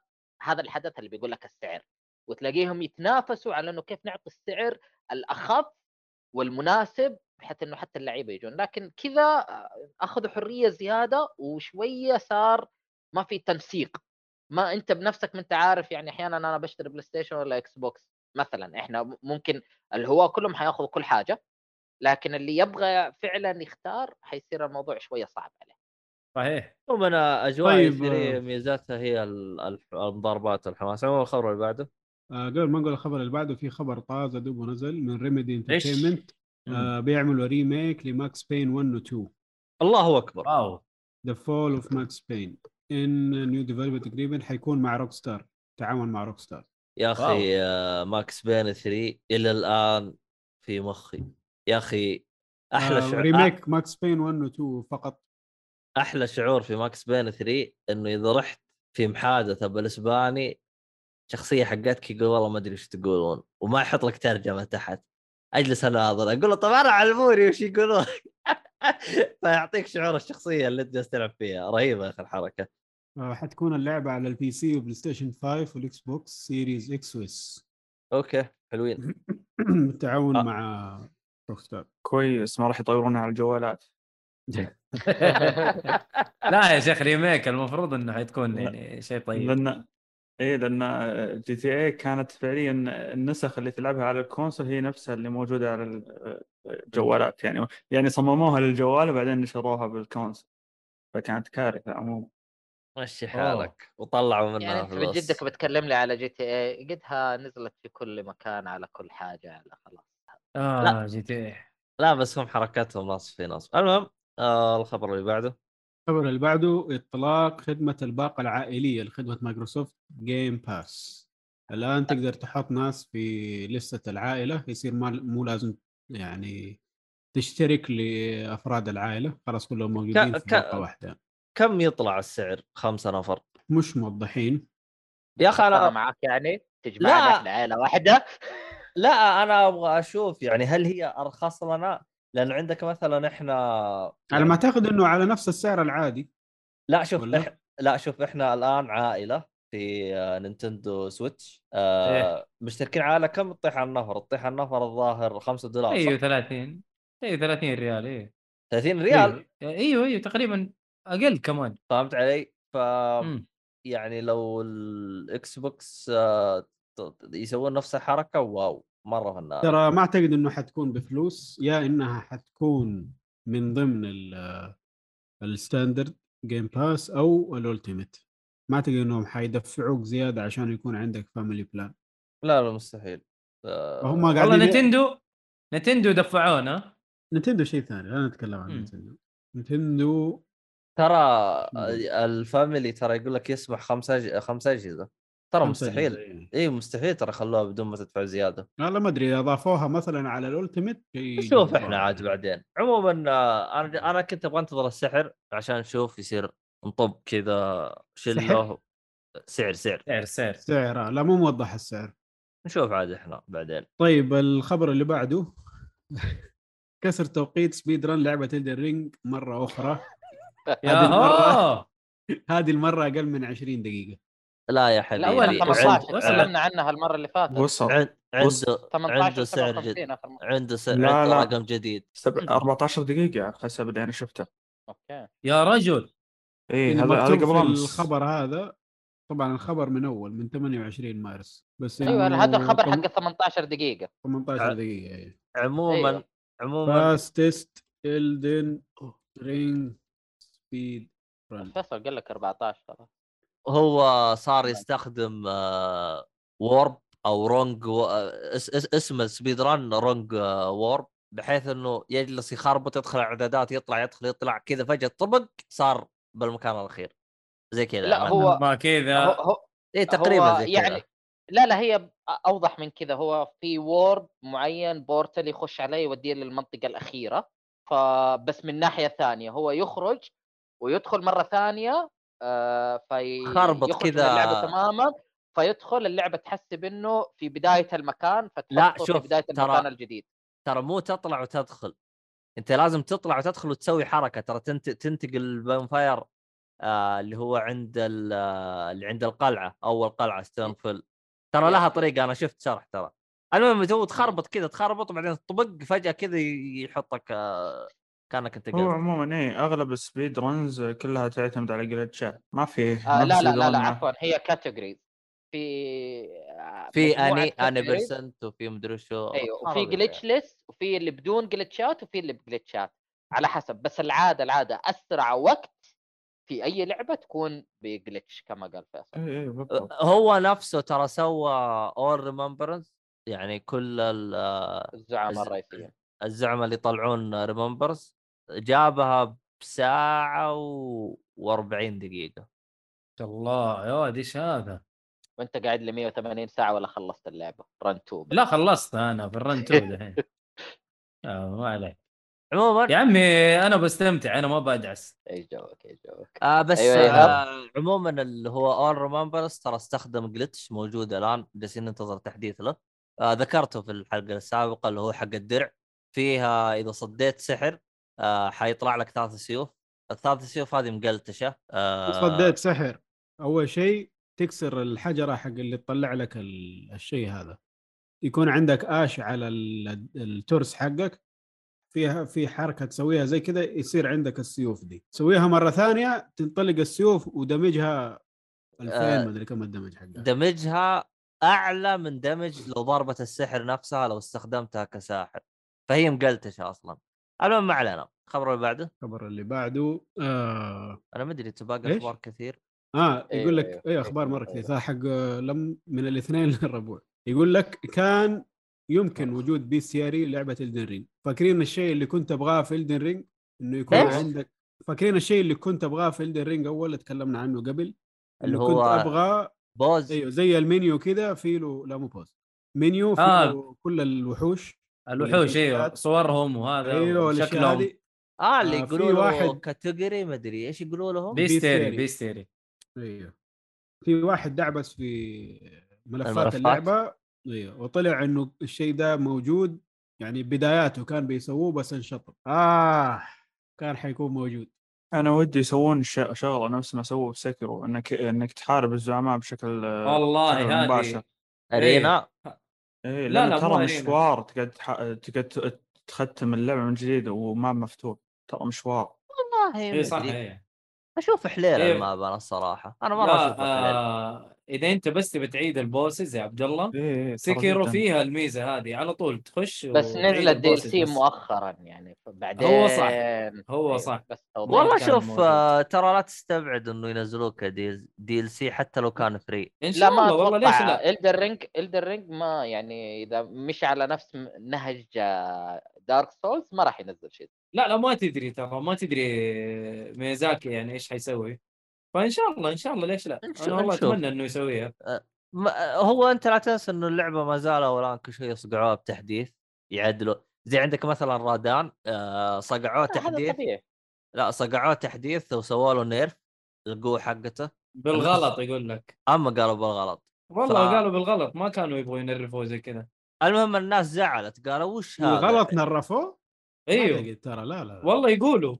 هذا الحدث اللي بيقول لك السعر. وتلاقيهم يتنافسوا على إنه كيف نعطي السعر الأخف والمناسب بحيث إنه حتى اللعيبة يجون. لكن كذا اخذوا حرية زيادة وشوية صار ما في تنسيق. ما أنت بنفسك ما أنت عارف يعني أحيانا أنا بشتري بلاي ستيشن ولا إكس بوكس مثلا. إحنا ممكن الهواة كلهم حيأخذوا كل حاجة. لكن اللي يبغى فعلا يختار حيصير الموضوع شوية صعب عليه. صحيح. ومن أجواء طيب، طيب آه. ميزاتها هي المضاربات والحماس عموما الخبر اللي بعده؟ آه قبل ما نقول الخبر اللي بعده في خبر طازه دوبه نزل من Remedy؟ Entertainment آه بيعملوا remake لماكس بين 1 و 2 الله أكبر. Wow. The Fall of Max Payne in new development تقريبا حيكون مع روك ستار تعاون مع روك ستار يا أخي آه، ماكس بين 3 إلى الآن في مخي. يا أخي أحلى آه شعور remake ماكس بين 1 و 2 فقط. أحلى شعور في ماكس بين 3 إنه إذا رحت في محادثه بالاسباني شخصية حقتك يقول والله ما أدري إيش تقولون وما يحط لك ترجمة تحت أجلس أناظر أقول له طب أنا علموني وش يقولون؟ فيعطيك شعور الشخصية اللي أنت جالس تلعب فيها رهيبة يا أخي الحركة. آه حتكون اللعبة على ال PC وبلاي ستيشن 5 والاكس بوكس Series X و S okay حلوين. بالتعاون آه. مع ستار كويس ما راح يطورونها على الجوالات. لا يا شيخ remake المفروض إنه حتكون يعني شيء طيب. لأن إيه لأن GTA كانت فعليا النسخ اللي تلعبها على الكونسول هي نفسها اللي موجودة على ال- الجوالات يعني يعني صمموها للجوال وبعدين نشروها بالكونسول. فكانت كارثة عموما. مشي أوه. حالك وطلعوا منها يعني انت من فلوس. جدك بتكلم لي على GTA قدها نزلت في كل مكان على كل حاجة على خلاص. آه جي تي إيه. لا بس هم حركاتهم ناس في ناس. المهم آه الخبر اللي بعده. الخبر اللي بعده إطلاق خدمة الباقة العائلية لخدمة مايكروسوفت جيم باس الآن تقدر تحط ناس في لستة العائلة. يصير ما مو لازم يعني تشترك لأفراد العائلة. خلاص كلهم موجودين ك- في ك- باقه واحدة. كم يطلع السعر؟ خمسة نفر مش موضحين. يا أخي أنا معك يعني تجمعنا لا. إحنا عائله واحدة. لا أنا أبغى أشوف يعني هل هي أرخص لنا لأنه عندك مثلا إحنا على ما أعتقد إنه على نفس السعر العادي لا شوف ولا؟ إح... لا شوف إحنا الآن عائلة في آه، نينتندو سويتش آه إيه. مشتركين عائله كم تطيح على النفر؟ تطيح على النفر الظاهر 5 دولار؟ أيوه 30 أيوه 30 ريال إيه 30 ريال أيوه أيوه, أيوه تقريبا أقل كمان فهمت علي؟ ف مم. يعني لو الإكس بوكس آه، يسوون نفس الحركة واو مرة فنان ترى ما أعتقد إنه حتكون بفلوس يا إنها حتكون من ضمن ال- الـ standard Game Pass أو الـ Ultimate. ما أعتقد إنهم حيدفعوك زيادة عشان يكون عندك family plan لا لا مستحيل. آه، والله قاعدين نينتندو نينتندو دفعونا. نينتندو شيء ثاني لا نتكلم عن. نتندو. نتندو ترى. الفاميلي ترى يقول لك يسمح خمس أج... خمس أجهزة. ترى مستحيل. إيه. اي مستحيل ترى خلوها بدون ما تدفع زيادة. والله ما أدري إذا اضافوها مثلا على ال Ultimate نشوف إحنا عاد. بعدين. عموما آه، أنا أنا كنت أبغى أنتظر السحر عشان نشوف يصير نطب كذا شلة؟ سعر سعر. سعر سعر. سعر لا مو موضح السعر. نشوف عاد إحنا بعدين. طيب الخبر اللي بعده. كسر توقيت سبيد رن لعبة الدر رينج مرة أخرى. هذه المرة- هو هذه المرة أقل من 20 دقيقة. لا يا حبيبي أول اول وعند- 15 وصل. تكلمنا عنها المرة اللي فاتت وصل. عنده 18 عنده سعر جد 57 آخر مرة عنده سعر لا، عنده. رقم جديد سبع 14 دقيقة حسب اللي أنا شفته أوكي يا رجل اللي هذا هذا قبل أمس الخبر هذا طبعا الخبر من أول من 28 مارس بس أيوه هذا الخبر طم- حق 18 دقيقة 18 دقيقة إيه. عموما أيوة. عموما فاستست الدن رينج سبيد فيصل قال لك 14 ترى هو صار يستخدم آه، وورب أو رونج اس اس اسم السبيد ران رونج آه، وورب بحيث إنه يجلس يخربط يدخل اعدادات يطلع يدخل يطلع كذا فجأة طبق صار بالمكان الأخير. زي كذا لا يعني. هو ما هو, كذا. هو إيه تقريبا هو زي يعني يعني لا لا هي أوضح من كذا. هو في وورد معين بورتال يخش عليه يوديه للمنطقة الأخيرة فبس من ناحية ثانية. هو يخرج ويدخل مرة ثانية آه في خربط يخرج من كذا. اللعبة تماما فيدخل اللعبة تحسب انه في بداية المكان لا، شوف، في بداية ترى- المكان الجديد. ترى مو تطلع وتدخل أنت لازم تطلع وتدخل وتسوي حركة. ترى تنت... تنتقل ال bonfire آه اللي هو عند ال... آه، اللي عند القلعة أول قلعة Stormveil ترى لها طريقة أنا شفت شرح ترى. المهم تو تخربط كذا تخربط وبعدين تطبق فجأة كذا يحطك آه كانك انت هو عموما إيه أغلب ال speed runs كلها تعتمد على glitchات ما في آه لا لا لا, لا عفوا هي categories في آه، في any any. percent وفي مدري شو أيوه وفي glitch ليس وفي اللي بدون glitchات وفي اللي ب glitchات على حسب بس العادة العادة أسرع وقت في أي لعبة تكون ب glitch كما قال فيصل. إيه بالضبط. هو نفسه ترى سوى all remembrance يعني كل ال- آه، الزعماء الز- الرئيسيين الزعماء اللي يطلعون ريمبرز جابها بساعة و... و40 دقيقة الله يا ولد إيش هذا؟ وأنت قاعد ل 180 ساعة ولا خلصت اللعبة؟ رن 2 لا خلصت أنا في الرن 2 دحين. آه، ما عليك. عموما يا عمي أنا بستمتع أنا ما بدعس إي جوك إي جوك. آه بس أيوة يا آه عموما اللي هو اول ريمبرز ترى استخدم جلتش موجود الآن جالسين ننتظر تحديث له. آه ذكرته في الحلقة السابقة اللي هو حق الدرع. فيها إذا صديت سحر آه حيطلع لك ثلاث سيوف. الثلاث سيوف هذه مقلتشة آه. صديت سحر. أول شيء تكسر الحجرة حق اللي تطلع لك ال- الشيء هذا. يكون عندك آش على ال- الترس حقك فيها في حركة تسويها زي كذا يصير عندك السيوف دي. تسويها مرة ثانية تنطلق السيوف ودمجها 2000 آه، ما أدري كم الدمج حقها. دمجها أعلى من دمج لو ضربة السحر نفسها لو استخدمتها كساحر. فهي مقلتشة أصلا. المهم ما علينا الخبر اللي بعده الخبر اللي بعده آه, أنا ما أدري تباقى؟ أخبار كثير آه أيوة، يقول لك أيوة. أي أخبار أيوة، مره كثير أيوة. صح حق لم من الاثنين للربوع يقول لك كان يمكن وجود بي سي ار لعبه الدن رينج فاكرين الشيء اللي كنت أبغاه في الدن رينج إنه يكون إيش؟ عندك فاكرين الشيء اللي كنت أبغاه في إلدن رينج أول تكلمنا عنه قبل اللي هو كنت أبغى pause أيوه زي المنيو كذا في له لا مو pause menu في آه. كل الوحوش الوحوش أيوه. صورهم وهذا أيوه شكلهم آه اللي آه، يقولوا في له واحد- category ما أدري إيش يقولوا لهم. bestiary bestiary. أيوه. في واحد دعبس في ملفات, الملفات؟ اللعبة. أيوه وطلع إنه الشيء ده موجود يعني بداياته كان بيسووه بس انشطب. آه كان حيكون موجود. أنا ودي يسوون ش- شغلة نفس ما سووا في سكرو إنك إنك تحارب الزعماء بشكل آه، والله هذه مباشر. أرينا. إيه لا، لا ترى مشوار تقعد. تقعد ت- تختم اللعبة من جديد وما مفتوح. ترى مشوار. والله اي صح إيه. أشوف حليل إيه. الماب أنا الصراحة. أنا مرة أشوف آه إذا أنت بس تبي تعيد البوسز يا عبد الله إيه، ترى سكيرو. فيها الميزة هذه على طول تخش بس وتعيد نزلت دي ال البوسز سي. مؤخرا يعني بعدين هو صح. هو أيوة، صح. والله كان شوف موجود. آه ترى لا تستبعد إنه ينزلوه كدي DLC حتى لو كان free إن لا شاء ما الله والله ليش لا إلدن رينج إلدن رينج ما يعني إذا مش على نفس نهج دارك سولز ما راح ينزل شيء لا لا ما تدري ترى ما تدري ميزاكي يعني إيش حيسوي فإن شاء الله إن شاء الله ليش لا؟ أنا والله نشوف. أتمنى إنه يسويها. ما هو أنت لا تنسى إنه اللعبة ما زالوا الان كل شوي يصقعوها بتحديث يعدلوا زي عندك مثلا رادان آه صقعوه هذا تحديث لا صقعوه تحديث وسووا له nerf القوه حقته. بالغلط يقول لك. أما قالوا بالغلط. والله ف- قالوا بالغلط ما كانوا يبغوا ينرفوا زي كذا. المهم الناس زعلت قالوا وش هذا؟ الغلط نرفوه؟ إيوه. ترى لا لا, لا. والله يقولوا.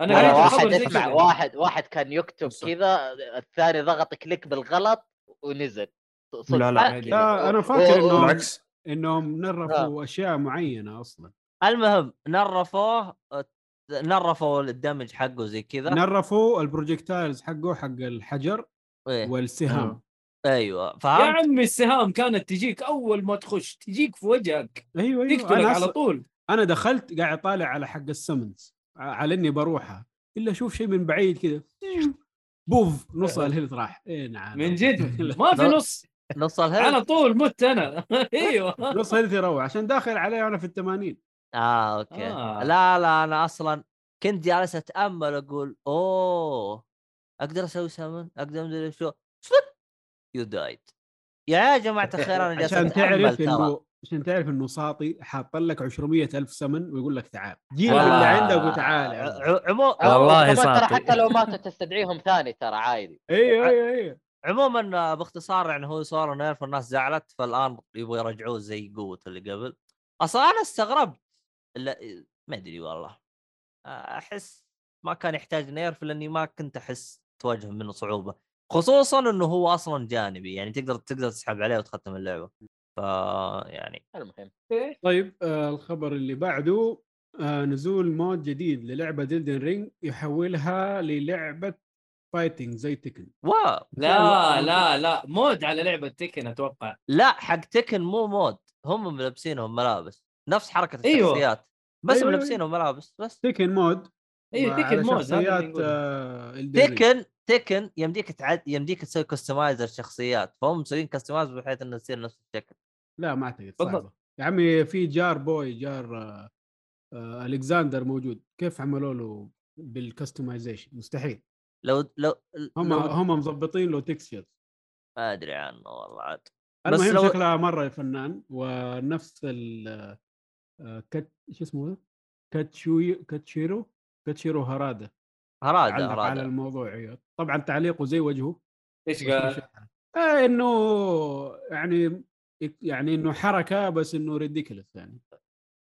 أنا قريت واحد اسمع واحد واحد كان يكتب. كذا الثاني ضغط click بالغلط ونزل. لا، لا. لا أنا فاكر و- انهم بالعكس. إنهم نرفوا أشياء معينة أصلا. المهم نرفوه نرفوا الدمج حقه زي كذا. نرفوا ال projectiles حقه حق الحجر إيه. والسهام. أيوه يا فهمت؟ عمي السهام كانت تجيك أول ما تخش تجيك في وجهك. أيوه أيوه. تقتلك على طول. أنا دخلت قاعد طالع على حق ال summons. على إني بروحها إلا أشوف شيء من بعيد كذا بوف نص ال health راح. إيه نعم. من جد؟ ما في. نص. نص ال health على طول مت أنا. أيوه. نص health يروح عشان داخل عليه وأنا في الثمانين. آه okay. آه. لا لا أنا أصلا كنت جالس أتأمل أقول أوه أقدر أسوي سمن أقدر مدري شو؟ you died يا جماعة الخير أنا جالس عشان أتأمل تعرف إنه عشان تعرف إنه ساطي حاط لك 200 ألف سمن ويقول لك تعال. جيب. اللي عندك وتعال يا ولد. ع- عمو... والله ترى. حتى لو ماتوا تستدعيهم ثاني ترى عادي. أيوه أيوه أيوه. عموما آه، باختصار يعني هو صار nerf والناس زعلت فالآن يبغوا يرجعوه زي قوه اللي قبل. أصلا أنا استغربت. لا ما أدري والله. آه، أحس ما كان يحتاج nerf لأني ما كنت أحس تواجه منه صعوبة. خصوصا إنه هو أصلا جانبي يعني تقدر تقدر تسحب عليه وتختم اللعبة. ف يعني المهم طيب آه الخبر اللي بعده آه نزول mod جديد للعبة إلدن رينج يحولها للعبة fighting زي تكن واو لا لا لا mod على لعبة تكن أتوقع لا حق تكن مو mod هم ملبسينهم ملابس نفس حركة أيوه. الشخصيات بس أيوه، أيوه. ملبسينهم ملابس بس تكن mod أيوه تكن mod شخصيات. آه. تكن تكن يمديك تعد يمديك تسوي customize الشخصيات فهم مسويين customize بحيث انها تصير نفس الشكل. لا ما أعتقد. صعبة. يا عمي في jar boy jar آه آه ألكساندر موجود. كيف عملوا له بال customization مستحيل. لو لو هم لو هم مظبطين له textures ما أدري عنه والله عاد. بس لو- شكلها مرة فنان ونفس ال آه، كت شو اسمه؟ كاتسوي كاتسهيرو كاتسهيرو هرادا هرادا علق على الموضوع أيوه. طبعا تعليقه زي وجهه إيش قال؟ آه إنه يعني يعني إنه حركة بس إنه ridiculous يعني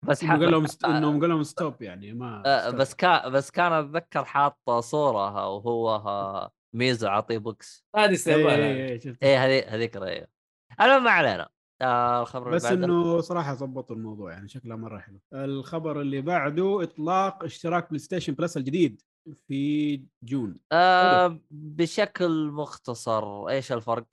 بس إنه قال لهم. ست... انهم قال لهم stop يعني ما آه،. بس كان بس كان أتذكر حاط صوره وهو آه، ميازاكي عطيه بوكس هذه إيه، استهبال. إيه هذه هذيك رأيه المهم ما علينا آه الخبر اللي بس. إنه صراحة ظبطوا الموضوع يعني شكلها مرة حلو الخبر اللي بعده إطلاق اشتراك بلاي ستيشن بلس الجديد في June آه بشكل مختصر إيش الفرق؟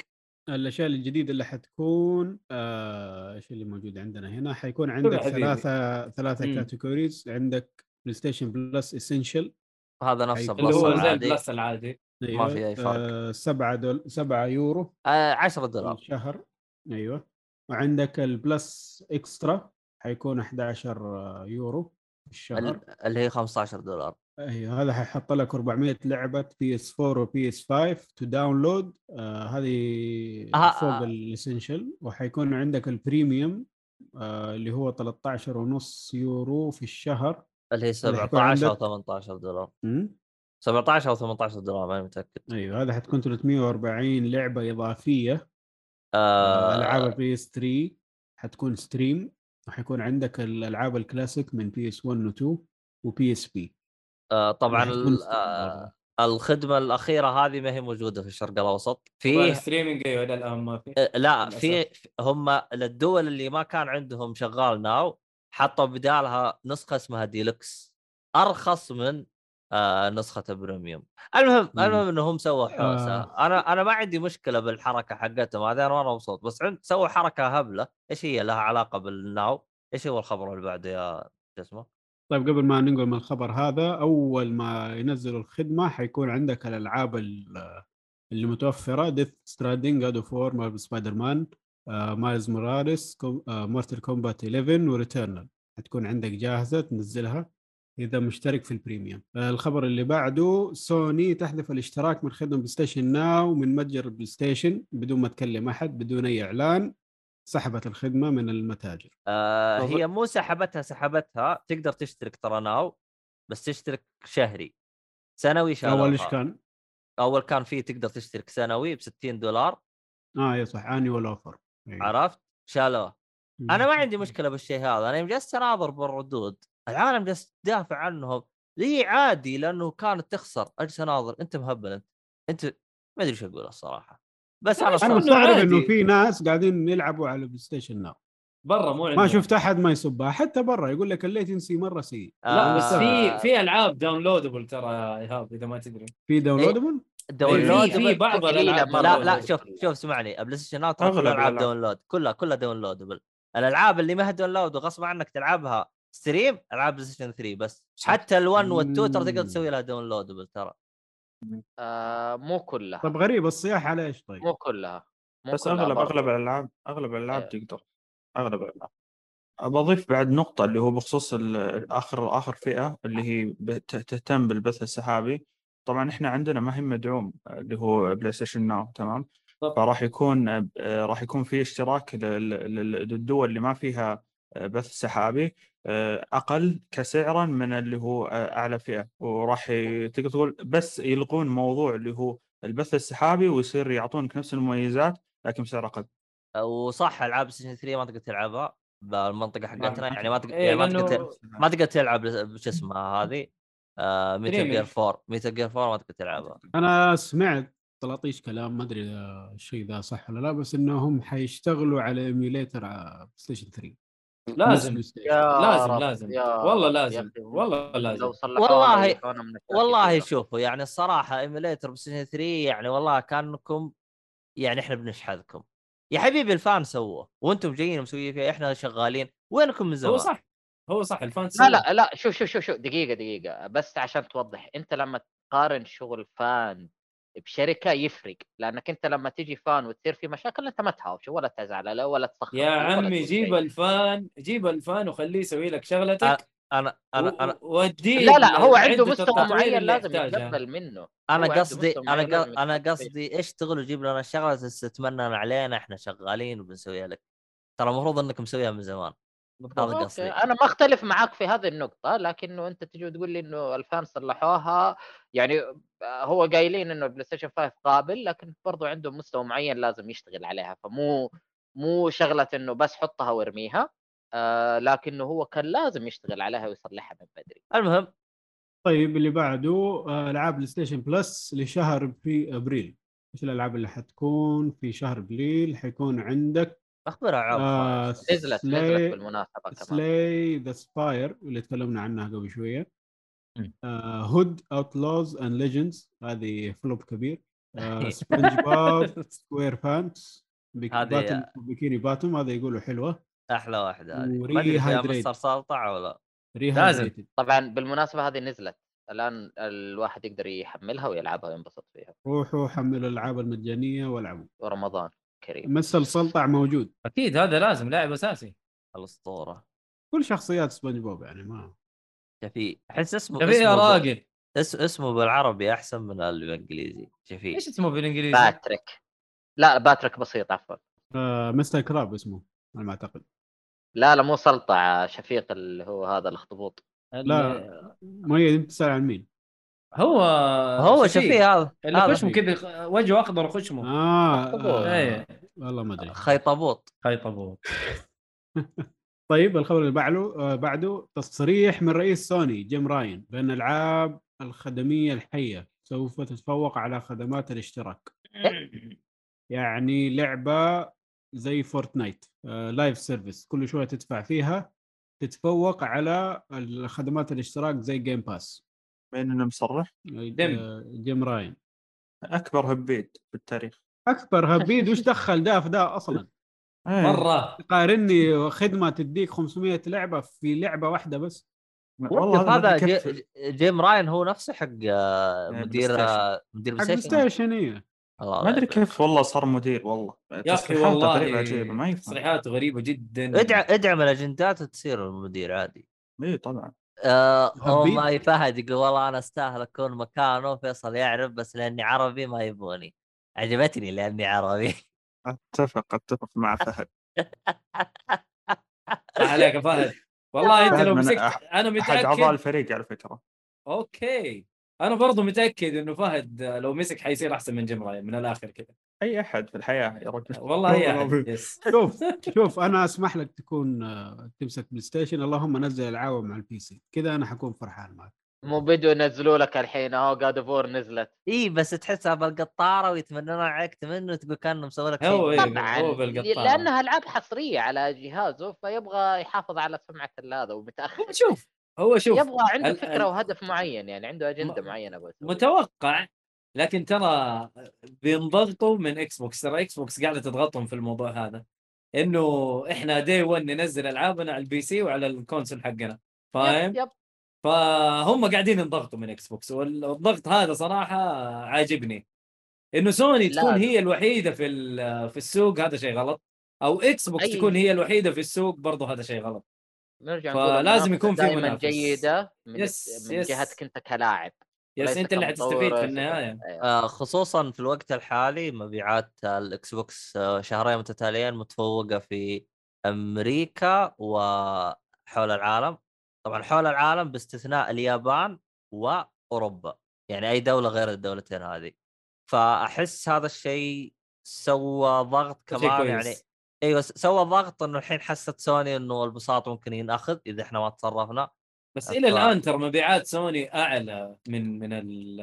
الأشياء الجديدة اللي حتكون آه، إيش اللي موجود عندنا هنا؟ حيكون عندك حبيبي. ثلاثة ثلاثة. categories عندك بلاي ستيشن بلس Essential هذا نفسه اللي هو زي العادي. البلس العادي. ما في أي فرق. آه 7 دول 7 يورو آه 10 في دولار. الشهر. أيوه. وعندك البلس Extra حيكون 11 يورو. في الشهر. ال- اللي هي 15 دولار. أيوه هذا حيحط لك 400 لعبة بي اس 4 وبي اس 5 to download آه هذه آه، فوق آه. ال Essential وحيكون عندك ال Premium آه اللي هو 13 ونص يورو في الشهر. اللي هي اللي حيكون 17 أو عندك- 18 دولار. م? 17 أو 18 دولار ماني متأكد. أيوه هذا حتكون 340 لعبة إضافية. آه آه ألعاب البي اس 3 حتكون stream وحيكون عندك الألعاب الكلاسيك من بي اس 1 و 2 وبي اس بي طبعا آه. الخدمة الأخيرة هذه ما هي موجودة في الشرق الأوسط فيه streaming أيوه إلى الآن ما في آه، لا. في في- هم للدول اللي ما كان عندهم شغال Now حطوا بدالها نسخة اسمها ديلكس أرخص من آه نسخة Premium. المهم مم. المهم إنهم سووا حوسة. آه. أنا أنا ما عندي مشكلة بالحركة حقتهم هذا أنا مبسوط. بس عند سووا حركة هبلة. إيش هي لها علاقة بال Now؟ إيش هو الخبر اللي بعده يا شو اسمه؟ طيب قبل ما ننقل من الخبر هذا أول ما ينزلوا الخدمة حيكون عندك الألعاب ال- اللي متوفرة ديث ستراندينج جاد اوف وور سبايدر مان مايلز موراليس مورتال كومبات 11 وريتيرنال حتكون عندك جاهزة تنزلها. إذا مشترك في ال Premium. الخبر اللي بعده سوني تحذف الاشتراك من خدمة بلاي ستيشن ناو من متجر البلاي ستيشن بدون ما تكلم أحد بدون أي إعلان. سحبت الخدمة من المتاجر. آه طب- هي مو سحبتها سحبتها. تقدر تشترك ترى now بس تشترك شهري. سنوي شالوها أول إيش كان؟ أول كان فيه تقدر تشترك سنوي ب 60 دولار. آه يا صح. annual offer عرفت؟ شالوه أنا ما عندي مشكلة بالشيء هذا. أنا جلست أناظر بالردود. العالم جالس تدافع عنهم لي عادي؟ لأنه كانت تخسر. اجلس اناظر أنت مهبل. أنت أنت ما أدري إيش أقول الصراحة. بس أنا أنا مستغرب. إنه في ناس قاعدين يلعبوا على بلاي ستيشن ناو برا مو ما. شفت أحد ما يسبها حتى برا يقول لك ال latency مرة سيء. لا بس آه، في في ألعاب downloadable ترى يا إيهاب إذا ما تدري. في downloadable download في بعض الألعاب. لا لا. شوف شوف اسمعني. بلاي ستيشن ناو ترى كلها ألعاب. download كلها كلها downloadable الألعاب اللي ما هي download وغصب عنك تلعبها. stream العاب بلاي ستيشن 3 بس صح. حتى ال1 وال2 ترى تقدر. تسوي لها downloadable ترى آه مو كلها طب غريب الصياح على إيش طيب؟ مو كلها مو بس كلها أغلب برضو. أغلب الألعاب أغلب الألعاب إيه. تقدر أغلب الألعاب بضيف بعد نقطة اللي هو بخصوص ال- آخر آخر فئة اللي هي بت- تهتم بالبث السحابي طبعا إحنا عندنا ما هي مدعوم اللي هو بلاي ستيشن ناو تمام طب. فراح يكون آه، راح يكون في اشتراك لل- لل- للدول اللي ما فيها بث سحابي آه، أقل كسعرا من اللي هو آه، أعلى فئة. وراح تقدر تقول بس يلغون موضوع اللي هو البث السحابي ويصير يعطونك نفس المميزات لكن بسعر أقل. وصح ألعاب ستيشن 3 ما تقدر تلعبها بالمنطقة حقتنا يعني ما تقدر إيه، يعني ما تقدر ما تقدر تلعب شو اسمها هذه؟ آه Metal. Gear 4 Metal Gear 4 ما تقدر تلعبها. أنا سمعت طلاطيش كلام ما أدري إذا الشيء ذا صح ولا لا بس إنهم حيشتغلوا على emulator بلاي ستيشن 3 لازم لازم لازم والله لازم. والله لازم والله- والله. شوفوا يعني الصراحة emulator ستيشن 3 يعني والله كأنكم يعني إحنا بنشحذكم يا حبيبي ال fan سووه وأنتم جايين مسويين فيه إحنا شغالين وينكم من زمان؟ هو صح هو صح ال fan لا سوى. لا لا شوف شوف شوف شوف دقيقة دقيقة بس عشان توضح أنت لما تقارن شغل fan بشركة يفرق لأنك أنت لما تجي fan وتصير في مشاكل أنت ما تهاوش ولا تزعل له ولا تسخر يا عمي جيب. ال fan جيب ال fan وخليه يسوي لك شغلتك أنا أنا أنا و- ووديه لا لا هو عنده مستوى معين لازم. يتقبل منه أنا قصدي أنا أنا. قصدي اشتغل وجيب لنا شغلة تتمنن علينا إحنا شغالين وبنسويها لك ترى المفروض انكم مسويها من زمان okay، قصدي أنا ما أختلف معاك في هذه النقطة لكنه أنت تجي وتقول لي إنه ال fan صلحوها يعني هو قايلين إنه البلاي ستيشن 5 قابل لكن برضو عنده مستوى معين لازم يشتغل عليها فمو مو شغلة إنه بس حطها وارميها آه لكنه هو كان لازم يشتغل عليها ويصلحها من بدري. المهم. طيب اللي بعده آه، ألعاب بلاي ستيشن بلس لشهر في أبريل. إيش الألعاب اللي حتكون في شهر أبريل؟ حيكون عندك أخبر عوض آه. نزلت نزلت Slay بالمناسبة كمان. Slay the Spire اللي تكلمنا عنها قبل شوية. Hood Outlaws and Legends هذه flop كبير. آه SpongeBob SquarePants هذه- Bikini Bottom هذا يقولوا حلوة. أحلى واحدة هذه. ما أدري. مستر سلطع ولا Rehydrated طبعا بالمناسبة هذه نزلت. الآن الواحد يقدر يحملها ويلعبها وينبسط فيها. روحوا حملوا الألعاب المجانية والعبوا. ورمضان. كريم. مستر سلطع موجود. أكيد هذا لازم لاعب أساسي. الأسطورة. كل شخصيات سبونج بوب يعني ما. شفيق. أحس اسمه شوف يا اسمه ب- راجل أحس اسمه بالعربي أحسن من الانجليزي شفيق. إيش اسمه بالإنجليزي؟ باتريك. لا باتريك بسيط عفوا. آه Mr. Krab اسمه على ما أعتقد. لا لا مو سلطع شفيق اللي هو هذا الأخطبوط. لا. ما هي أنت تسأل عن مين؟ هو هو شفيق. هذا اللي هذا خشمه كذا وجهه أخضر خشمه. آه. آه إيه. والله ما أدري. خيطبوط. خيط ابوه طيب الخبر اللي بعده آه بعده تصريح من رئيس سوني جيم راين بأن الألعاب الخدمية الحية سوف تتفوق على خدمات الاشتراك. يعني لعبة زي فورتنايت آه live service. كل شوية تدفع فيها تتفوق على خدمات الاشتراك زي Game Pass بين إنه مصرح؟ آه جيم راين. أكبر هبيد في التاريخ أكبر هبيد؟ وش دخل ده في ده أصلا؟ إيه. مرة. قارني خدمة تديك 500 لعبة في لعبة واحدة بس. والله هذا جي- جيم راين هو نفسه حق آه، بلاي مدير. آه، مدير بلاي ستيشن إيه. ما أدري لا كيف والله صار مدير والله. يا أخي والله غريبه عجيبة ما يفهم. تصريحاته غريبة جدا. ادعم ادعم الأجندات وتصير المدير عادي. اي طبعا. آه هو. ما يفهد يقول والله أنا أستاهل أكون مكانه فيصل يعرف بس لأني عربي ما يبوني عجبتني لأني عربي. أتفق أتفق مع فهد. عليك يا فهد. والله أنت فهد لو مسكت أنا أحد أعضاء متاكد الفريق على فكرة. okay. أنا برضو متأكد إنه فهد لو مسك حيصير أحسن من جيم راين من الآخر كذا أي أحد في الحياة يا رجل والله. yes شوف شوف أنا أسمح لك تكون آه، تمسك بلاي ستيشن اللهم نزل العاب مع ال PC كذا أنا حكون فرحان معك مو بدوا ينزلوا لك الحين أهو God of War نزلت إي بس تحسها بالقطاره ويتمنون عليك منه تقول كانه مسوي لك هو شيء إيه. طبعا. لأنها ألعاب حصرية على جهازه فيبغى يحافظ على سمعة هذا ومتأخر هو شوف هو شوف يبغى عنده فكرة وهدف معين يعني عنده أجندة معينة. متوقع لكن ترى بينضغطوا من إكس بوكس ترى إكس بوكس قاعدة تضغطهم في الموضوع هذا إنه إحنا day 1 ننزل ألعابنا على ال PC وعلى ال console حقنا فاهم؟ yep yep فهم قاعدين ينضغطوا من إكس بوكس والضغط هذا صراحة عاجبني إنه سوني لا. تكون هي الوحيدة في في السوق هذا شيء غلط أو إكس بوكس إيه. تكون هي الوحيدة في السوق برضه هذا شيء غلط نرجع فلازم يكون في دائما منافس. جيدة من, yes، من yes. جهتك أنت كلاعب yes أنت اللي حتستفيد في النهاية. أيوة. آه، خصوصا في الوقت الحالي مبيعات الاكس بوكس آه، شهرين متتاليين متفوقة في أمريكا وحول العالم. طبعا حول العالم باستثناء اليابان وأوروبا. يعني أي دولة غير الدولتين هذه. فأحس هذا الشيء سوى ضغط كمان. يعني أيوه سوى ضغط إنه الحين حست سوني إنه البساط ممكن ينأخذ إذا إحنا ما تصرفنا. بس إلى الآن ترى مبيعات سوني أعلى من من ال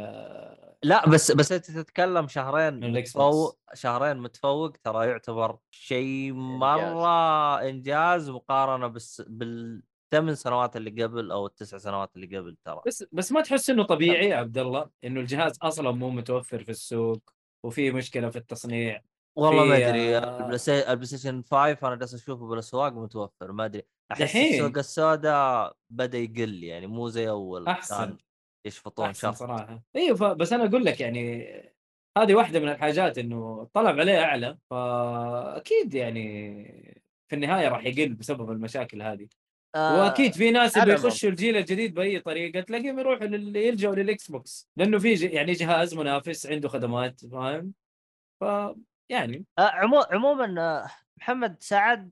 لا بس بس أنت تتكلم شهرين متفوق شهرين متفوق ترى يعتبر شيء مرة إنجاز مقارنة بس بالثمان سنوات اللي قبل أو التسع سنوات اللي قبل ترى. بس بس ما تحس إنه طبيعي يا عبد الله إنه الجهاز أصلا مو متوفر في السوق وفي مشكلة في التصنيع؟ والله ما أدري آه، البلاي ستيشن 5 أنا جالس أشوفه بالأسواق متوفر ما أدري. أحس دحين. السوق السوداء بدأ يقل يعني مو زي أول. كان يشفطون أحسن شفط صراحة. أيوه ف- بس أنا أقول لك يعني هذه واحدة من الحاجات إنه الطلب عليه أعلى فأكيد يعني في النهاية راح يقل بسبب المشاكل هذه. آه، وأكيد في ناس اللي يخشوا الجيل الجديد بأي طريقة تلاقيهم يروحوا لل... يلجأوا للإكس بوكس لأنه في ج... يعني جهاز منافس عنده خدمات فاهم؟ ف يعني آه، عمو... عموما آه، محمد سعد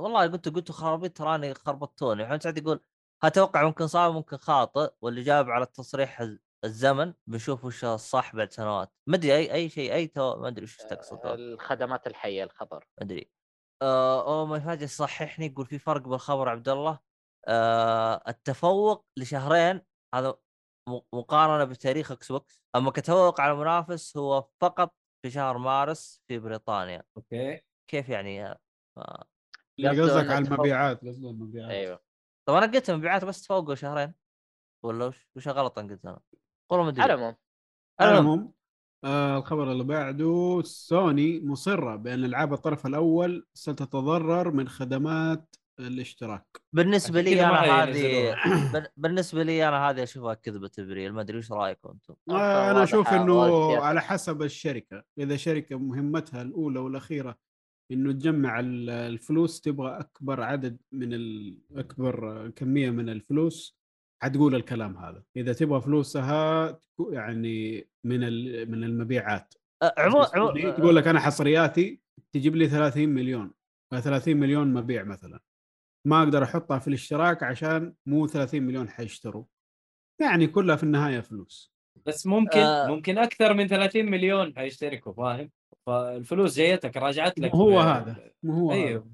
والله قلت قلت خرابيط تراني خربطتوني. محمد سعد يقول أتوقع ممكن صار ممكن خاطئ واللي جاب على التصريح الز- الزمن بنشوف وش الصح بعد سنوات. ما أدري أي أي شيء أي تو ما أدري وش تقصد ما الخدمات الحية الخبر. أدري. آه اوه ما فاجئ صححني يقول في فرق بالخبر عبد الله. آه التفوق لشهرين هذا مقارنة بتاريخ إكس بوكس. أما كتفوق على المنافس هو فقط في شهر مارس في بريطانيا. okay. كيف يعني؟ آه، آه. قصدك على. المبيعات. قصده المبيعات. أيوه. طب أنا قلت مبيعات بس تفوقوا شهرين. ولا وش؟ وش غلط أنا قلت أنا؟ والله ما ادري على العموم. على المهم. العموم آه الخبر اللي بعده سوني مصرة بأن ألعاب الطرف الأول ستتضرر من خدمات الاشتراك. بالنسبة لي أنا هذه بالنسبة لي أنا هذه أشوفها كذبة ابريل ما أدري وش رأيكم أنتم. آه أشوف أنه واضح على حسب الشركة. إذا شركة مهمتها الأولى والأخيرة إنه تجمع ال- الفلوس تبغى أكبر عدد من ال- أكبر كمية من الفلوس حتقول الكلام هذا. إذا تبغى فلوسها يعني من ال- من المبيعات. آه، عمو بس عمو يعني تقول لك أنا حصرياتي تجيب لي 30 مليون. 30 مليون مبيع مثلا. ما أقدر أحطها في الاشتراك عشان مو 30 مليون حيشتروا. يعني كلها في النهاية فلوس. بس ممكن آه. ممكن أكثر من 30 مليون حيشتركوا فاهم؟ فالفلوس جايتك راجعت لك هو ب- هذا مو هو هذا. أيوه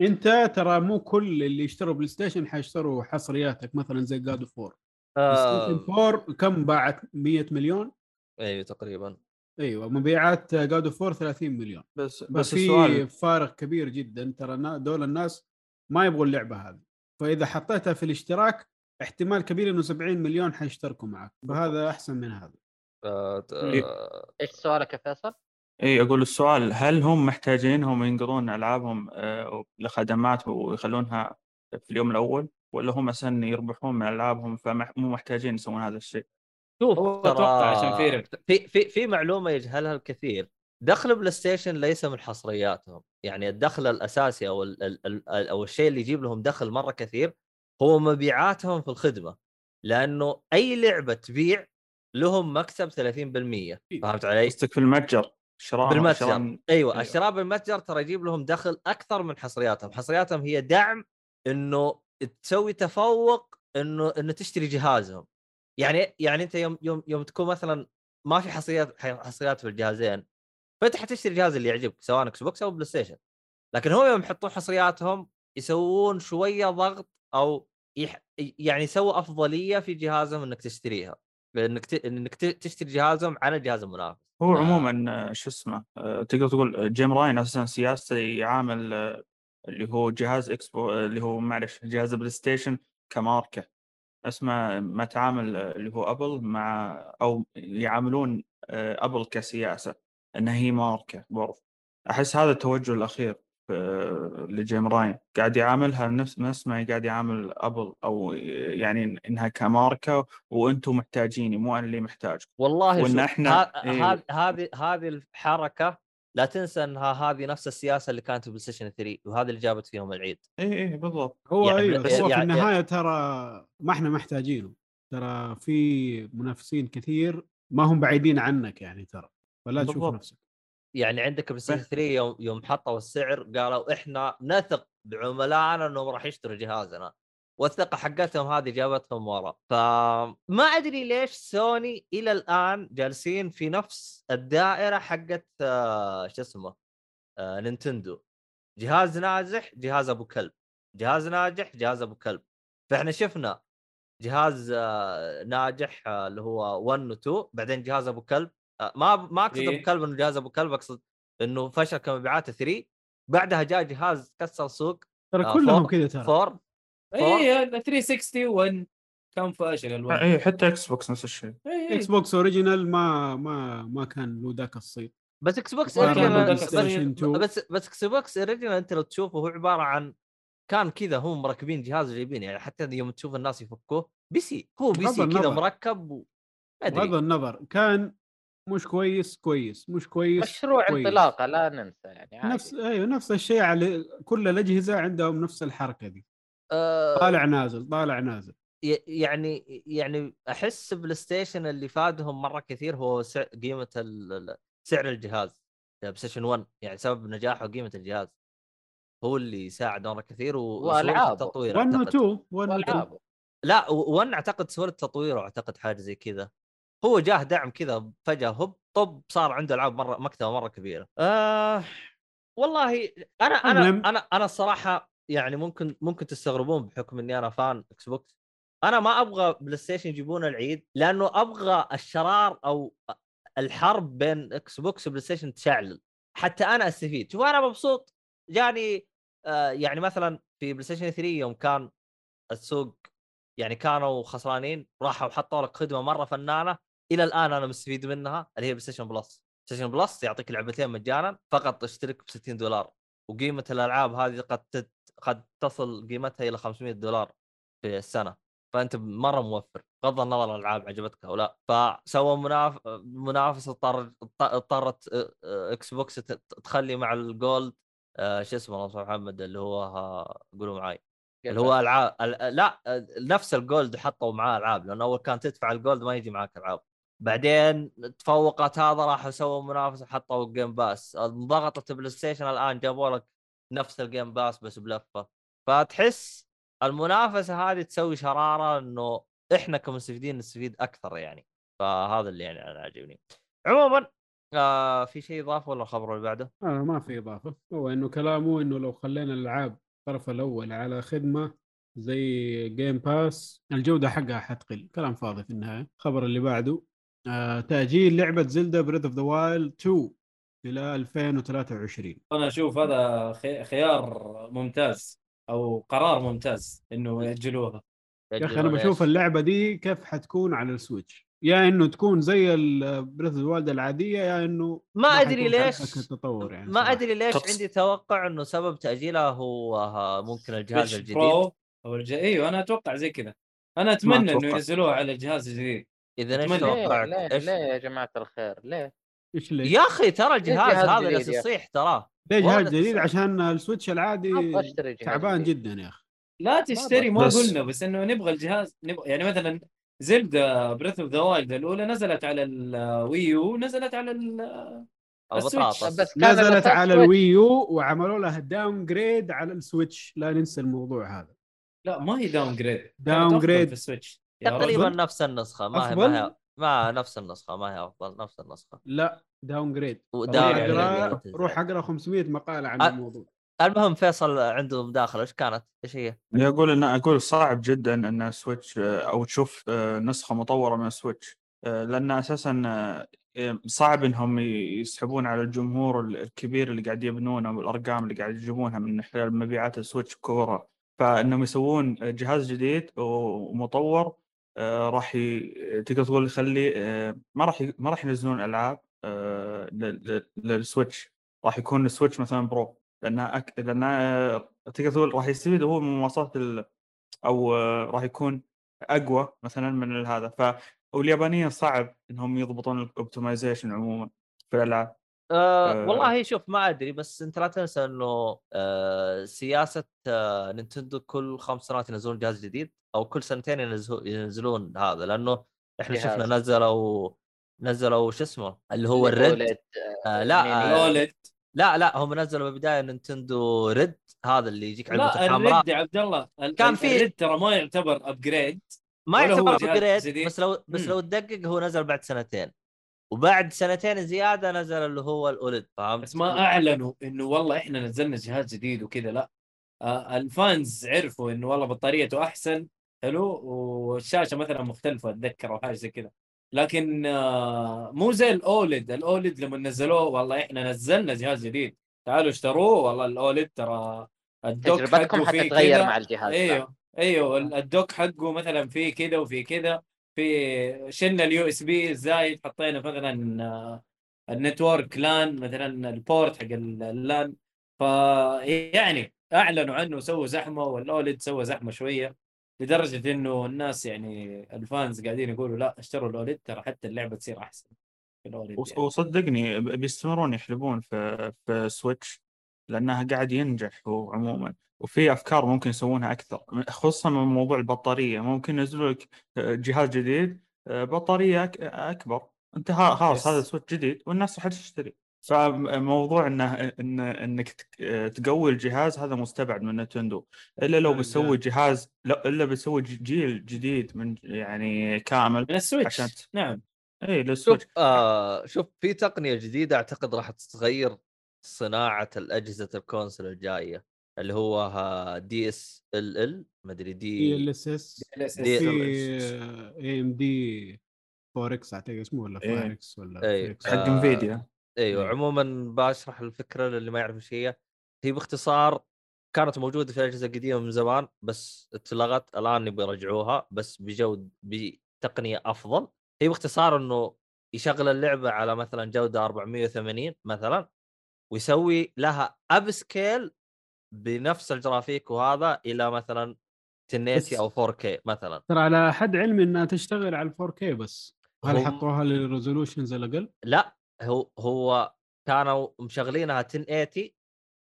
انت ترى مو كل اللي يشتروا بلاي ستيشن حيشتروا حصرياتك مثلا زي God of 4 آه، 4 كم باعت؟ 100 مليون؟ أيوه تقريبا. أيوه مبيعات God of 4 30 مليون. بس بس بس السؤال في فارق كبير جدا ترى نا- دول الناس ما يبغوا اللعبة هذه. فإذا حطيتها في الاشتراك احتمال كبير إنه 70 مليون حيشتركوا معك. فهذا أحسن من هذا. آه، إيش سؤالك يا فيصل؟ إي أقول السؤال هل هم محتاجين هم ينقلون ألعابهم آه، لخدمات ويخلونها في اليوم الأول ولا هم أساسا يربحون من ألعابهم فمو محتاجين يسوون هذا الشيء؟ شوف أتوقع عشان في ربح. في في في معلومة يجهلها الكثير دخل بلاي ستيشن ليس من حصرياتهم يعني الدخل الأساسي أو ال ال ال أو الشيء اللي يجيب لهم دخل مرة كثير هو مبيعاتهم في الخدمة لأنه أي لعبة تبيع لهم مكسب 30% فهمت علي؟ قصدك في المتجر شراء بالمتجر. شراء- أيوه أيوة. الشراء بالمتجر ترى يجيب لهم دخل أكثر من حصرياتهم. حصرياتهم هي دعم إنه تسوي تفوق إنه إنه تشتري جهازهم. يعني يعني أنت يوم يوم يوم تكون مثلا ما في حصريات حصريات في الجهازين فأنت حتشتري الجهاز اللي يعجبك سواء إكس بوكس أو بلاي ستيشن. لكن هم يوم يحطون حصرياتهم يسوون شوية ضغط أو يح... يعني يسووا أفضلية في جهازهم إنك تشتريها. انك ت... إنك تشتري جهازهم عن الجهاز المنافس هو. عموما آه، شو اسمه آه، تقدر تقول آه، جيم رايان أساسا سياسته يعامل اللي هو جهاز إكس بو اللي هو معلش جهاز البلاي ستيشن كماركة اسمه ما تعامل اللي هو أبل مع أو يعاملون أبل كسياسة انها هي ماركة برضه أحس هذا التوجه الأخير لجيم رايان. قاعد يعاملها نفس نفس ما قاعد يعامل أبل أو يعني إنها كماركة وأنتم محتاجيني مو أنا اللي محتاجكم. والله شوف، إحنا- ها- إيه. هذه هذه هذه الحركة لا تنسى إنها هذه نفس السياسة اللي كانت في بلاي ستيشن 3 وهذه اللي جابت فيهم العيد. اي اي بالضبط. هو يعني أيوه بس هو في يعني- النهاية ترى ما إحنا محتاجينه ترى في منافسين كثير ما هم بعيدين عنك يعني ترى فلا تشوف. نفسك. يعني عندك بلاي ستيشن 3 يوم يوم حطوا السعر قالوا إحنا نثق بعملائنا إنهم راح يشتروا جهازنا والثقة حقتهم هذه جابتهم ورا. فما أدري ليش سوني إلى الآن جالسين في نفس الدائرة حقت آه، شو اسمه آه، نينتندو. جهاز ناجح جهاز أبو كلب. جهاز ناجح جهاز أبو كلب. فإحنا شفنا جهاز آه، ناجح اللي هو 1 و 2 بعدين جهاز أبو كلب. ما ما أقصد ابو إيه. كلب إنه جهاز أبو كلب أقصد إنه فشل كمبيعات 3 بعدها جاء جهاز كسر سوق ترى آه، كلهم كذا ترى. 4 اي 360 1 كان فاشل ال one اي حتى إكس بوكس نفس الشيء. إكس بوكس original ما ما ما كان له ذاك الصيت. بس إكس بوكس بس. بس, بس إكس بوكس original أنت لو تشوفه هو عبارة عن كان كذا هم مركبين جهاز وجايبين يعني حتى يوم تشوف الناس يفكوه PC هو PC كذا. مركب و... ما بغض ادري النظر كان مش كويس كويس. مش كويس مشروع كويس. انطلاقة لا ننسى يعني عادي. نفس أيوه نفس الشيء على كل الأجهزة عندهم نفس الحركة دي. آه، طالع نازل طالع نازل. ي- يعني يعني أحس بلاي ستيشن اللي فادهم مرة كثير هو قيمة سعر الجهاز. بلاي ستيشن 1 يعني سبب نجاحه قيمة الجهاز. هو اللي ساعد مرة كثير و- وسهولة وألعابه. التطوير 1 و أعتقد. 2 1 و 2 والعاب لا 1 أعتقد سهولة تطويره اعتقد حاجة زي كذا. هو جاه دعم كذا فجأة هوب طب صار عنده ألعاب مرة مكتبة مرة كبيرة. آه والله أنا أنا. أنا أنا الصراحة يعني ممكن ممكن تستغربون بحكم إني أنا fan إكس بوكس أنا ما أبغى بلاي ستيشن يجيبون العيد لأنه أبغى الشرار أو الحرب بين إكس بوكس وبلاي ستيشن تشتعل. حتى أنا أستفيد. شوف أنا مبسوط. جاني آه يعني مثلا في بلاي ستيشن 3 يوم كان السوق يعني كانوا خسرانين راحوا حطوا لك خدمة مرة فنانة. إلى الآن أنا مستفيد منها اللي هي بلاي ستيشن بلس بلاي ستيشن بلس يعطيك لعبتين مجانا فقط اشترك ب 60 دولار وقيمة الألعاب هذه قد تت... قد تصل قيمتها إلى 500 دولار في السنة. فأنت مرة موفر بغض النظر الألعاب عجبتك أو لا. فسووا مناف... منافسة اضطر اضطرت إكس بوكس تخلي مع ال Gold آه، شو اسمه الله محمد اللي هو ها- قولوا معاي. اللي هو ألعاب ال- لا نفس ال Gold حطوا معاه ألعاب لأنه أول كان تدفع ال Gold ما يجي معك ألعاب. بعدين تفوقت هذا راحوا سووا منافسة حطوا Game Pass ضغطت بلاي ستيشن الآن جابوا لك نفس ال Game Pass بس بلفة. فتحس المنافسة هذه تسوي شرارة إنه إحنا كمستفيدين نستفيد أكثر يعني. فهذا اللي يعني أنا عاجبني. عموما آه في شيء إضافة ولا الخبر اللي بعده؟ آه ما في إضافة. هو إنه كلامه إنه لو خلينا الألعاب الطرف الأول على خدمة زي Game Pass الجودة حقها حتقل. كلام فاضي في النهاية. الخبر اللي بعده. آه تأجيل لعبة زلدا Breath of the Wild 2 إلى 2023 أنا أشوف هذا خي- خيار ممتاز أو قرار ممتاز إنه يأجلوها. يا أخي أنا بشوف اللعبة دي كيف حتكون على السويتش. يا إنه تكون زي Breath of the Wild العادية يا إنه ما أدري ليش التطور يعني ما صراحة. أدري ليش عندي توقع إنه سبب تأجيلها هو ممكن الجهاز الجديد. Pro أو الج... إيوه أنا أتوقع زي كذا. أنا أتمنى إنه. ينزلوها على الجهاز الجديد. إذا إيش أتمنى. ليه توقعك؟ ليه, يا جماعة الخير ليه؟ إيش ليه؟ يا أخي ترى الجهاز جهاز هذا جالس أخي؟ يصيح تراه ليه جهاز جديد. عشان السويتش العادي تعبان. جدا يا أخي لا تشتري بس- قلنا بس إنه نبغى الجهاز نبغى يعني مثلا زلدا Breath of the Wild الأولى نزلت على ال Wii U نزلت على ال... السويتش. بس نزلت على. ال Wii U وعملوا لها downgrade على السويتش لا ننسى الموضوع هذا لا ما هي داون جريد داون جريد. في السويتش تقريبا رجل. نفس النسخة ما هي أفضل؟ ما هي ما نفس النسخة ما هي أفضل نفس النسخة لا داون جريد وداون روح جريد أقرأ يعني روح أقرأ 500 مقالة عن أ- الموضوع المهم فيصل عنده مداخله إيش كانت؟ إيش هي؟ اللي أقول إن أقول صعب جدا إن سويتش أو تشوف آه، نسخة مطورة من سويتش آه، لأن أساسا آه، صعب إنهم يسحبون على الجمهور ال- الكبير اللي قاعد يبنونه والارقام اللي قاعد يجيبونها من خلال مبيعات السويتش كورة فإنهم يسوون جهاز جديد ومطور آه، راح ي- تقدر تقول يخلي آه، ما راح ي- ما راح ينزلون ألعاب آه، لل- لل- للسويتش. راح يكون السويتش مثلا Pro. لأنها أك... لأنها تقدر تقول راح يستفيد هو من مواصفات ال... أو آه، راح يكون أقوى مثلا من هذا. ف واليابانيين صعب إنهم يضبطون ال optimization عموما في الألعاب. أه آه. والله شوف ما أدري بس أنت لا تنسى إنه أه سياسة أه نينتندو كل خمس سنوات ينزلون جهاز جديد. أو كل سنتين ينزلون هذا لأنه إحنا جهاز. شفنا نزلوا نزلوا شو اسمه اللي هو الريد OLED، آه لا. آه لا لا هم نزلوا بالبداية نينتندو ريد هذا اللي يجيك علبه لا الريد يا عبد الله ال- كان في- الريد ترى ما يعتبر ابجريد ما يعتبر ابجريد؟ بس لو بس. لو تدقق هو نزل بعد سنتين وبعد سنتين زيادة نزل اللي هو الاولد فهمت؟ بس ما أعلنوا إنه والله إحنا نزلنا جهاز جديد وكذا لا آه ال fans عرفوا إنه والله بطاريته أحسن حلو والشاشة مثلا مختلفة أتذكر أو حاجة زي كذا لكن آه مو زي ال OLED ال OLED لما نزلوه والله إحنا نزلنا جهاز جديد. تعالوا اشتروه والله ال OLED ترى ال dock تجربتكم حقه فيه حتتغير مع الجهاز. أيوه أيوه ال dock حقه مثلا فيه كذا وفي كذا في شلنا ال USB الزايد حطينا مثلا آه، ال network لأن مثلا ال port حق ال LAN فيعني أعلنوا عنه وسووا زحمة وال OLED سوى زحمة شوية. لدرجة إنه الناس يعني ال fans قاعدين يقولوا لا اشتروا ال OLED ترى حتى اللعبة تصير أحسن في يعني. وصدقني بيستمرون يحلبون في في سويتش لأنها قاعد ينجح هو عموما وفي أفكار ممكن يسوونها أكثر خصوصا من موضوع البطارية ممكن ينزلوا لك جهاز جديد بطارية أك- أكبر أنت خلاص. هذا سويتش جديد والناس راح تشتري فموضوع انه إن إنك تقوي الجهاز هذا مستبعد من نتندو. إلا لو يا بتسوي رجال. جهاز لا إلا بتسوي ج- جيل جديد من يعني كامل من السويتش. عشان ت- نعم. اي شوف للسويتش. آه شوف في تقنية جديدة أعتقد راح تغير صناعة الأجهزة الكونسول الجاية اللي هو دي اس ال ال ما أدري في دي ال اس اس دي- ام دي فوركس أعتقد اسمه ولا إيه. فايركس ولا إيه. حق آه، انفيديا أيوه. عموما بشرح الفكرة للي ما يعرف إيش هي. هي باختصار كانت موجودة في الأجهزة القديمة من زمان بس اتلغت الآن يبغوا يرجعوها بس بجود بتقنية أفضل. هي باختصار إنه يشغل اللعبة على مثلا جودة 480 مثلا ويسوي لها أب سكيل بنفس الجرافيك وهذا إلى مثلا 1080 بس- أو 4K مثلا. ترى على حد علمي إنها تشتغل على 4K بس. هل هم- حطوها لل resolutions الأقل؟ لا. هو هو كانوا مشغلينها 1080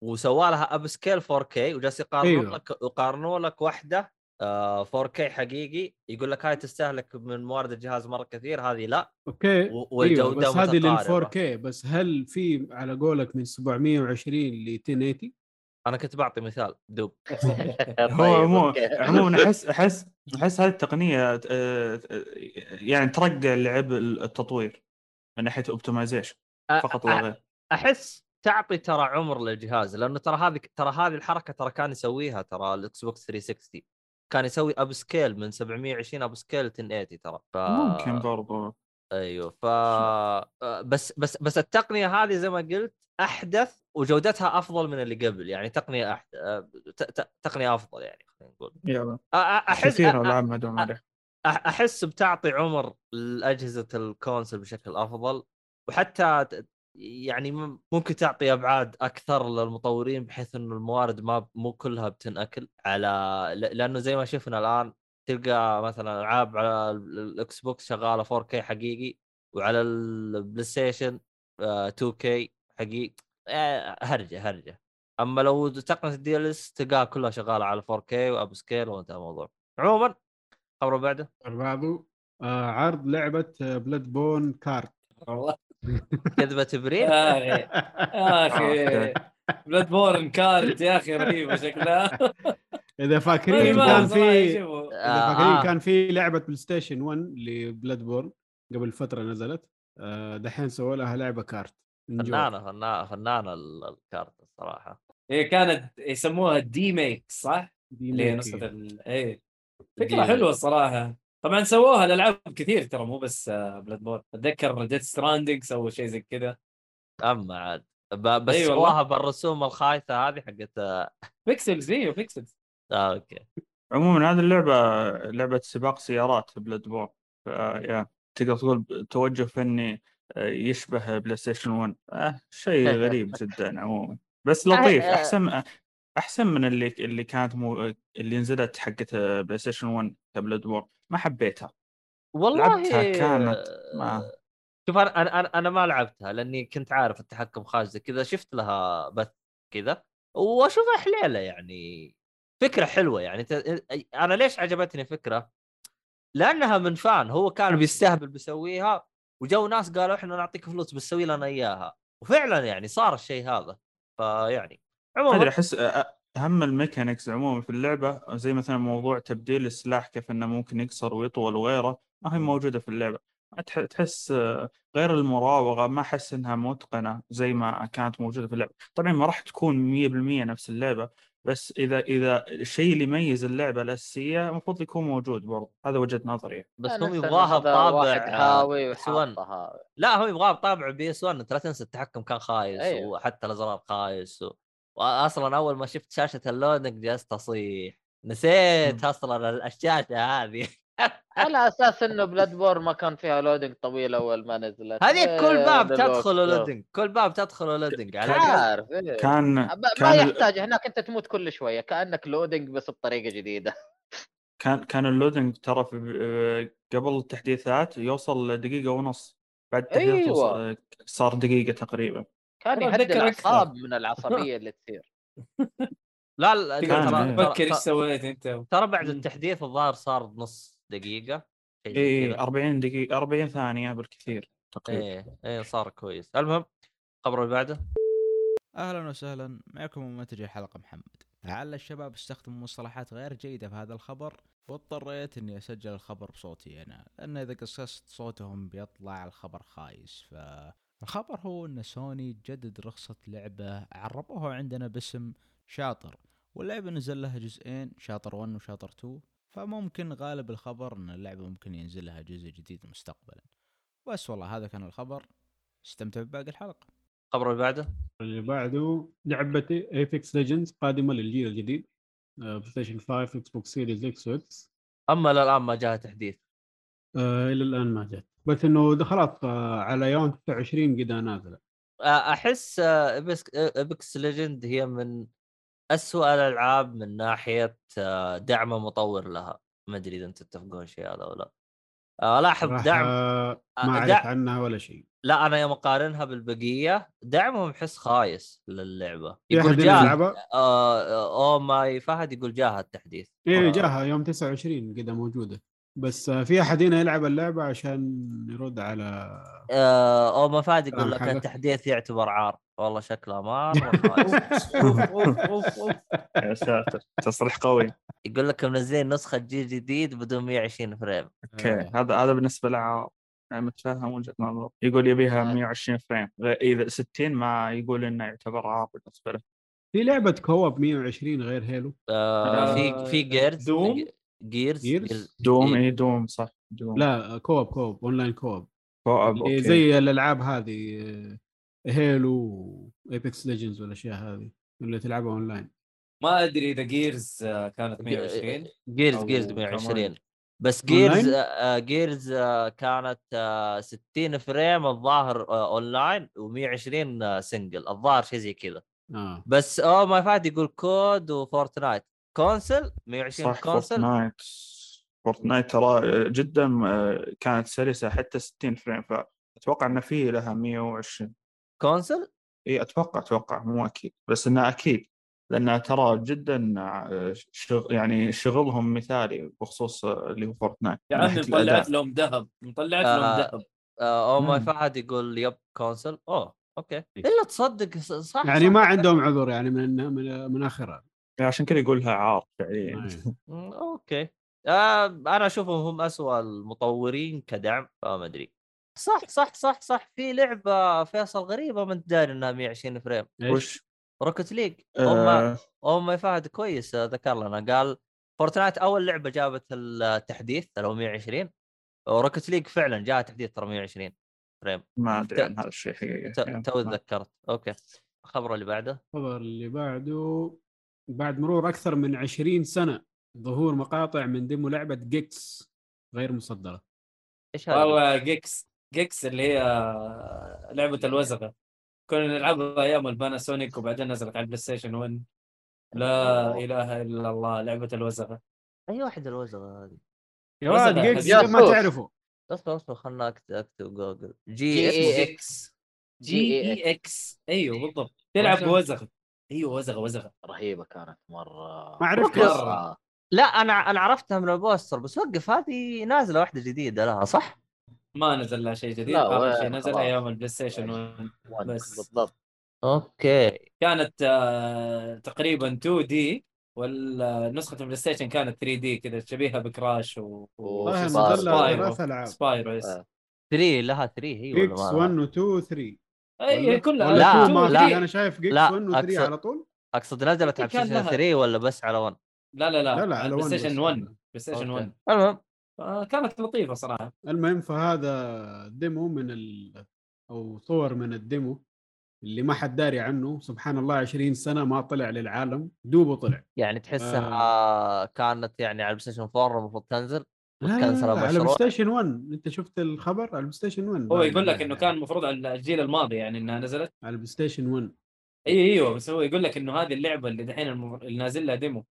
وسوى لها upscale 4K وجالس يقارنون أيوه. لك يقارنون لك واحدة آه 4K حقيقي يقول لك هاي تستهلك من موارد الجهاز مرة كثير هذه لا okay و- والجودة أيوه بس هذه لل متقاربة. 4K بس هل في على قولك من 720 ل 1080 أنا كنت بعطي مثال دوب هو طيب، عموما okay. عموما أحس أحس أحس هذه التقنية آه، آه، يعني ترقى لعب التطوير من ناحية optimization فقط لا غير؟ أحس تعطي ترى عمر للجهاز لأنه ترى هذه ترى هذه الحركة ترى كان يسويها ترى الإكس بوكس 360 كان يسوي upscale من 720 upscale 1080 ترى ف... ممكن برضو. أيوه ف بس بس بس التقنية هذه زي ما قلت أحدث وجودتها أفضل من اللي قبل يعني تقنية أحد... ت... ت... تقنية أفضل يعني خلينا نقول. يلا. أحس كثير العاب ما أحس بتعطي عمر لأجهزة ال console بشكل أفضل وحتى يعني ممكن تعطي أبعاد أكثر للمطورين بحيث إنه الموارد ما مو كلها بتنأكل على لأنه زي ما شفنا الآن تلقى مثلا ألعاب على ال- الإكس بوكس شغالة 4K حقيقي وعلى البلاي ستيشن آه، 2K حقيقي آه، هرجة هرجة. أما لو تقنية ال DLSS تلقاها كلها شغالة على 4K و upscale وانتهى الموضوع. عموما خبر بعده بعضه آه عرض لعبة Bloodborne Kart والله كذبة ابريل يا أخي يا أخي بلاد بورن كارت يا أخي رهيبه شكلها إذا فاكرين ماني كان في. إذا فاكرين آه. كان في لعبة بلاي ستيشن 1 ل Bloodborne قبل فترة نزلت آه دحين سووا لها لعبة kart. فنانة فنانة فنانة ال- الkart الصراحة هي كانت يسموها demake صح؟ دي اللي هي make نسخة هي. فكرة. حلوة الصراحة. طبعا سووها الألعاب كثير ترى مو بس Bloodborne أتذكر Death Stranding سووا شيء زي كذا. أما عاد. بس أي والله. سواها بالرسوم الخايسة هذه حقت pixels إيوه pixels آه okay. عموما هذه اللعبة لعبة سباق سيارات Bloodborne يا تقدر تقول توجه فني آه، يشبه بلاي ستيشن 1 آه شيء غريب جدا عموما. بس لطيف آه، أحسن أحسن من اللي اللي كانت مو اللي نزلت حقت بلاي ستيشن 1 ك Bloodborne ما حبيتها. والله لعبتها كانت ما شوف أنا أنا أنا ما لعبتها لأني كنت عارف التحكم زي كذا شفت لها بث كذا وأشوفها حليلة يعني فكرة حلوة يعني. ت- أنا ليش عجبتني فكرة؟ لأنها من fan هو كان بيستهبل بيسويها وجو ناس قالوا إحنا نعطيك فلوس بس سوي لنا إياها وفعلا يعني صار الشيء هذا. فيعني ما أدري عموما أحس أهم ال mechanics عموما في اللعبة زي مثلا موضوع تبديل السلاح كيف إنه ممكن يقصر ويطول وغيره ما هي موجودة في اللعبة. تح- تحس آه، غير المراوغة ما أحس إنها متقنة زي ما كانت موجودة في اللعبة. طبعا ما راح تكون 100% نفس اللعبة بس إذا إذا الشيء اللي يميز اللعبة الأساسية المفروض يكون موجود برضه هذا وجهة نظري. بس هم يبغاها بطابع آه، هاوي. وحاطها لا هو يبغاه بطابع PS 1 أنت لا تنسى التحكم كان خايس أيوه. وحتى الأزرار خايس و... واصلا أول ما شفت شاشة ال loading جلست اصيح نسيت أصلا الشاشه هذه على أساس إنه Bloodborne ما كان فيها loading طويل أول ما نزلت هذه كل باب وين الوقت تدخل؟ loading كل باب تدخل loading على عارف إيه. كان ما كان يحتاج هناك أنت تموت كل شوية كأنك loading بس بطريقة جديدة كان كان ال loading ترى في قبل التحديثات يوصل لدقيقة ونص بعد التحديث أيوة. صار دقيقة تقريبا كان أكثر. الأعصاب من العصبية اللي تصير لا لا ترى إيه. ترى- فكر إيش سويت أنت ترى بعد. التحديث الظاهر صار نص دقيقة اي كذا. 40 دقيقه 40 ثانية بالكثير تقريبا إيه إيه صار كويس المهم الخبر اللي بعده أهلا وسهلا معكم ممثل الحلقة محمد لعل الشباب استخدموا مصطلحات غير جيدة في هذا الخبر واضطريت إني أسجل الخبر بصوتي أنا لأن إذا قصصت صوتهم بيطلع الخبر خايس فالخبر هو إن سوني تجدد رخصة لعبة عربوها عندنا باسم شاطر واللعبة نزل لها جزئين شاطر 1 وشاطر 2 فممكن غالب الخبر إن اللعبة ممكن ينزل لها جزء جديد مستقبلا. بس والله هذا كان الخبر. استمتع بباقي الحلقة. الخبر اللي بعده؟ اللي بعده لعبة Apex Legends قادمة للجيل الجديد. بلاي ستيشن 5 إكس بوكس Series X و S أما الان ما جاء تحديث. آه إلى الآن ما جت بس إنه ده خلاص آه على يوم 29 قد نازله. آه، احس Apex Legend هي من أسوأ الألعاب من ناحية آه، دعم مطور لها. ما أدري إذا أنتم تتفقون شيء هذا ولا آه، صراحة دعم ما آه، اعرف دع- عنها ولا شيء. لا أنا يوم أقارنها بالبقية دعمهم احس خايس للعبة. يقول؟ آه آه، أو ماي فهد يقول جاها التحديث. إيه آه، جاها يوم 29 قد موجودة. بس آه في أحد هنا يلعب اللعبة عشان يرد على آه أو ما فهد يقول لك. التحديث يعتبر عار والله شكله مره يا ساتر تصريح قوي يقول لك منزلين نسخة جيل جديد بدون 120 frame okay آه. هذا هذا بالنسبة له عار. يعني متفهم وجهة نظره يقول يبيها 120 frame غير- إذا 60 ما يقول إنه يعتبر عار بالنسبة له في لعبة كوب 120 غير Halo آه في آه، في Gears Doom؟ Gears Gears؟ Doom إيه. اي Doom صح Doom لا co-op co-op online co-op. co-op اللي okay. زي الألعاب هذه آه، Halo Apex Legends والأشياء هذه اللي تلعبها أونلاين. ما أدري إذا Gears كانت 120 Gears Gears كمان. 120 بس Gears online؟ آه Gears آه كانت آه 60 frame الظاهر آه أونلاين و120 آه single الظاهر شيء زي كذا. آه. بس أو ما فات يقول COD و Fortnite console 120 صح console. Fortnite. Fortnite ترى جدا آه، كانت سلسة حتى 60 frame فأتوقع إن في لها 120 console؟ إي أتوقع أتوقع مو أكيد بس انها أكيد لانها ترى جدا آه، شغ يعني شغلهم مثالي بخصوص آه، اللي هو Fortnite. يا عمي ناحية مطلعت الأداء. لهم ذهب مطلعت آه، لهم ذهب. آه أو ما مم. فهد يقول yep console. أوه okay. إلا تصدق صح يعني صح. ما عندهم عذر يعني من من من آخرها. عشان كذا يقولها عار فعليا. أي. مم، okay. آه أنا أشوفهم هم أسوأ المطورين كدعم فما أدري. صح صح صح صح. في لعبة فيصل غريبة ما أنت داري إنها 120 frame؟ وش؟ Rocket League. هم آه. هم فهد كويس ذكر لنا. قال Fortnite أول لعبة جابت التحديث اللي هو 120 و Rocket League فعلا جاء تحديث ترى 120 frame. ما أدري عن هذا الشيء حقيقه تو تذكرت. okay. الخبر اللي بعده. الخبر اللي بعده. بعد مرور أكثر من 20 سنة ظهور مقاطع من demo لعبة Gex غير مصدرة. إيش هذا؟ والله Gex Gex اللي هي لعبة الوزغة. كنا نلعبها أيام ال Panasonic وبعدين نزلت على ال PlayStation 1 لا إله إلا الله لعبة الوزغة. أي واحد الوزغة هذه؟ يا ولد. Gex ما. تعرفوا اصبر اصبر خلنا أكتب Google. G G E X. X. G E X. أيوه بالضبط. تلعب وزغة. أيوه وزغة وزغة رهيبة كانت مرة ما عرفت لا أنا أنا عرفتها من ال poster بس وقف هذه نازلة واحدة جديدة لها صح؟ ما نزل لها شيء جديد لا، اخر شيء نزل. أيام ال PlayStation 1 one بس. بالضبط okay كانت آه، تقريبا 2D والنسخة ال PlayStation كانت 3D كذا شبيهة ب Crash و لها سبايرو. Spyro yes آه. 3 لها 3 هي ولا Gex ما 1 لها؟ و 2 و 3 أي كلها. لا، 2 two ما لا. أنا شايف Gex لا، 1 و 3 أقصد- على طول. أقصد نزلت على PlayStation لها. 3 ولا بس على 1 لا لا لا لا، لا، على PlayStation بس. 1 PlayStation okay. 1 المهم. آه، كانت لطيفة صراحة. المهم فهذا demo من ال... أو صور من ال demo اللي ما حد داري عنه. سبحان الله 20 سنة ما طلع للعالم. دوبه طلع. يعني تحسها كانت يعني على ال PlayStation 4 المفروض تنزل. لا لا, وتكنسل لا, لا على المشروع. PlayStation 1 انت شفت الخبر على ال PlayStation 1 هو يقول لك انه كان المفروض على الجيل الماضي يعني انها نزلت على ال Play Station 1 اي أيوه بس هو يقول لك انه هذه اللعبه اللي دحين المف- اللي نازل لها demo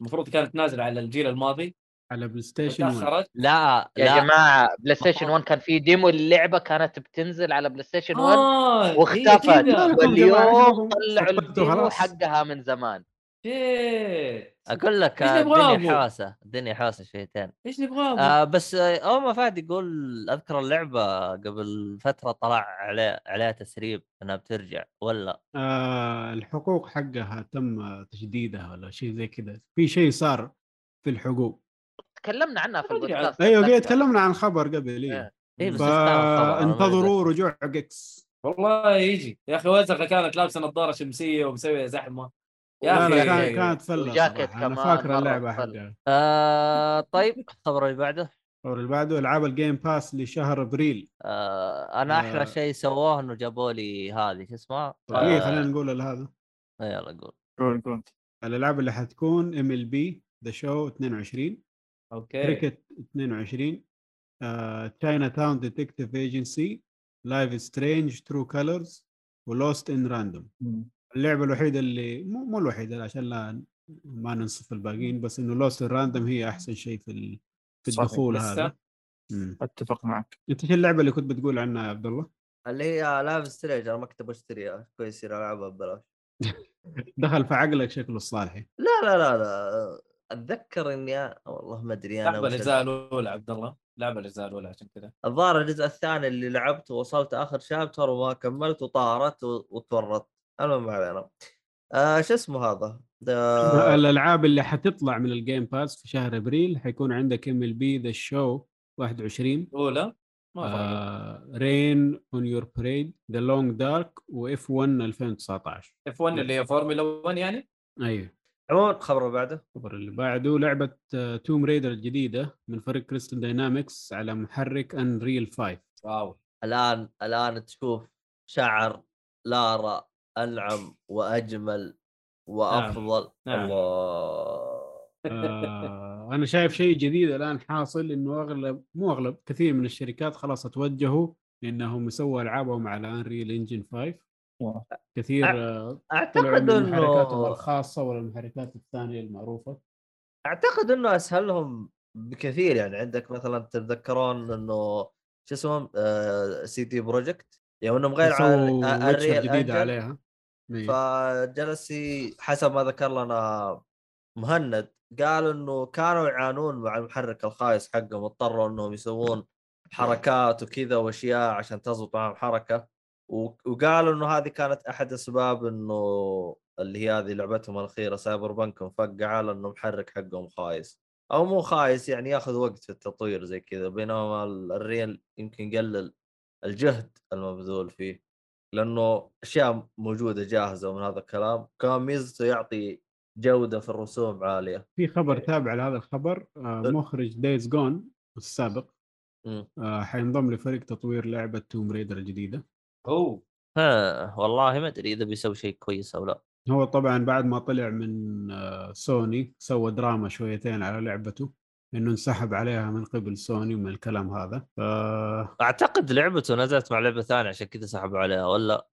المفروض كانت نازله على الجيل الماضي على PlayStation 1 تاخرت لا يا لا جماعة PlayStation 1 كان في demo اللعبه كانت بتنزل على PlayStation 1 آه هي واختفت واليوم طلعوا ال demo. حقها من زمان shit أقول لك الدنيا؟ حاسة الدنيا حاسة شويتين إيش نبغاه آه بس آه، اول ما فهد يقول أذكر اللعبة قبل فترة طلع عليه عليها تسريب إنها بترجع ولا آه الحقوق حقها تم تجديدها ولا شيء زي كذا في شيء صار في الحقوق تكلمنا عنها في البودكاست أيوه. تكلمنا عن خبر قبل إيه. إيه. إيه، بس أدري. رجوع Gex والله يجي يا أخي وزغه كانت لابسة نظارة شمسية ومسوية زحمة يا لا أخي لا كان كانت فله وجاكيت صراحة. أنا كمان فاكر اللعبة. حقها. آه طيب الخبر اللي بعده؟ الخبر اللي بعده العاب ال Game Pass لشهر أبريل. آه أنا أحلى آه. شيء سووه إنه جابوا لي هذه شو اسمها؟ دقيقة خلينا نقول هذا. آه، يلا قول. قول قول. الألعاب اللي حتكون MLB The Show 22 okay. Cricket 22 Chinatown Detective Agency Life is Strange True Colors و Lost in Random اللعبة الوحيدة اللي مو مو الوحيدة عشان لا ما ننصف الباقيين بس إنه Lost in Random هي أحسن شيء في ال- في. الدخول؟ هذا. مم. أتفق معك. أنت إيش اللعبة اللي كنت بتقول عنها يا عبد الله؟ اللي هي Life is Strange أنا ما كنت بشتريها كويس يصير ألعبها ببلاش. دخل في عقلك شكله الصالحي لا لا لا لا. أتذكر إني والله ما أدري أنا لعبة الأجزاء الأولى عبد الله. لعبة الأجزاء الأولى عشان كذا. الظاهر الجزء الثاني اللي لعبته وصلت آخر chapter وما كملت وطارت وتورطت. المهم ما علينا آه شو اسمه هذا؟ ده- الألعاب اللي حتطلع من ال Game Pass في شهر أبريل حيكون عندك MLB The Show 21 اولى Rain on Your Parade The Long Dark و F1 2019 F1 اللي هي فورمولا 1 يعني؟ أيوه. عموما الخبر اللي بعده. الخبر اللي بعده لعبة Tomb Raider الجديدة من فريق Crystal Dynamics على محرك Unreal 5 wow. الآن الآن تشوف شعر لارا أنعم وأجمل وأفضل نعم. الله آه أنا شايف شيء جديد الآن حاصل إنه أغلب مو أغلب كثير من الشركات خلاص توجهوا انهم يسووا ألعابهم على Unreal Engine 5 واو. كثير آه، أعتقد من محركاتهم انه الخاصة ولا المحركات الثانية المعروفة أعتقد إنه اسهل لهم بكثير يعني عندك مثلا تتذكرون إنه شو اسمه آه CD Projekt يوم انهم غير عن Witcher الريال جديدة عليها. فجلس ي- حسب ما ذكر لنا مهند قال إنه كانوا يعانون مع المحرك الخايس حقهم اضطروا إنهم يسوون حركات وكذا وأشياء عشان تزبط معهم حركة. وقالوا إنه هذه كانت أحد أسباب إنه اللي هي هذه لعبتهم الأخيرة سايبر بنك مفقعه لأنه محرك حقهم خايس. أو مو خايس يعني ياخذ وقت في التطوير زي كذا بينما ال- الريال يمكن يقلل الجهد المبذول فيه. لأنه أشياء موجودة جاهزة ومن هذا الكلام كان ميزته يعطي جودة في الرسوم عالية. في خبر تابع لهذا الخبر آه، مخرج Days Gone السابق. آه، حينضم لفريق تطوير لعبة Tomb Raider الجديدة. أوه. ها والله ما أدري إذا بيسوي شيء كويس أو لا. هو طبعا بعد ما طلع من سوني سوى دراما شويتين على لعبته. إنه انسحب عليها من قبل سوني من الكلام هذا ف... أعتقد لعبته نزلت مع لعبة ثانية عشان كذا سحبوا عليها ولا؟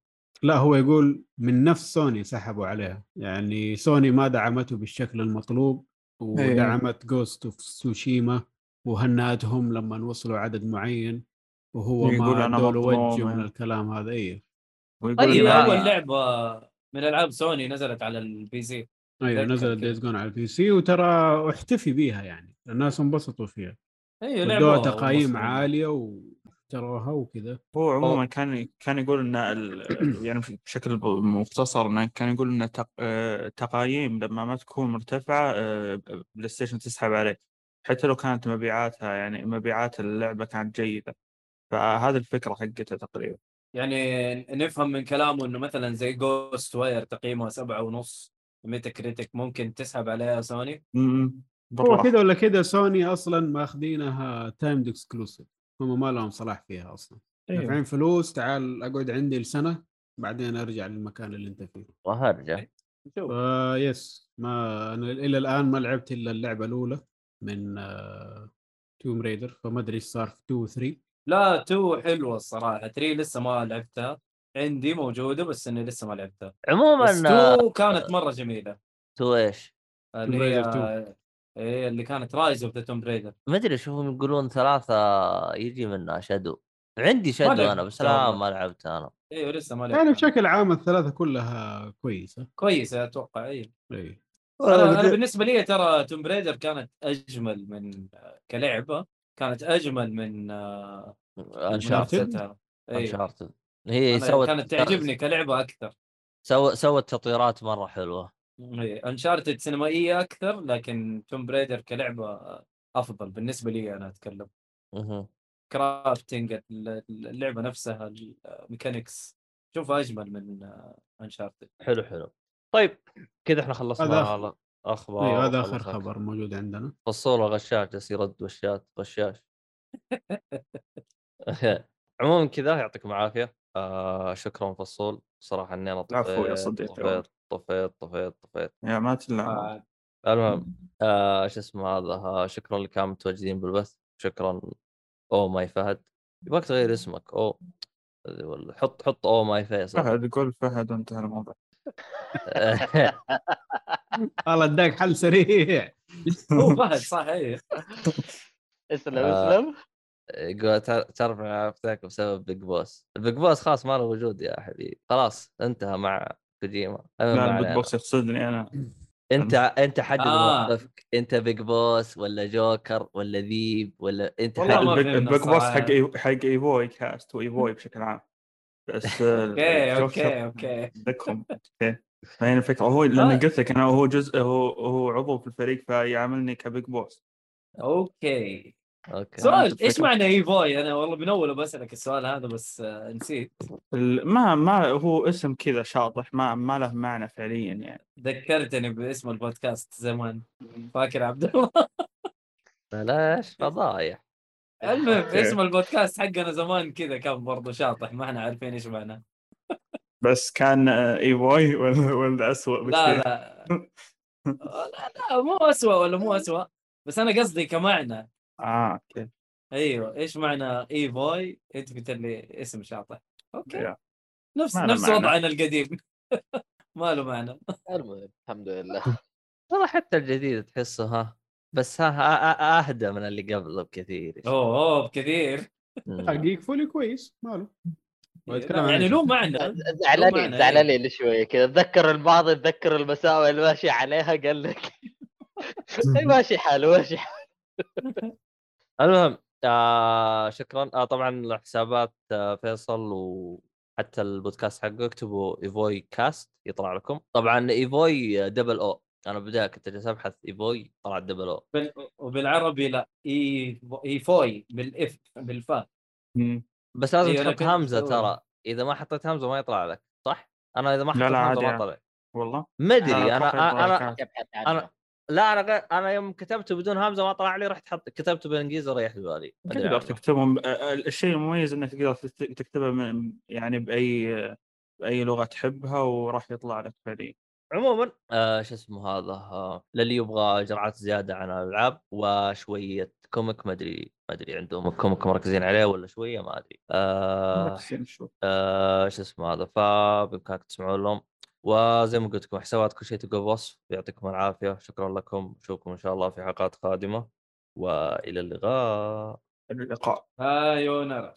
لا هو يقول من نفس سوني سحبوا عليها يعني سوني ما دعمته بالشكل المطلوب ودعمت Ghost of Tsushima وهنأتهم لما وصلوا عدد معين وهو يقول ما له مظلوم وجه من يعني. الكلام هذا إيه. ويقول طيب أول لعبة من ألعاب سوني نزلت على ال PC أيوه نزلت. Days Gone على ال PC وترى احتفي بيها يعني. الناس انبسطوا فيها. أيوه لعبة تقايم مصرية. عالية واشتروها وكذا. هو عموما كان كان يقول إن ال- يعني بشكل مختصر إنه كان يقول إن تق- آه، تقايم لما ما تكون مرتفعة آه، PlayStation تسحب عليه. حتى لو كانت مبيعاتها يعني مبيعات اللعبة كانت جيدة. فهذه الفكرة حقتها تقريبا. يعني نفهم من كلامه إنه مثلا زي Ghostwire تقييمها سبعة ونص. Metacritic ممكن تسحب عليها سوني م- هو كذا ولا كذا سوني أصلا ماخذينها timed exclusive هم ما لهم صلاح فيها أصلا. أيوه. دافعين فلوس تعال أقعد عندي لسنة بعدين أرجع للمكان اللي أنت فيه. وهرجع ف yes ما أنا إلى الآن ما لعبت إلا اللعبة الأولى من Tomb Raider فما أدري إيش صار في 2 و 3 لا two حلوة الصراحة. 3 لسه ما لعبتها. عندي موجودة بس إني لسه ما لعبتها. عموما two كانت مرة جميلة. two إيش؟ اللي إيه اللي كانت Rise of the Tomb Raider ما أدري اشوفهم يقولون ثلاثة يجي منها Shadow عندي Shadow أنا بس لا. ما لعبتها أنا. أيوه لسه ما يعني لعبتها بشكل عام الثلاثة كلها كويسة. كويسة أتوقع اي إي. أنا بالنسبة لي ترى Tomb Raider كانت أجمل من كلعبة كانت أجمل من آه، Uncharted. إي. Uncharted هي أنا سوت كانت تعجبني كلعبة أكثر. سو... سوت تطويرات مرة حلوة. Uncharted سينمائية أكثر لكن Tomb Raider كلعبة أفضل بالنسبة لي أنا أتكلم. مهم. crafting اللعبة نفسها ال mechanics شوفها أجمل من Uncharted حلو حلو. طيب كذا إحنا خلصنا على أخبار أيوه هذا آخر وخلصنا. خبر موجود عندنا. فصول غشاش جالس يرد وشات غشاش. عموما كذا يعطيكم العافية. آه شكرا فصول. صراحة إني أنا طفيت يا صديقي. طفيت طفيت طفيت طفيت. يا ما تلا آه، المهم آه شو اسمه هذا؟ آه شكرا لكم متواجدين بالبث. شكرا. Oh my فهد. يبغاك تغير اسمك. أو ولا حط حط Oh my فيصل فهد قول فهد وانتهى الموضوع. والله اداك حل سريع. هو فهد صح إيه اسلم آه. اسلم. يقول أنا عرفتك بسبب Big Boss ال Big Boss خلاص ما له وجود يا حبيبي خلاص انتهى مع كوجيما. لا. ال Big Boss يقصدني أنا. أنت أنت حدد آه. موقفك أنت Big Boss ولا جوكر ولا ذيب ولا أنت ال Big Boss. حق حق إيفوي كاست وإيفوي بشكل عام. بس آه، okay okay okay. ذكهم okay. فهي الفكرة. هو لأن آه. قلت لك أنا هو جزء هو هو عضو في الفريق فيعاملني ك Big Boss okay. okay سؤال إيش. معنى إيفوي؟ أنا والله من اول بسالك السؤال هذا بس آه، نسيت. ما ما هو اسم كذا شاطح ما ما له معنى فعليا يعني. ذكرتني باسم البودكاست زمان فاكر عبد الله؟ بلاش فضايح. المهم. اسم البودكاست حقنا زمان كذا كان برضه شاطح ما إحنا عارفين إيش معناه بس كان آه، إيفوي ولا ولا اسوء لا لا. لا مو اسوء ولا مو اسوء بس أنا قصدي كمعنى. آه okay. أيوه إيش معنى ايفوي أنت قلت لي اسم شاطح. okay. نفس نفس معنى. وضعنا القديم. ما له معنى. المهم الحمد لله. والله حتى الجديد تحسه ها. بس ها, أهدى من اللي قبله بكثير. أوه أوه بكثير. حق إيفوي كويس ماله يعني؟ له معنى. زعلانين معنى، زعلانين لي شوية كذا. تذكر الماضي تذكر المساوئ اللي ماشي عليها قال لك. ماشي حاله ماشي حاله. المهم آه شكرا. آه طبعا حسابات آه فيصل وحتى البودكاست حقه اكتبوا إيفوي كاست يطلع لكم. طبعا إيفوي double O أنا بداية كنت جالس ابحث إيفوي طلع دبل أو بال... وبالعربي لا إي إيفوي بال F بالفاء. بس لازم إيه، تحط همزة. ترى. إذا ما حطيت همزة ما يطلع لك صح؟ أنا إذا ما لا، حطيت لا، همزه عادي ما يعني. طلع والله؟ ما أدري أنا أنا أنا أنا لا أنا غ- أنا يوم كتبته بدون همزة ما طلع لي رحت حط كتبته بالإنجليزي وريح بالي تقدر. تكتبهم الشيء المميز إنك تقدر تكت- تكتبها من يعني باي بأي لغة تحبها وراح يطلع لك فعليا عموما آه شو اسمه هذا آه للي يبغى جرعات زيادة عن الألعاب وشوية comic ما أدري ما أدري عندهم comic مركزين عليه ولا شوية ما أدري. آه مركزين شو آه شو اسمه هذا فبامكانك تسمعون لهم. وزي ما قلت لكم حسابات كل شيء تلقى بوصف. يعطيكم العافية. شكرا لكم. نشوفكم إن شاء الله في حلقات قادمة. وإلى اللقاء. اللقاء. هايونارا